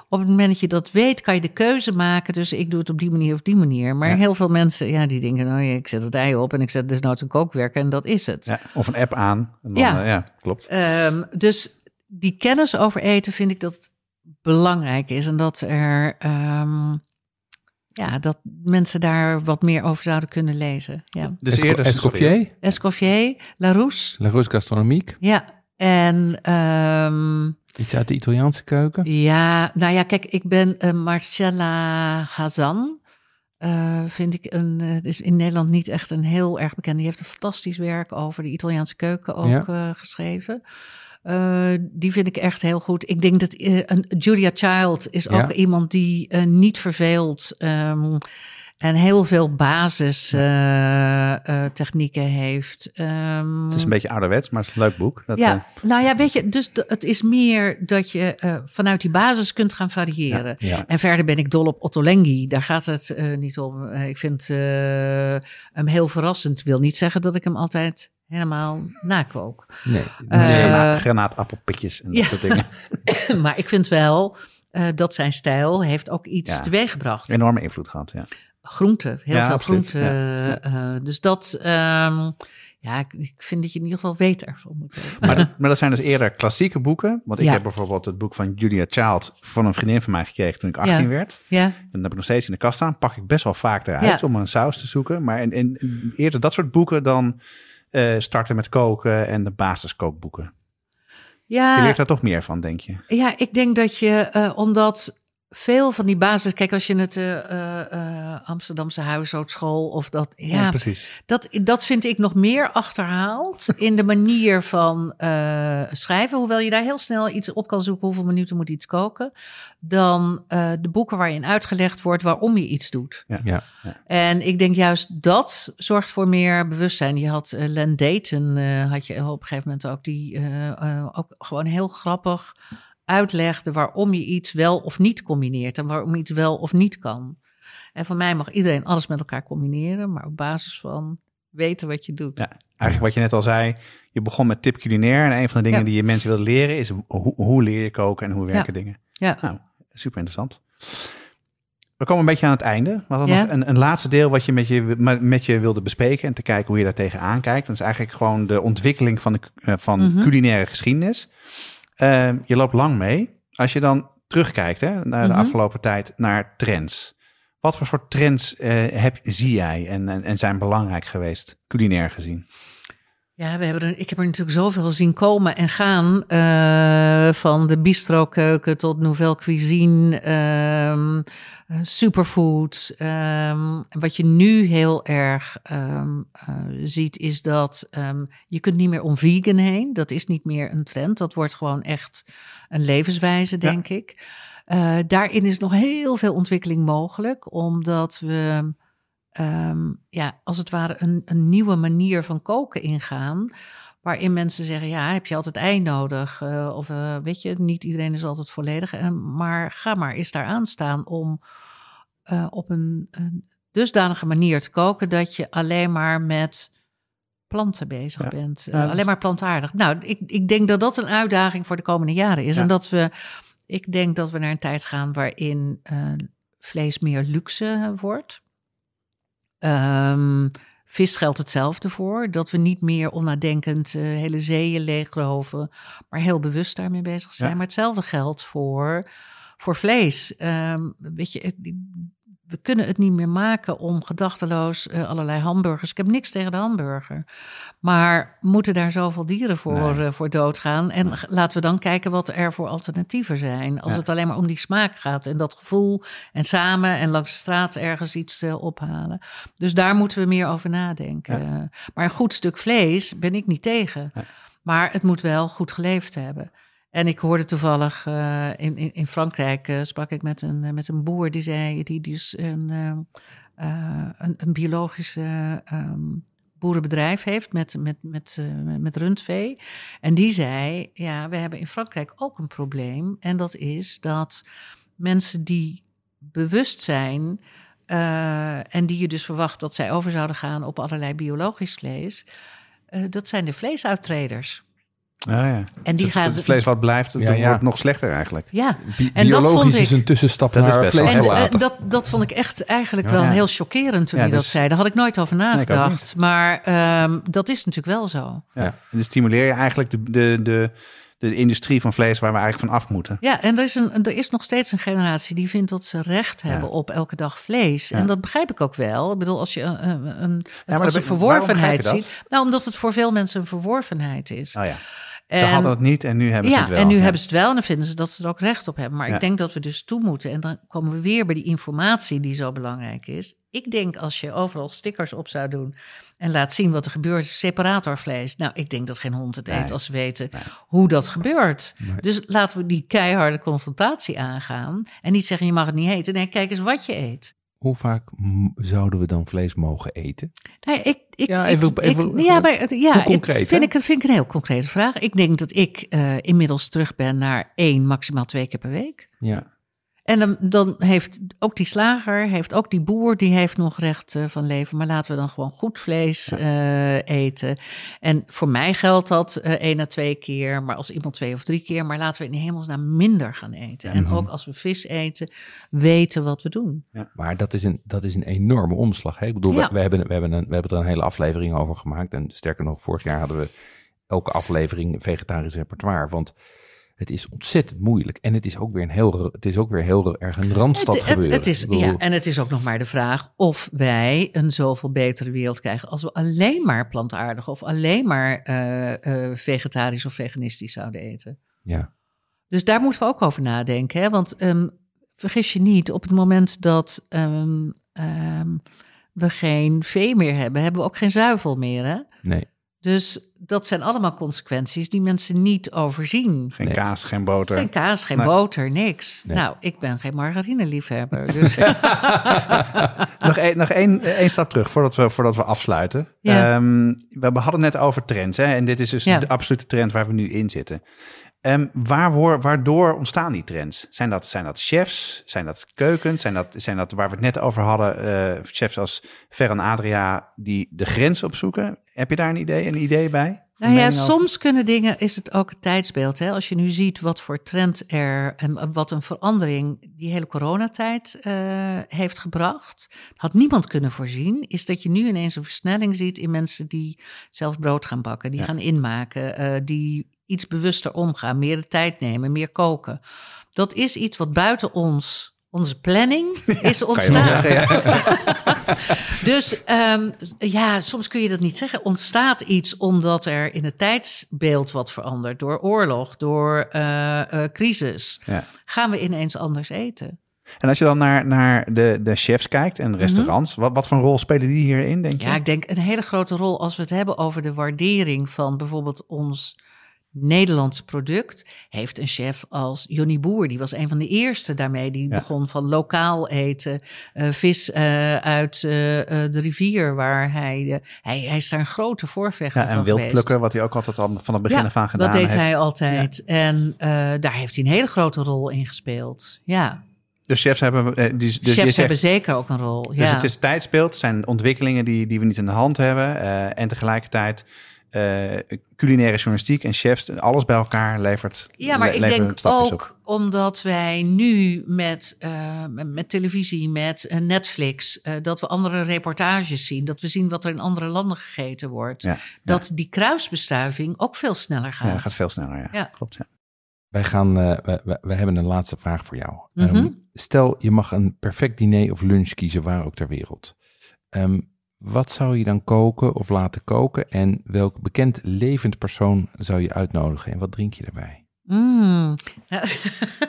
S3: op het moment dat je dat weet, kan je de keuze maken. Dus ik doe het op die manier of die manier. Maar
S1: Ja.
S3: heel veel mensen, ja, die denken, nou ik zet het ei op en ik zet dus nooit een kookwerker en dat is het.
S1: Ja, of een app aan. En dan,
S3: Ja.
S1: ja, klopt.
S3: Ehm, dus die kennis over eten vind ik dat belangrijk is. En dat er, ehm, ja, dat mensen daar wat meer over zouden kunnen lezen. Ja.
S1: Dus
S2: Esco-
S1: eerder
S2: Escoffier,
S3: Escoffier, Larousse,
S2: Larousse Gastronomique,
S3: ja. En ehm,
S2: iets uit de Italiaanse keuken.
S3: Ja, nou ja, kijk, ik ben eh, Marcella Hazan. eh, vind ik een, eh, is in Nederland niet echt een heel erg bekend. Die heeft een fantastisch werk over de Italiaanse keuken ook
S2: Ja.
S3: eh, geschreven. Eh, die vind ik echt heel goed. Ik denk dat een, Julia Child is ook
S2: Ja.
S3: iemand die eh, niet verveelt. ehm, en heel veel basistechnieken heeft. Ehm,
S1: Het is een beetje ouderwets, maar het is een leuk boek. Dat,
S3: ja, nou ja, weet je, dus het is meer dat je vanuit die basis kunt gaan variëren.
S2: Ja.
S3: En verder ben ik dol op Ottolenghi. Daar gaat het niet om. Ik vind hem heel verrassend. Wil niet zeggen dat ik hem altijd helemaal nakook.
S2: Nee,
S3: Eh,
S1: grana- granaatappelpitjes en dat soort dingen. [LAUGHS]
S3: maar ik vind wel eh, dat zijn stijl heeft ook iets teweeggebracht.
S1: Enorme invloed gehad, ja.
S3: Groenten, heel
S1: Ja,
S3: veel
S1: absoluut. Ja, ja.
S3: eh, dus dat, ehm, Ja, ik, ik vind dat je in ieder geval weet ervan.
S1: Maar dat, [LAUGHS] maar dat zijn dus eerder klassieke boeken. Want ik
S3: Ja.
S1: heb bijvoorbeeld het boek van Julia Child van een vriendin van mij gekregen toen ik 18
S3: Ja.
S1: werd.
S3: Ja,
S1: En dat heb ik nog steeds in de kast staan. Pak ik best wel vaak eruit om een saus te zoeken. Maar in, in, eerder dat soort boeken dan eh, starten met koken en de basiskookboeken. Je
S3: ja,
S1: leert daar toch meer van, denk je?
S3: ja ik denk dat je, eh, omdat veel van die basis... Kijk, als je het eh, eh, eh, Amsterdamse huishoudschool of dat... Ja,
S1: precies.
S3: Dat, dat vind ik nog meer achterhaald [LAUGHS] in de manier van eh, schrijven. Hoewel je daar heel snel iets op kan zoeken, hoeveel minuten moet iets koken. Dan eh, de boeken waarin uitgelegd wordt waarom je iets doet.
S2: Ja.
S3: En ik denk juist dat zorgt voor meer bewustzijn. Je had Len Dayton, eh, had je op een gegeven moment ook, die ook gewoon heel grappig uitlegde waarom je iets wel of niet combineert. En waarom iets wel of niet kan. En voor mij mag iedereen alles met elkaar combineren, maar op basis van weten wat je doet.
S1: Ja, eigenlijk wat je net al zei. Je begon met tip culinair. En een van de dingen
S3: Ja.
S1: die je mensen wil leren is hoe, hoe leer je koken en hoe werken
S3: Ja.
S1: dingen.
S3: Ja.
S1: Nou, super interessant. We komen een beetje aan het einde. We hadden
S3: Ja.
S1: nog een, een laatste deel wat je met, je met- met je wilde bespreken en te kijken hoe je daar tegenaan kijkt. Dat is eigenlijk gewoon de ontwikkeling van, de, eh, van
S3: Mhm.
S1: culinaire geschiedenis. Eh, je loopt lang mee. Als je dan terugkijkt hè, naar de
S3: Mhm.
S1: afgelopen tijd naar trends. Wat voor soort trends eh, heb, zie jij en, en, en zijn belangrijk geweest, culinair gezien?
S3: Ja, we hebben er, ik heb er natuurlijk zoveel zien komen en gaan. eh, van de bistro-keuken tot nouvelle cuisine, ehm, eh, superfood. ehm, wat je nu heel erg ehm, eh, ziet, is dat je kunt niet meer om vegan heen. Dat is niet meer een trend. Dat wordt gewoon echt een levenswijze, denk ik. Daarin is nog heel veel ontwikkeling mogelijk, omdat we ehm, ja, als het ware een, een nieuwe manier van koken ingaan. Waarin mensen zeggen, ja, heb je altijd ei nodig? Eh, of eh, weet je, niet iedereen is altijd volledig. Eh, maar ga maar eens daar aan staan om op een, een dusdanige manier te koken... dat je alleen maar met planten bezig
S1: Ja.
S3: bent.
S1: Ja, dat is-
S3: alleen maar plantaardig. Nou, ik, ik denk dat dat een uitdaging voor de komende jaren is.
S1: Ja.
S3: En dat we, ik denk dat we naar een tijd gaan waarin vlees meer luxe wordt. Ehm, vis geldt hetzelfde voor. Dat we niet meer onnadenkend eh, hele zeeën leegroven, maar heel bewust daarmee bezig zijn.
S1: Ja.
S3: Maar hetzelfde geldt voor, voor vlees. Ehm, weet je, we kunnen het niet meer maken om gedachteloos eh, allerlei hamburgers. Ik heb niks tegen de hamburger. Maar moeten daar zoveel dieren voor,
S1: Nee.
S3: eh, voor doodgaan? En laten we dan kijken wat er voor alternatieven zijn. Als
S1: Ja.
S3: het alleen maar om die smaak gaat en dat gevoel. En samen en langs de straat ergens iets eh, ophalen. Dus daar moeten we meer over nadenken. Maar een goed stuk vlees ben ik niet tegen.
S1: Ja.
S3: Maar het moet wel goed geleefd hebben. En ik hoorde toevallig eh, in, in, in Frankrijk uh, sprak ik met een, met een boer die zei, die, dus een, uh, een, een biologische um, boerenbedrijf heeft met, met, met, met rundvee. En die zei, ja, we hebben in Frankrijk ook een probleem. En dat is dat mensen die bewust zijn en die je dus verwacht dat zij over zouden gaan op allerlei biologisch vlees, dat zijn de vleesuittreders.
S1: Ah, ja.
S3: En die
S1: dus
S3: gaan,
S1: het vlees wat blijft, ja, ja. wordt nog slechter eigenlijk.
S3: Ja,
S2: Bi en dat vond ik, is een tussenstap dat naar vlees
S3: en, en dat, dat vond ik echt eigenlijk wel ja. heel chockerend toen ja, hij dus, dat zei. Daar had ik nooit over nagedacht. Nee, maar um, dat is natuurlijk wel zo.
S1: Ja. En dan stimuleer je eigenlijk de, de, de, de industrie van vlees waar we eigenlijk van af moeten.
S3: Ja, en er is, een, er is nog steeds een generatie die vindt dat ze recht hebben op elke dag vlees. En dat begrijp ik ook wel. Ik bedoel, als je een, een, een, als een verworvenheid ziet. Nou, omdat het voor veel mensen een verworvenheid is.
S1: Oh ja. Ze en, hadden het niet en nu hebben
S3: ja,
S1: ze het wel.
S3: en nu
S1: ja.
S3: hebben ze het wel en dan vinden ze dat ze er ook recht op hebben. Maar
S1: Ja.
S3: ik denk dat we dus toe moeten. En dan komen we weer bij die informatie die zo belangrijk is. Ik denk als je overal stickers op zou doen en laat zien wat er gebeurt, separatorvlees. Nou, ik denk dat geen hond het eet
S1: Nee.
S3: als ze weten
S1: Nee.
S3: hoe dat gebeurt.
S2: Nee.
S3: Dus laten we die keiharde confrontatie aangaan. En niet zeggen je mag het niet eten. Nee, kijk eens wat je eet.
S2: Hoe vaak zouden we dan vlees mogen eten?
S3: Nee, ik, ik,
S2: Ja,
S3: ik-
S2: even-
S3: ik-
S2: even-
S3: ja, maar, ja,
S2: concreet,
S3: ik, vind, ik, vind ik een heel concrete vraag. Ik denk dat ik eh, inmiddels terug ben naar één, maximaal twee keer per week.
S2: Ja.
S3: En dan, dan heeft ook die slager, heeft ook die boer, die heeft nog recht eh, van leven. Maar laten we dan gewoon goed vlees eh, eten. En voor mij geldt dat eh, één à twee keer, maar als iemand twee of drie keer. Maar laten we in de hemelsnaam minder gaan eten. En ook als we vis eten, weten wat we doen.
S2: Maar dat is een, dat is een enorme omslag. Hè? Ik bedoel,
S3: Ja.
S2: we, we hebben, we, hebben een, we hebben er een hele aflevering over gemaakt. En sterker nog, vorig jaar hadden we elke aflevering vegetarisch repertoire. Want het is ontzettend moeilijk. En het is ook weer, een heel, het is ook weer heel erg een randstad
S3: Het,
S2: gebeuren.
S3: het is,
S2: Ik bedoel,
S3: ja, en het is ook nog maar de vraag of wij een zoveel betere wereld krijgen als we alleen maar plantaardig of alleen maar eh, eh, vegetarisch of veganistisch zouden eten.
S2: ja.
S3: Dus daar moeten we ook over nadenken. Hè? Want ehm, vergis je niet, op het moment dat ehm, ehm, we geen vee meer hebben, hebben we ook geen zuivel meer. Hè?
S2: Nee.
S3: Dus dat zijn allemaal consequenties die mensen niet overzien.
S1: Geen
S2: Nee.
S1: kaas, geen boter.
S3: Geen kaas, geen
S1: Nee.
S3: boter, niks.
S2: Nee.
S3: Nou, ik ben geen margarineliefhebber. [LAUGHS] Dus [LAUGHS]
S1: nog één, nog één, één stap terug voordat we, voordat we afsluiten.
S3: Ja.
S1: Ehm, we we hadden het net over trends. Hè? En dit is dus
S3: Ja.
S1: de absolute trend waar we nu in zitten. Waar, woor- waardoor ontstaan die trends? Zijn dat, zijn dat chefs? Zijn dat keukens? Zijn dat, zijn dat waar we het net over hadden? eh, chefs als Fer en Adria die de grens opzoeken? Heb je daar een idee, een idee bij?
S3: Nou ja, soms kunnen dingen, is het ook het tijdsbeeld. Hè? Als je nu ziet wat voor trend er en wat een verandering die hele coronatijd eh, heeft gebracht, had niemand kunnen voorzien, is dat je nu ineens een versnelling ziet in mensen die zelf brood gaan bakken, die
S1: Ja.
S3: gaan inmaken, eh, die iets bewuster omgaan, meer de tijd nemen, meer koken. Dat is iets wat buiten ons, onze planning, [LAUGHS] is ontstaan.
S1: zeggen, ja. [LAUGHS]
S3: Dus ehm, ja, soms kun je dat niet zeggen. Ontstaat iets omdat er in het tijdsbeeld wat verandert. Door oorlog, door eh, eh, crisis.
S1: Ja.
S3: Gaan we ineens anders eten?
S1: En als je dan naar, naar de, de chefs kijkt en de restaurants, wat, wat voor een rol spelen die hierin, denk je?
S3: Mhm. Ja, ik denk een hele grote rol als we het hebben over de waardering van bijvoorbeeld ons Nederlandse product. Heeft een chef als Johnny Boer, die was een van de eerste daarmee. Die
S1: Ja.
S3: begon van lokaal eten, eh, vis eh, uit eh, de rivier, waar hij, hij, hij is daar een grote voorvechter
S1: Ja,
S3: van
S1: en wild
S3: geweest.
S1: plukken, wat hij ook altijd al van het begin af aan gedaan
S3: dat deed
S1: heeft.
S3: hij altijd. En daar heeft hij een hele grote rol in gespeeld. Ja,
S1: Dus chefs hebben... die, dus
S3: chefs
S1: zegt-
S3: hebben zeker ook een rol.
S1: Dus het is tijdsbeeld, het zijn ontwikkelingen die, die we niet in de hand hebben. en tegelijkertijd culinaire journalistiek en chefs, alles bij elkaar levert
S3: Ja, maar
S1: le-
S3: ik denk ook
S1: op.
S3: omdat wij nu met, eh, met met televisie, met eh, Netflix, eh, dat we andere reportages zien, dat we zien wat er in andere landen gegeten wordt,
S1: Ja,
S3: dat die kruisbestuiving ook veel sneller gaat.
S1: ja, gaat veel sneller. Ja,
S3: Ja.
S1: klopt. Ja.
S2: Wij, gaan, eh, we, we, we hebben een laatste vraag voor jou.
S3: Mhm.
S2: Ehm, stel, je mag een perfect diner of lunch kiezen, waar ook ter wereld. Ehm, wat zou je dan koken of laten koken? En welk bekend levend persoon zou je uitnodigen? En wat drink je erbij?
S3: Mm. [LAUGHS]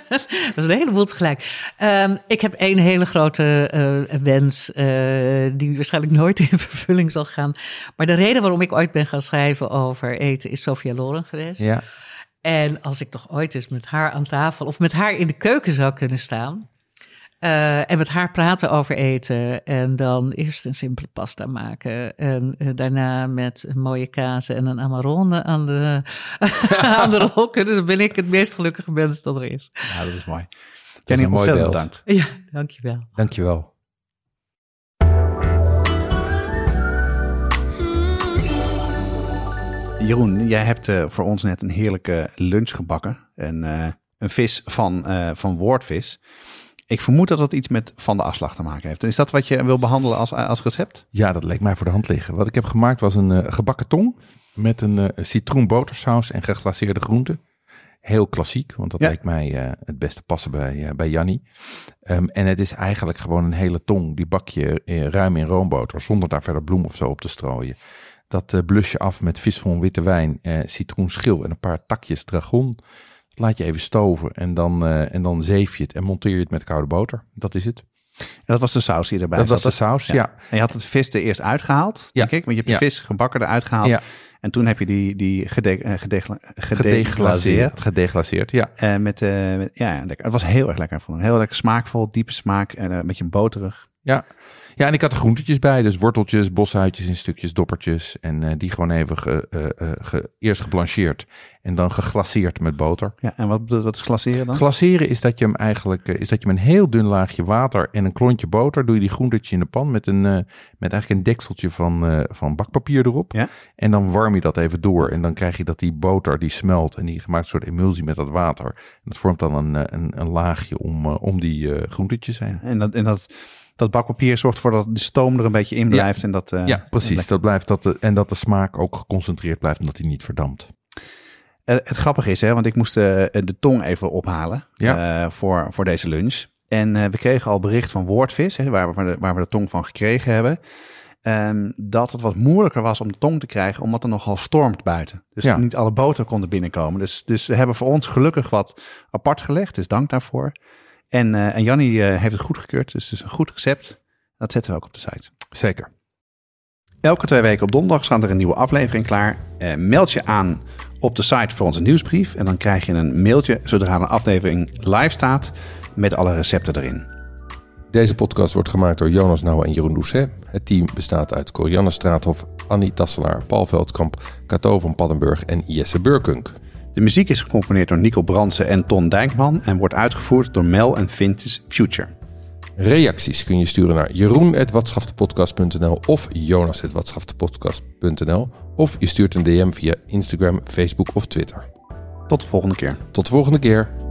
S3: Dat is een heleboel tegelijk. Ehm, ik heb één hele grote eh, wens, eh, die waarschijnlijk nooit in [LAUGHS] vervulling zal gaan. Maar de reden waarom ik ooit ben gaan schrijven over eten is Sophia Loren geweest.
S2: Ja,
S3: En als ik toch ooit eens met haar aan tafel of met haar in de keuken zou kunnen staan. Eh, en met haar praten over eten. En dan eerst een simpele pasta maken. En eh, daarna met een mooie kaas en een amarone aan de, [LAUGHS] aan de [LAUGHS] rol kunnen. Dan ben ik het meest gelukkige mens dat er is.
S1: ja, dat is mooi. [LAUGHS] Jenny,
S2: een mooi
S1: ontzettend
S2: beeld.
S1: bedankt.
S3: Ja, dankjewel.
S2: dankjewel.
S1: Jeroen, jij hebt eh, voor ons net een heerlijke lunch gebakken. En, eh, een vis van, eh, van woordvis. Ik vermoed dat dat iets met Van de Afslag te maken heeft. Is dat wat je wil behandelen als, als recept?
S2: Ja, dat leek mij voor de hand liggen. Wat ik heb gemaakt was een eh, gebakken tong met een eh citroenbotersaus en geglaceerde groenten. Heel klassiek, want dat
S1: Ja.
S2: leek mij eh, het beste passen bij, bij Jannie. Ehm, en het is eigenlijk gewoon een hele tong. Die bak je ruim in roomboter zonder daar verder bloem of zo op te strooien. Dat blus je af met vis van witte wijn, citroenschil en een paar takjes dragon. Laat je even stoven en dan, eh, en dan zeef je het en monteer je het met koude boter. Dat is het.
S1: En dat was de saus die erbij
S2: dat was de saus,
S1: Ja.
S2: ja.
S1: En je had het vis er eerst uitgehaald,
S2: Ja.
S1: denk ik. Want je hebt de
S2: Ja.
S1: vis gebakken eruit gehaald.
S2: Ja.
S1: En toen heb je die, die gede, eh, gedegla- gedeglaceerd.
S2: Gedeglaceerd. Gedeglaceerd, ja.
S1: Eh, met, eh, met- ja, lekker. Het was heel erg lekker. Ik vond het heel lekker smaakvol, diepe smaak. En eh, een beetje boterig.
S2: Ja. Ja, en ik had er groentetjes bij. Dus worteltjes, boshuidjes in stukjes, doppertjes. En eh, die gewoon even ge, eh, eh, ge- eerst geblancheerd en dan geglaceerd met boter.
S1: Ja, en wat, wat is glaceren dan?
S2: Glaceren is dat je hem eigenlijk, is dat je met een heel dun laagje water en een klontje boter, doe je die groentetjes in de pan met een, met eigenlijk een dekseltje van, van bakpapier erop.
S1: Ja.
S2: En dan warm je dat even door en dan krijg je dat die boter die smelt en die maakt een soort emulsie met dat water. En dat vormt dan een, een, een laagje om, om die groentetjes heen.
S1: En dat, en dat, dat bakpapier zorgt ervoor dat de stoom er een beetje in blijft. En dat, eh,
S2: ja, precies. Dat blijft dat de, en dat de smaak ook geconcentreerd blijft en dat die niet verdampt.
S1: Eh, het grappige is, hè, want ik moest eh, de tong even ophalen
S2: Ja.
S1: voor, voor deze lunch. En we kregen al bericht van Woordvis, hè, waar, we, de, waar we de tong van gekregen hebben. ehm, dat het wat moeilijker was om de tong te krijgen, omdat er nogal stormt buiten. Dus
S2: Ja.
S1: niet alle boten konden binnenkomen. Dus, dus we hebben voor ons gelukkig wat apart gelegd, dus dank daarvoor. En, eh en Jannie eh, heeft het goedgekeurd, dus het is een goed recept. Dat zetten we ook op de site.
S2: Zeker.
S1: Elke twee weken op donderdag staat er een nieuwe aflevering klaar. Eh, meld je aan op de site voor onze nieuwsbrief. En dan krijg je een mailtje zodra een aflevering live staat met alle recepten erin.
S4: Deze podcast wordt gemaakt door Jonas Nouwen en Jeroen Doucet. Het team bestaat uit Corianne Straathof, Annie Tasselaar, Paul Veldkamp, Cato van Paddenburg en Jesse Burkunk.
S1: De muziek is gecomponeerd door Nico Brandsen en Ton Dijkman en wordt uitgevoerd door Mel en Vintage Future.
S4: Reacties kun je sturen naar jeroen.watschaftepodcast.nl of jonas.watschaftepodcast.nl of je stuurt een DM via Instagram, Facebook of Twitter.
S1: Tot de volgende keer.
S4: Tot de volgende keer.